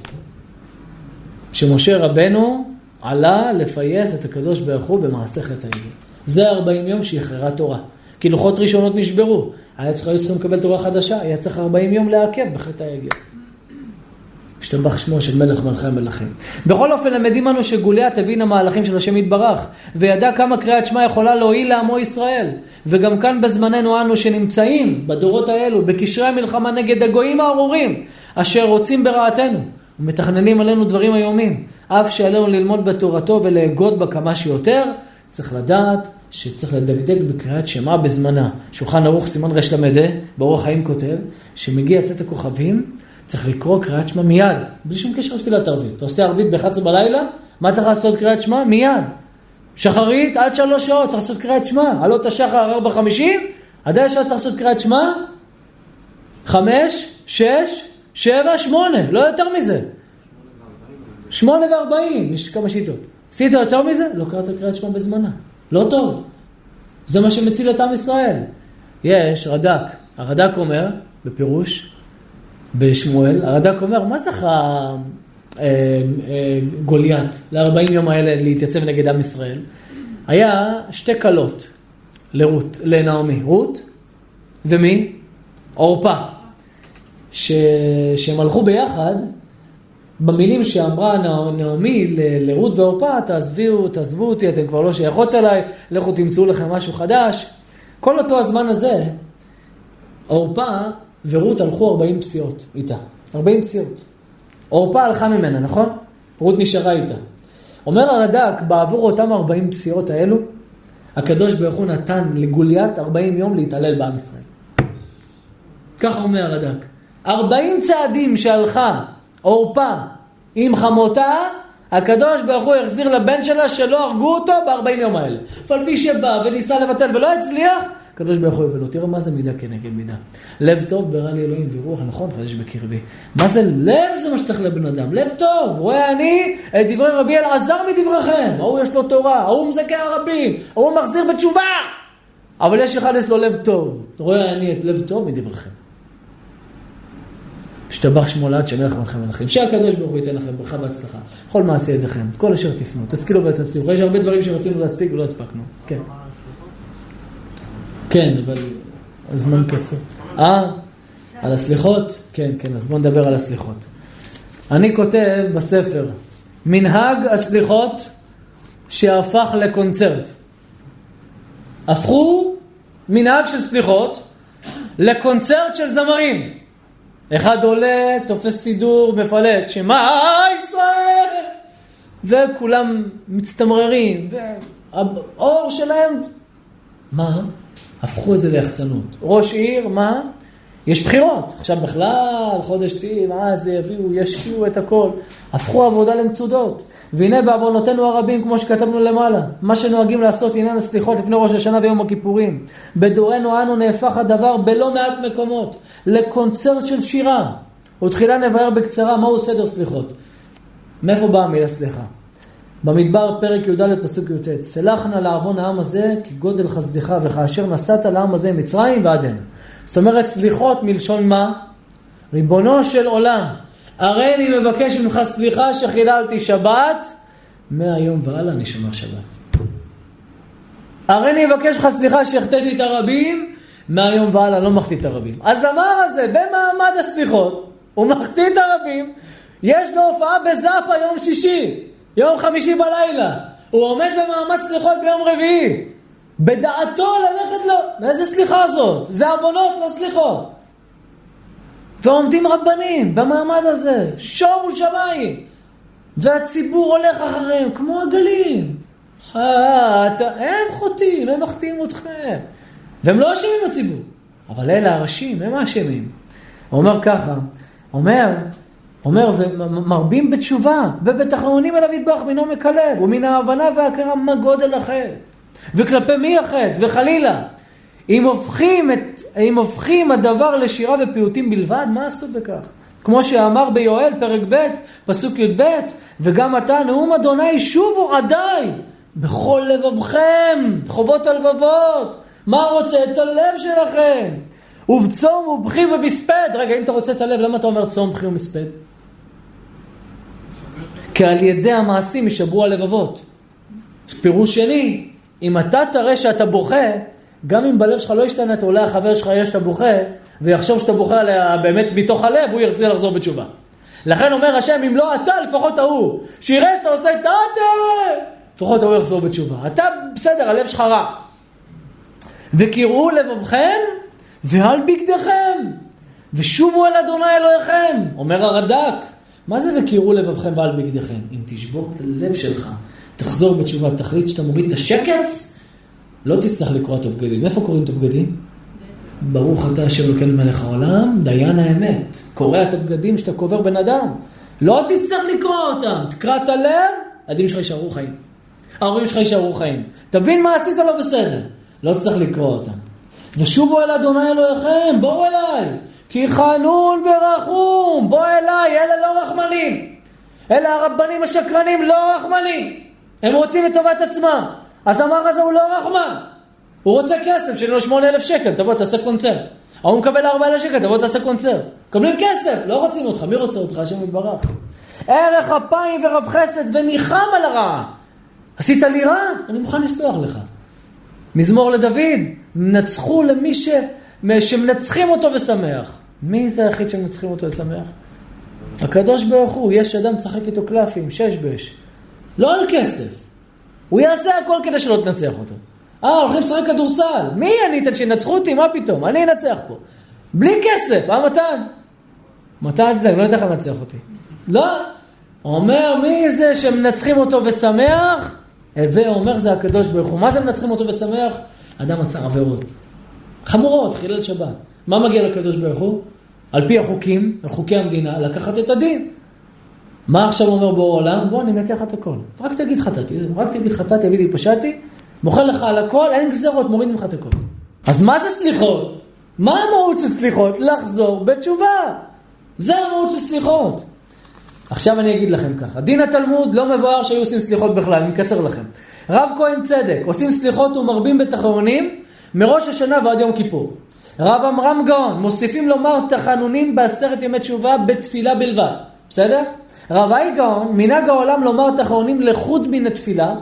שמשה רבנו עלה לפייס את הקדוש ברוך הוא במעשה חטא העגל. זה 40 יום שאיחרה תורה. כי לוחות ראשונות נשברו. היה צריך, היו צריכים לקבל תורה חדשה, היה צריך 40 יום לעכב בחטא העגל. השתבח שמו של מלך מלכי המלכים. בכל אופן, למדים אנו שגוליה תבין המהלכים של השם יתברך, וידע כמה קריאת שמע יכולה להועיל לעמו ישראל. וגם כאן בזמננו אנו שנמצאים, בדורות האלו, בקשרי המלחמה נגד הגויים הארורים, אשר רוצים ברעתנו, ומתכננים עלינו דברים איומים. אף שעלינו ללמוד בתורתו ולאגוד בה כמה שיותר, צריך לדעת שצריך לדקדק בקריאת שמע בזמנה. שולחן ערוך סימן רל"ה, באורח חיים כותב, שמגיע צאת הכוכבים, צריך לקרוא קריאת שמע מיד, בלי שום קשר לתפילת ערבית. אתה עושה ערבית ב-11 בלילה, מה צריך לעשות קריאת שמע? מיד. שחרית עד שלוש שעות, צריך לעשות קריאת שמע. עלות השחר ארבע חמישים, עדיין שעה צריך לעשות קריאת שמע? חמש, שש, שבע, שמונה, לא יותר מזה. שמונה וארבעים, יש כמה שיטות. עשית יותר מזה? לא קראת קריאת שמע בזמנה. לא טוב. זה מה שמציל את עם ישראל. יש רד"ק, הרד"ק אומר, בפירוש, בשמואל, הרד"ק אומר, מה צריך אה, אה, גוליית ל-40 יום האלה להתייצב נגד עם ישראל? היה שתי כלות לרות, לנעמי, רות ומי? עורפה. שהם הלכו ביחד במילים שאמרה נעמי לרות ועורפה, תעזבו, תעזבו אותי, אתן כבר לא שייכות אליי, לכו תמצאו לכם משהו חדש. כל אותו הזמן הזה, עורפה ורות הלכו 40 פסיעות איתה. 40 פסיעות. עורפה הלכה ממנה, נכון? רות נשארה איתה. אומר הרד"ק, בעבור אותם 40 פסיעות האלו, הקדוש ברוך הוא נתן לגוליית 40 יום להתעלל בעם ישראל. ככה אומר הרד"ק. 40 צעדים שהלכה עורפה עם חמותה, הקדוש ברוך הוא החזיר לבן שלה שלא הרגו אותו ב-40 יום האלה. אף על פי שבא וניסה לבטל ולא הצליח, הקדוש ברוך הוא יבלו. תראו מה זה מידה כנגד מידה. לב טוב ברא לי אלוהים ורוח נכון חדש בקרבי. מה זה לב? זה מה שצריך לבן אדם. לב טוב. רואה אני את דברי רבי אלעזר מדבריכם. ההוא יש לו תורה, ההוא מזכה הרבים, ההוא מחזיר בתשובה. אבל יש אחד יש לו לב טוב. רואה אני את לב טוב מדבריכם. השתבח שמו לעד שמלך מלכם מלכים. שהקדוש ברוך הוא ייתן לכם ברכה והצלחה. כל מעשי ידיכם, כל אשר תפנו, תשכילו ותצליחו. יש הרבה דברים שרצינו להספיק ולא הספקנו. כן. כן, אבל הזמן קצר. אה? על הסליחות? כן, כן, אז בואו נדבר על הסליחות. אני כותב בספר, מנהג הסליחות שהפך לקונצרט. הפכו מנהג של סליחות לקונצרט של זמרים. אחד עולה, תופס סידור, מפלט, שמע ישראל! וכולם מצטמררים, והאור שלהם... מה? הפכו את זה ליחצנות. ראש עיר, מה? יש בחירות. עכשיו בכלל, חודש תשיעי, מה זה יביאו, ישקיעו את הכל. הפכו עבודה למצודות. והנה בעוונותינו הרבים, כמו שכתבנו למעלה, מה שנוהגים לעשות עניין הסליחות לפני ראש השנה ויום הכיפורים. בדורנו אנו נהפך הדבר בלא מעט מקומות לקונצרט של שירה. ותחילה נבהר בקצרה מהו סדר סליחות. מאיפה באה המילה סליחה? במדבר פרק י"ד פסוק י"ט: סלח נא לעוון העם הזה כי גודל חסדך וכאשר נסעת לעם הזה מצרים ועד הנה. זאת אומרת סליחות מלשון מה? ריבונו של עולם, הרי אני מבקש ממך סליחה שחיללתי שבת, מהיום והלאה אני שומר שבת. הרי אני מבקש ממך סליחה שהחטאתי את הרבים, מהיום והלאה לא מחטיא את הרבים. הזמר הזה, במעמד הסליחות, הוא מחטיא את הרבים, יש לו הופעה בזאפה יום שישי, יום חמישי בלילה. הוא עומד במעמד סליחות ביום רביעי. בדעתו ללכת לו, איזה סליחה זאת? זה עוונות, לא סליחות. ועומדים רבנים במעמד הזה, שומו שמיים. והציבור הולך אחריהם כמו עגלים. הם חוטאים, הם מחטיאים אתכם. והם לא אשמים הציבור, אבל אלה הראשים, הם האשמים. הוא אומר ככה, אומר, אומר, ומרבים בתשובה, ובתחנונים אליו ידבח מינו מקלב, ומן ההבנה וההכרה מה גודל החטא. וכלפי מי החטא? וחלילה. אם הופכים, את, אם הופכים הדבר לשירה ופיוטים בלבד, מה עשו בכך? כמו שאמר ביואל, פרק ב', פסוק י"ב, וגם אתה, נאום אדוני, שובו עדיי, בכל לבבכם, חובות הלבבות. מה רוצה? את הלב שלכם. ובצום ובכי ובספד. רגע, אם אתה רוצה את הלב, למה אתה אומר צום, בכי ומספד? כי על ידי המעשים ישברו הלבבות. פירוש שני, אם אתה תראה שאתה בוכה, גם אם בלב שלך לא השתנת, אולי החבר שלך יהיה שאתה בוכה, ויחשוב שאתה בוכה עליה באמת מתוך הלב, הוא ירצה לחזור בתשובה. לכן אומר השם, אם לא אתה, לפחות ההוא. שיראה שאתה עושה את האטה, לפחות ההוא יחזור בתשובה. אתה, בסדר, הלב שלך רע. וקראו לבבכם, ועל בגדיכם, ושובו אל אדוני אלוהיכם, אומר הרד"ק. מה זה וקראו לבבכם ועל בגדיכם? אם תשבור את הלב שלך, תחזור בתשובה, תחליט שאתה מוריד את השקץ, לא תצטרך לקרוא את הבגדים. איפה קוראים את הבגדים? ברוך אתה אשר אלוקינו מלך העולם, דיין האמת. קורע את הבגדים שאתה קובר בן אדם. לא תצטרך לקרוא אותם. תקרא את הלב, הילדים שלך יישארו חיים. ההורים שלך יישארו חיים. תבין מה עשית לא בסדר. לא תצטרך לקרוא אותם. ושובו אל אדוני אלוהיכם, בואו אליי. כי חנון ורחום, בוא אליי, אלה לא רחמנים. אלה הרבנים השקרנים לא רחמנים. הם רוצים את טובת עצמם. הזמר הזה הוא לא רחמן. הוא רוצה כסף, שיהיה לו שמונה אלף שקל, תבוא תעשה קונצרט. ההוא מקבל ארבע אלף שקל, תבוא תעשה קונצרט. מקבלים כסף, לא רוצים אותך, מי רוצה אותך? השם יתברך. ערך אפיים ורב חסד וניחם על הרעה. עשית לי רע? אני מוכן לסלוח לך. מזמור לדוד, נצחו למי ש... שמנצחים אותו ושמח. מי זה היחיד שמנצחים אותו ושמח? הקדוש ברוך הוא, יש אדם צחק איתו קלפים, שש בש. לא על כסף. הוא יעשה הכל כדי שלא תנצח אותו. אה, הולכים לשחק כדורסל. מי אני אתן שינצחו אותי? מה פתאום? אני אנצח פה. בלי כסף, אה מתן? מתן, לא יודע איך לנצח אותי. לא. אומר, מי זה שמנצחים אותו ושמח? הווה אומר זה הקדוש ברוך הוא. מה זה מנצחים אותו ושמח? אדם עשה עבירות. חמורות, חילל שבת. מה מגיע לקדוש ברוך הוא? על פי החוקים, על חוקי המדינה, לקחת את הדין. מה עכשיו אומר בורא עולם? בוא, אני מלקח לך את הכל. רק תגיד חטאתי, רק תגיד חטאתי, אבידי פשעתי, מוכר לך על הכל, אין גזרות, מוריד ממך את הכל. אז מה זה סליחות? מה המהות של סליחות? לחזור בתשובה. זה המהות של סליחות. עכשיו אני אגיד לכם ככה, דין התלמוד לא מבואר שהיו עושים סליחות בכלל, אני אקצר לכם. רב כהן צדק, עושים סליחות ומרבים בתחרונים מראש השנה ועד יום כיפור. רב עמרם גאון, מוסיפים לומר תחנונים בעשרת ימי תשובה בתפילה בלבד, בסדר? רבי גאון, מנהג העולם לומר תחנונים לחוד מן התפילה,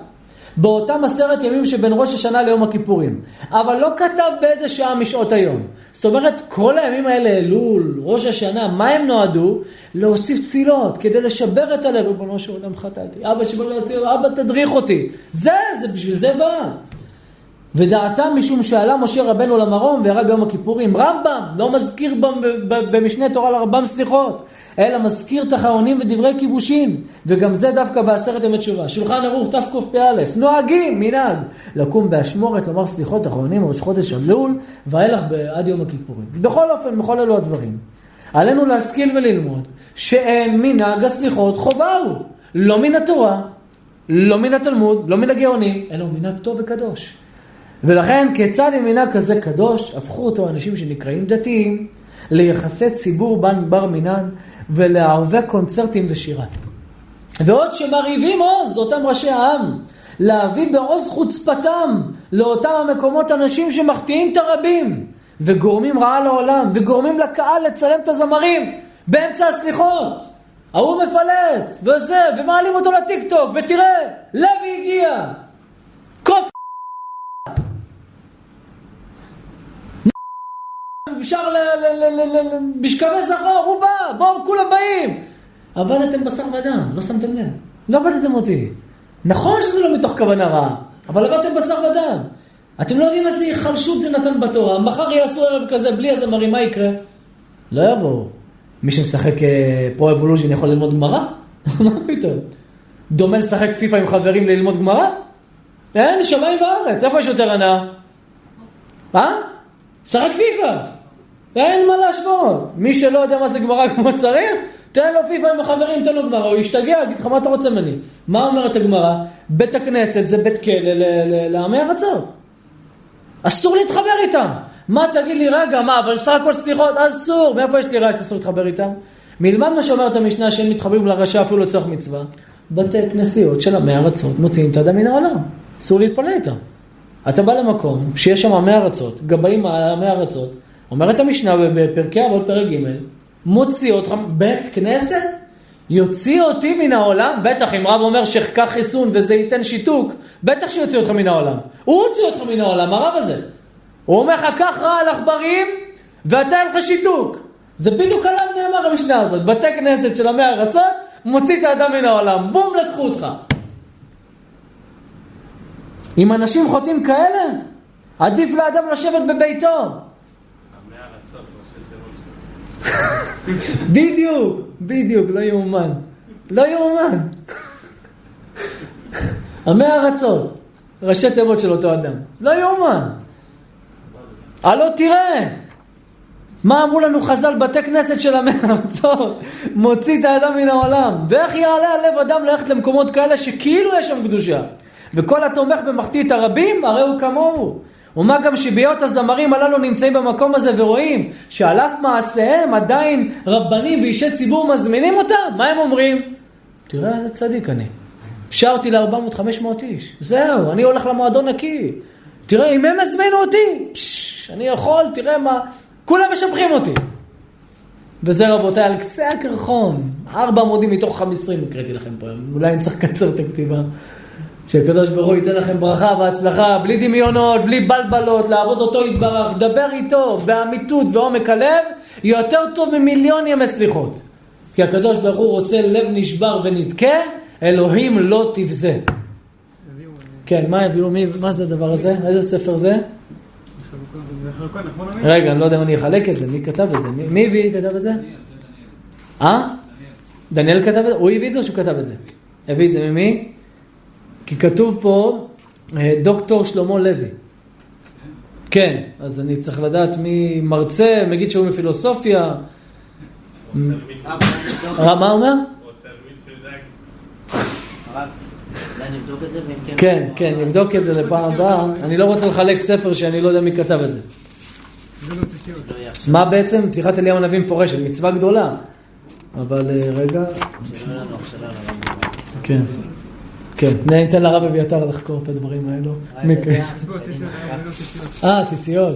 באותם עשרת ימים שבין ראש השנה ליום הכיפורים. אבל לא כתב באיזה שעה משעות היום. זאת אומרת, כל הימים האלה, אלול, ראש השנה, מה הם נועדו? להוסיף תפילות, כדי לשבר את הלב. ריבונו של עולם חטאתי. אבא שבא אותי, אבא תדריך אותי. זה, זה בשביל זה בא. ודעתם משום שעלה משה רבנו למרום וירד ביום הכיפורים. רמב"ם לא מזכיר במשנה תורה לרמב"ם סליחות. אלא מזכיר תחרונים ודברי כיבושין, וגם זה דווקא בעשרת ימי תשובה. שולחן ערוך תקפ"א, נוהגים, מנהג, לקום באשמורת, לומר סליחות אחרונים ראש חודש אלול, ואילך עד יום הכיפורים. בכל אופן, בכל אלו הדברים. עלינו להשכיל וללמוד שאין מנהג הסליחות חובה הוא, לא מן התורה, לא מן התלמוד, לא מן הגאונים, אלא מנהג טוב וקדוש. ולכן, כיצד עם מנהג כזה קדוש, הפכו אותו אנשים שנקראים דתיים, ליחסי ציבור בר מינן, ולערבי קונצרטים ושירה. ועוד שמרהיבים עוז, אותם ראשי העם, להביא בעוז חוצפתם לאותם המקומות אנשים שמחטיאים את הרבים, וגורמים רעה לעולם, וגורמים לקהל לצלם את הזמרים באמצע הסליחות. ההוא מפלט, וזה, ומעלים אותו לטיקטוק, ותראה, לוי הגיע. אפשר משכבי זכור, הוא בא, בואו, כולם באים. עבדתם בשר ודם, לא שמתם לב. לא עבדתם אותי. נכון שזה לא מתוך כוונה רעה, אבל עבדתם בשר ודם. אתם לא יודעים איזה היחלשות זה נתן בתורה. מחר יעשו ערב כזה בלי הזמרים, מה יקרה? לא יבואו. מי שמשחק פרו אבולושן יכול ללמוד גמרא? <laughs> מה פתאום? דומה לשחק פיפא עם חברים ללמוד גמרא? אין, שמיים וארץ, איפה יש יותר הנאה? אה? שחק פיפא. אין מה להשוות. מי שלא יודע מה זה גמרא כמו צריך, תן לו פיפא עם החברים, תן לו גמרא, הוא ישתגע, יגיד לך מה אתה רוצה ממני. מה אומרת הגמרא? בית הכנסת זה בית כלא לעמי ארצות. אסור להתחבר איתם. מה תגיד לי, רגע, מה, אבל בסך הכל סליחות, אסור. מאיפה יש לי רעש שאסור להתחבר איתם? מלבד מה שאומרת המשנה שהם מתחברים לרשע אפילו לצורך מצווה, בתי כנסיות של עמי ארצות מוציאים את האדם מן העולם. אסור להתפלל איתם. אתה בא למקום שיש שם עמי ארצות, גבאים עמי ארצות, אומרת המשנה בפרקי אבות פרק ג', מוציא אותך, בית כנסת? יוציא אותי מן העולם? בטח, אם רב אומר שחקה חיסון וזה ייתן שיתוק, בטח שיוציא אותך מן העולם. הוא הוציא אותך מן העולם, הרב הזה. הוא אומר לך, קח רע על עכברים ואתה אין לך שיתוק. זה בדיוק עליו נאמר המשנה הזאת. בתי כנסת של עמי ארצות, מוציא את האדם מן העולם. בום, לקחו אותך. אם אנשים חוטאים כאלה, עדיף לאדם לשבת בביתו. <laughs> בדיוק, בדיוק, לא יאומן. לא יאומן. <laughs> עמי ארצות, ראשי תיבות של אותו אדם. לא יאומן. הלא תראה, מה אמרו לנו חז"ל, בתי כנסת של עמי ארצות, <laughs> מוציא את האדם מן העולם. ואיך יעלה על לב אדם ללכת למקומות כאלה שכאילו יש שם קדושה. וכל התומך במחטיא את הרבים, הרי הוא כמוהו. ומה גם שבהיות הזמרים הללו נמצאים במקום הזה ורואים שעל אף מעשיהם עדיין רבנים ואישי ציבור מזמינים אותם, מה הם אומרים? תראה איזה צדיק אני. שרתי ל-400-500 איש, זהו, אני הולך למועדון נקי. תראה, אם הם הזמינו אותי, פשש, אני יכול, תראה מה, כולם משבחים אותי. וזה רבותיי, על קצה הקרחון, ארבע עמודים מתוך חמישים הקראתי לכם פה, אולי אני צריך לקצר את הכתיבה. שהקדוש ברוך הוא ייתן לכם ברכה והצלחה, בלי דמיונות, בלי בלבלות, לעבוד אותו יתברך, דבר איתו באמיתות ועומק הלב, יותר טוב ממיליון ימי סליחות. כי הקדוש ברוך הוא רוצה לב נשבר ונדכה, אלוהים לא תבזה. כן, מה הביאו? מי, מה זה הדבר הזה? איזה ספר זה? רגע, אני לא יודע אם אני אחלק את זה, מי כתב את זה? מי הביא, כתב את זה? אה? דניאל כתב את זה? הוא הביא את זה או שהוא כתב את זה? הביא את זה ממי? כי כתוב פה אה, דוקטור שלמה לוי. כן, אז אני צריך לדעת מי מרצה, מגיד שהוא מפילוסופיה. מה אומר? כן, כן, נבדוק את זה לפעם הבאה. אני לא רוצה לחלק ספר שאני לא יודע מי כתב את זה. מה בעצם? פתיחת אליהו הנביא מפורשת, מצווה גדולה. אבל אה, רגע. כן. כן, אני אתן לרב אביתר לחקור את הדברים האלו. אה, ציציות.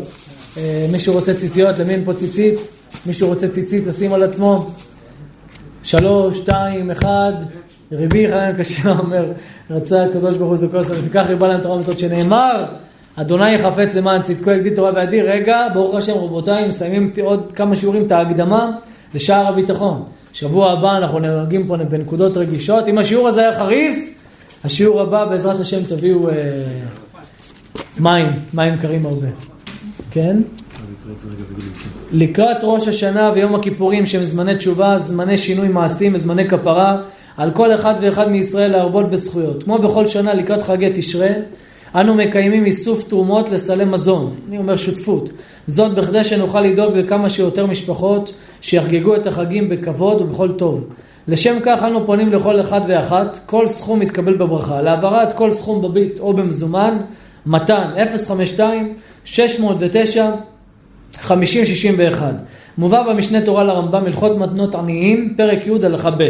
מישהו רוצה ציציות, למי אין פה ציצית? מישהו רוצה ציצית לשים על עצמו? שלוש, שתיים, אחד, רבי חנן קשה אומר, רצה הקדוש ברוך הוא זוכר סוף, וכך ריבה להם תורה ומצוות שנאמר, אדוני יחפץ למען צדקו יגדיל תורה וידיר. רגע, ברוך השם רבותיי, מסיימים עוד כמה שיעורים את ההקדמה לשער הביטחון. שבוע הבא אנחנו נוהגים פה בנקודות רגישות. אם השיעור הזה היה חריף, השיעור הבא בעזרת השם תביאו אה, מים, מים קרים הרבה. כן? לקראת ראש השנה ויום הכיפורים שהם זמני תשובה, זמני שינוי מעשים וזמני כפרה, על כל אחד ואחד מישראל להרבות בזכויות. כמו בכל שנה לקראת חגי תשרה, אנו מקיימים איסוף תרומות לסלי מזון, אני אומר שותפות. זאת בכדי שנוכל לדאוג לכמה שיותר משפחות שיחגגו את החגים בכבוד ובכל טוב. לשם כך אנו פונים לכל אחד ואחת, כל סכום מתקבל בברכה. להעברת כל סכום בביט או במזומן, מתן 052 609 5061. מובא במשנה תורה לרמב"ם הלכות מתנות עניים, פרק י' הלכה ב'.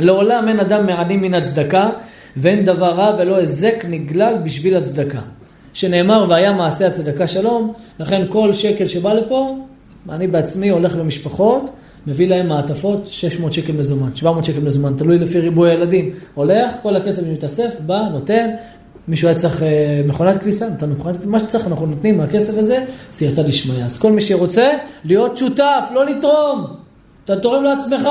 לעולם אין אדם מעני מן הצדקה, ואין דבר רע ולא היזק נגלל בשביל הצדקה. שנאמר והיה מעשה הצדקה שלום, לכן כל שקל שבא לפה, אני בעצמי הולך למשפחות, מביא להם מעטפות, 600 שקל מזומן, 700 שקל מזומן, תלוי לפי ריבוי הילדים. הולך, כל הכסף מתאסף, בא, נותן, מישהו היה צריך אה, מכונת כביסה, נתנו מכונת כביסה, מה שצריך אנחנו נותנים מהכסף הזה, סייעתא דשמיא. אז כל מי שרוצה להיות שותף, לא לתרום, אתה תורם לעצמך.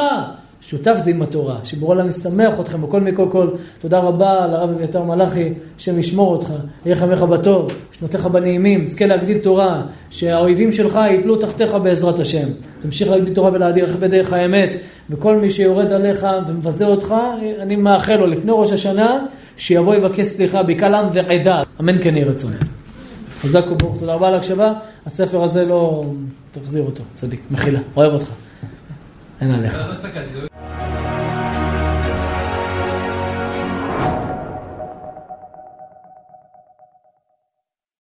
שותף זה עם התורה, שברור לה אני שמח אתכם בכל מכל כל. תודה רבה לרב אביתר מלאכי, השם ישמור אותך, יהיה חמך בטוב, שנותיך בנעימים, זכה להגדיל תורה, שהאויבים שלך יפלו תחתיך בעזרת השם. תמשיך להגדיל תורה ולהדיר לך בדרך האמת, וכל מי שיורד עליך ומבזה אותך, אני מאחל לו לפני ראש השנה, שיבוא יבקש סליחה בקהל עם ועדה. אמן כן יהי רצון. חזק וברוך, תודה רבה על ההקשבה. הספר הזה לא... תחזיר אותו, צדיק, מחילה, אוהב אותך. En Alejo.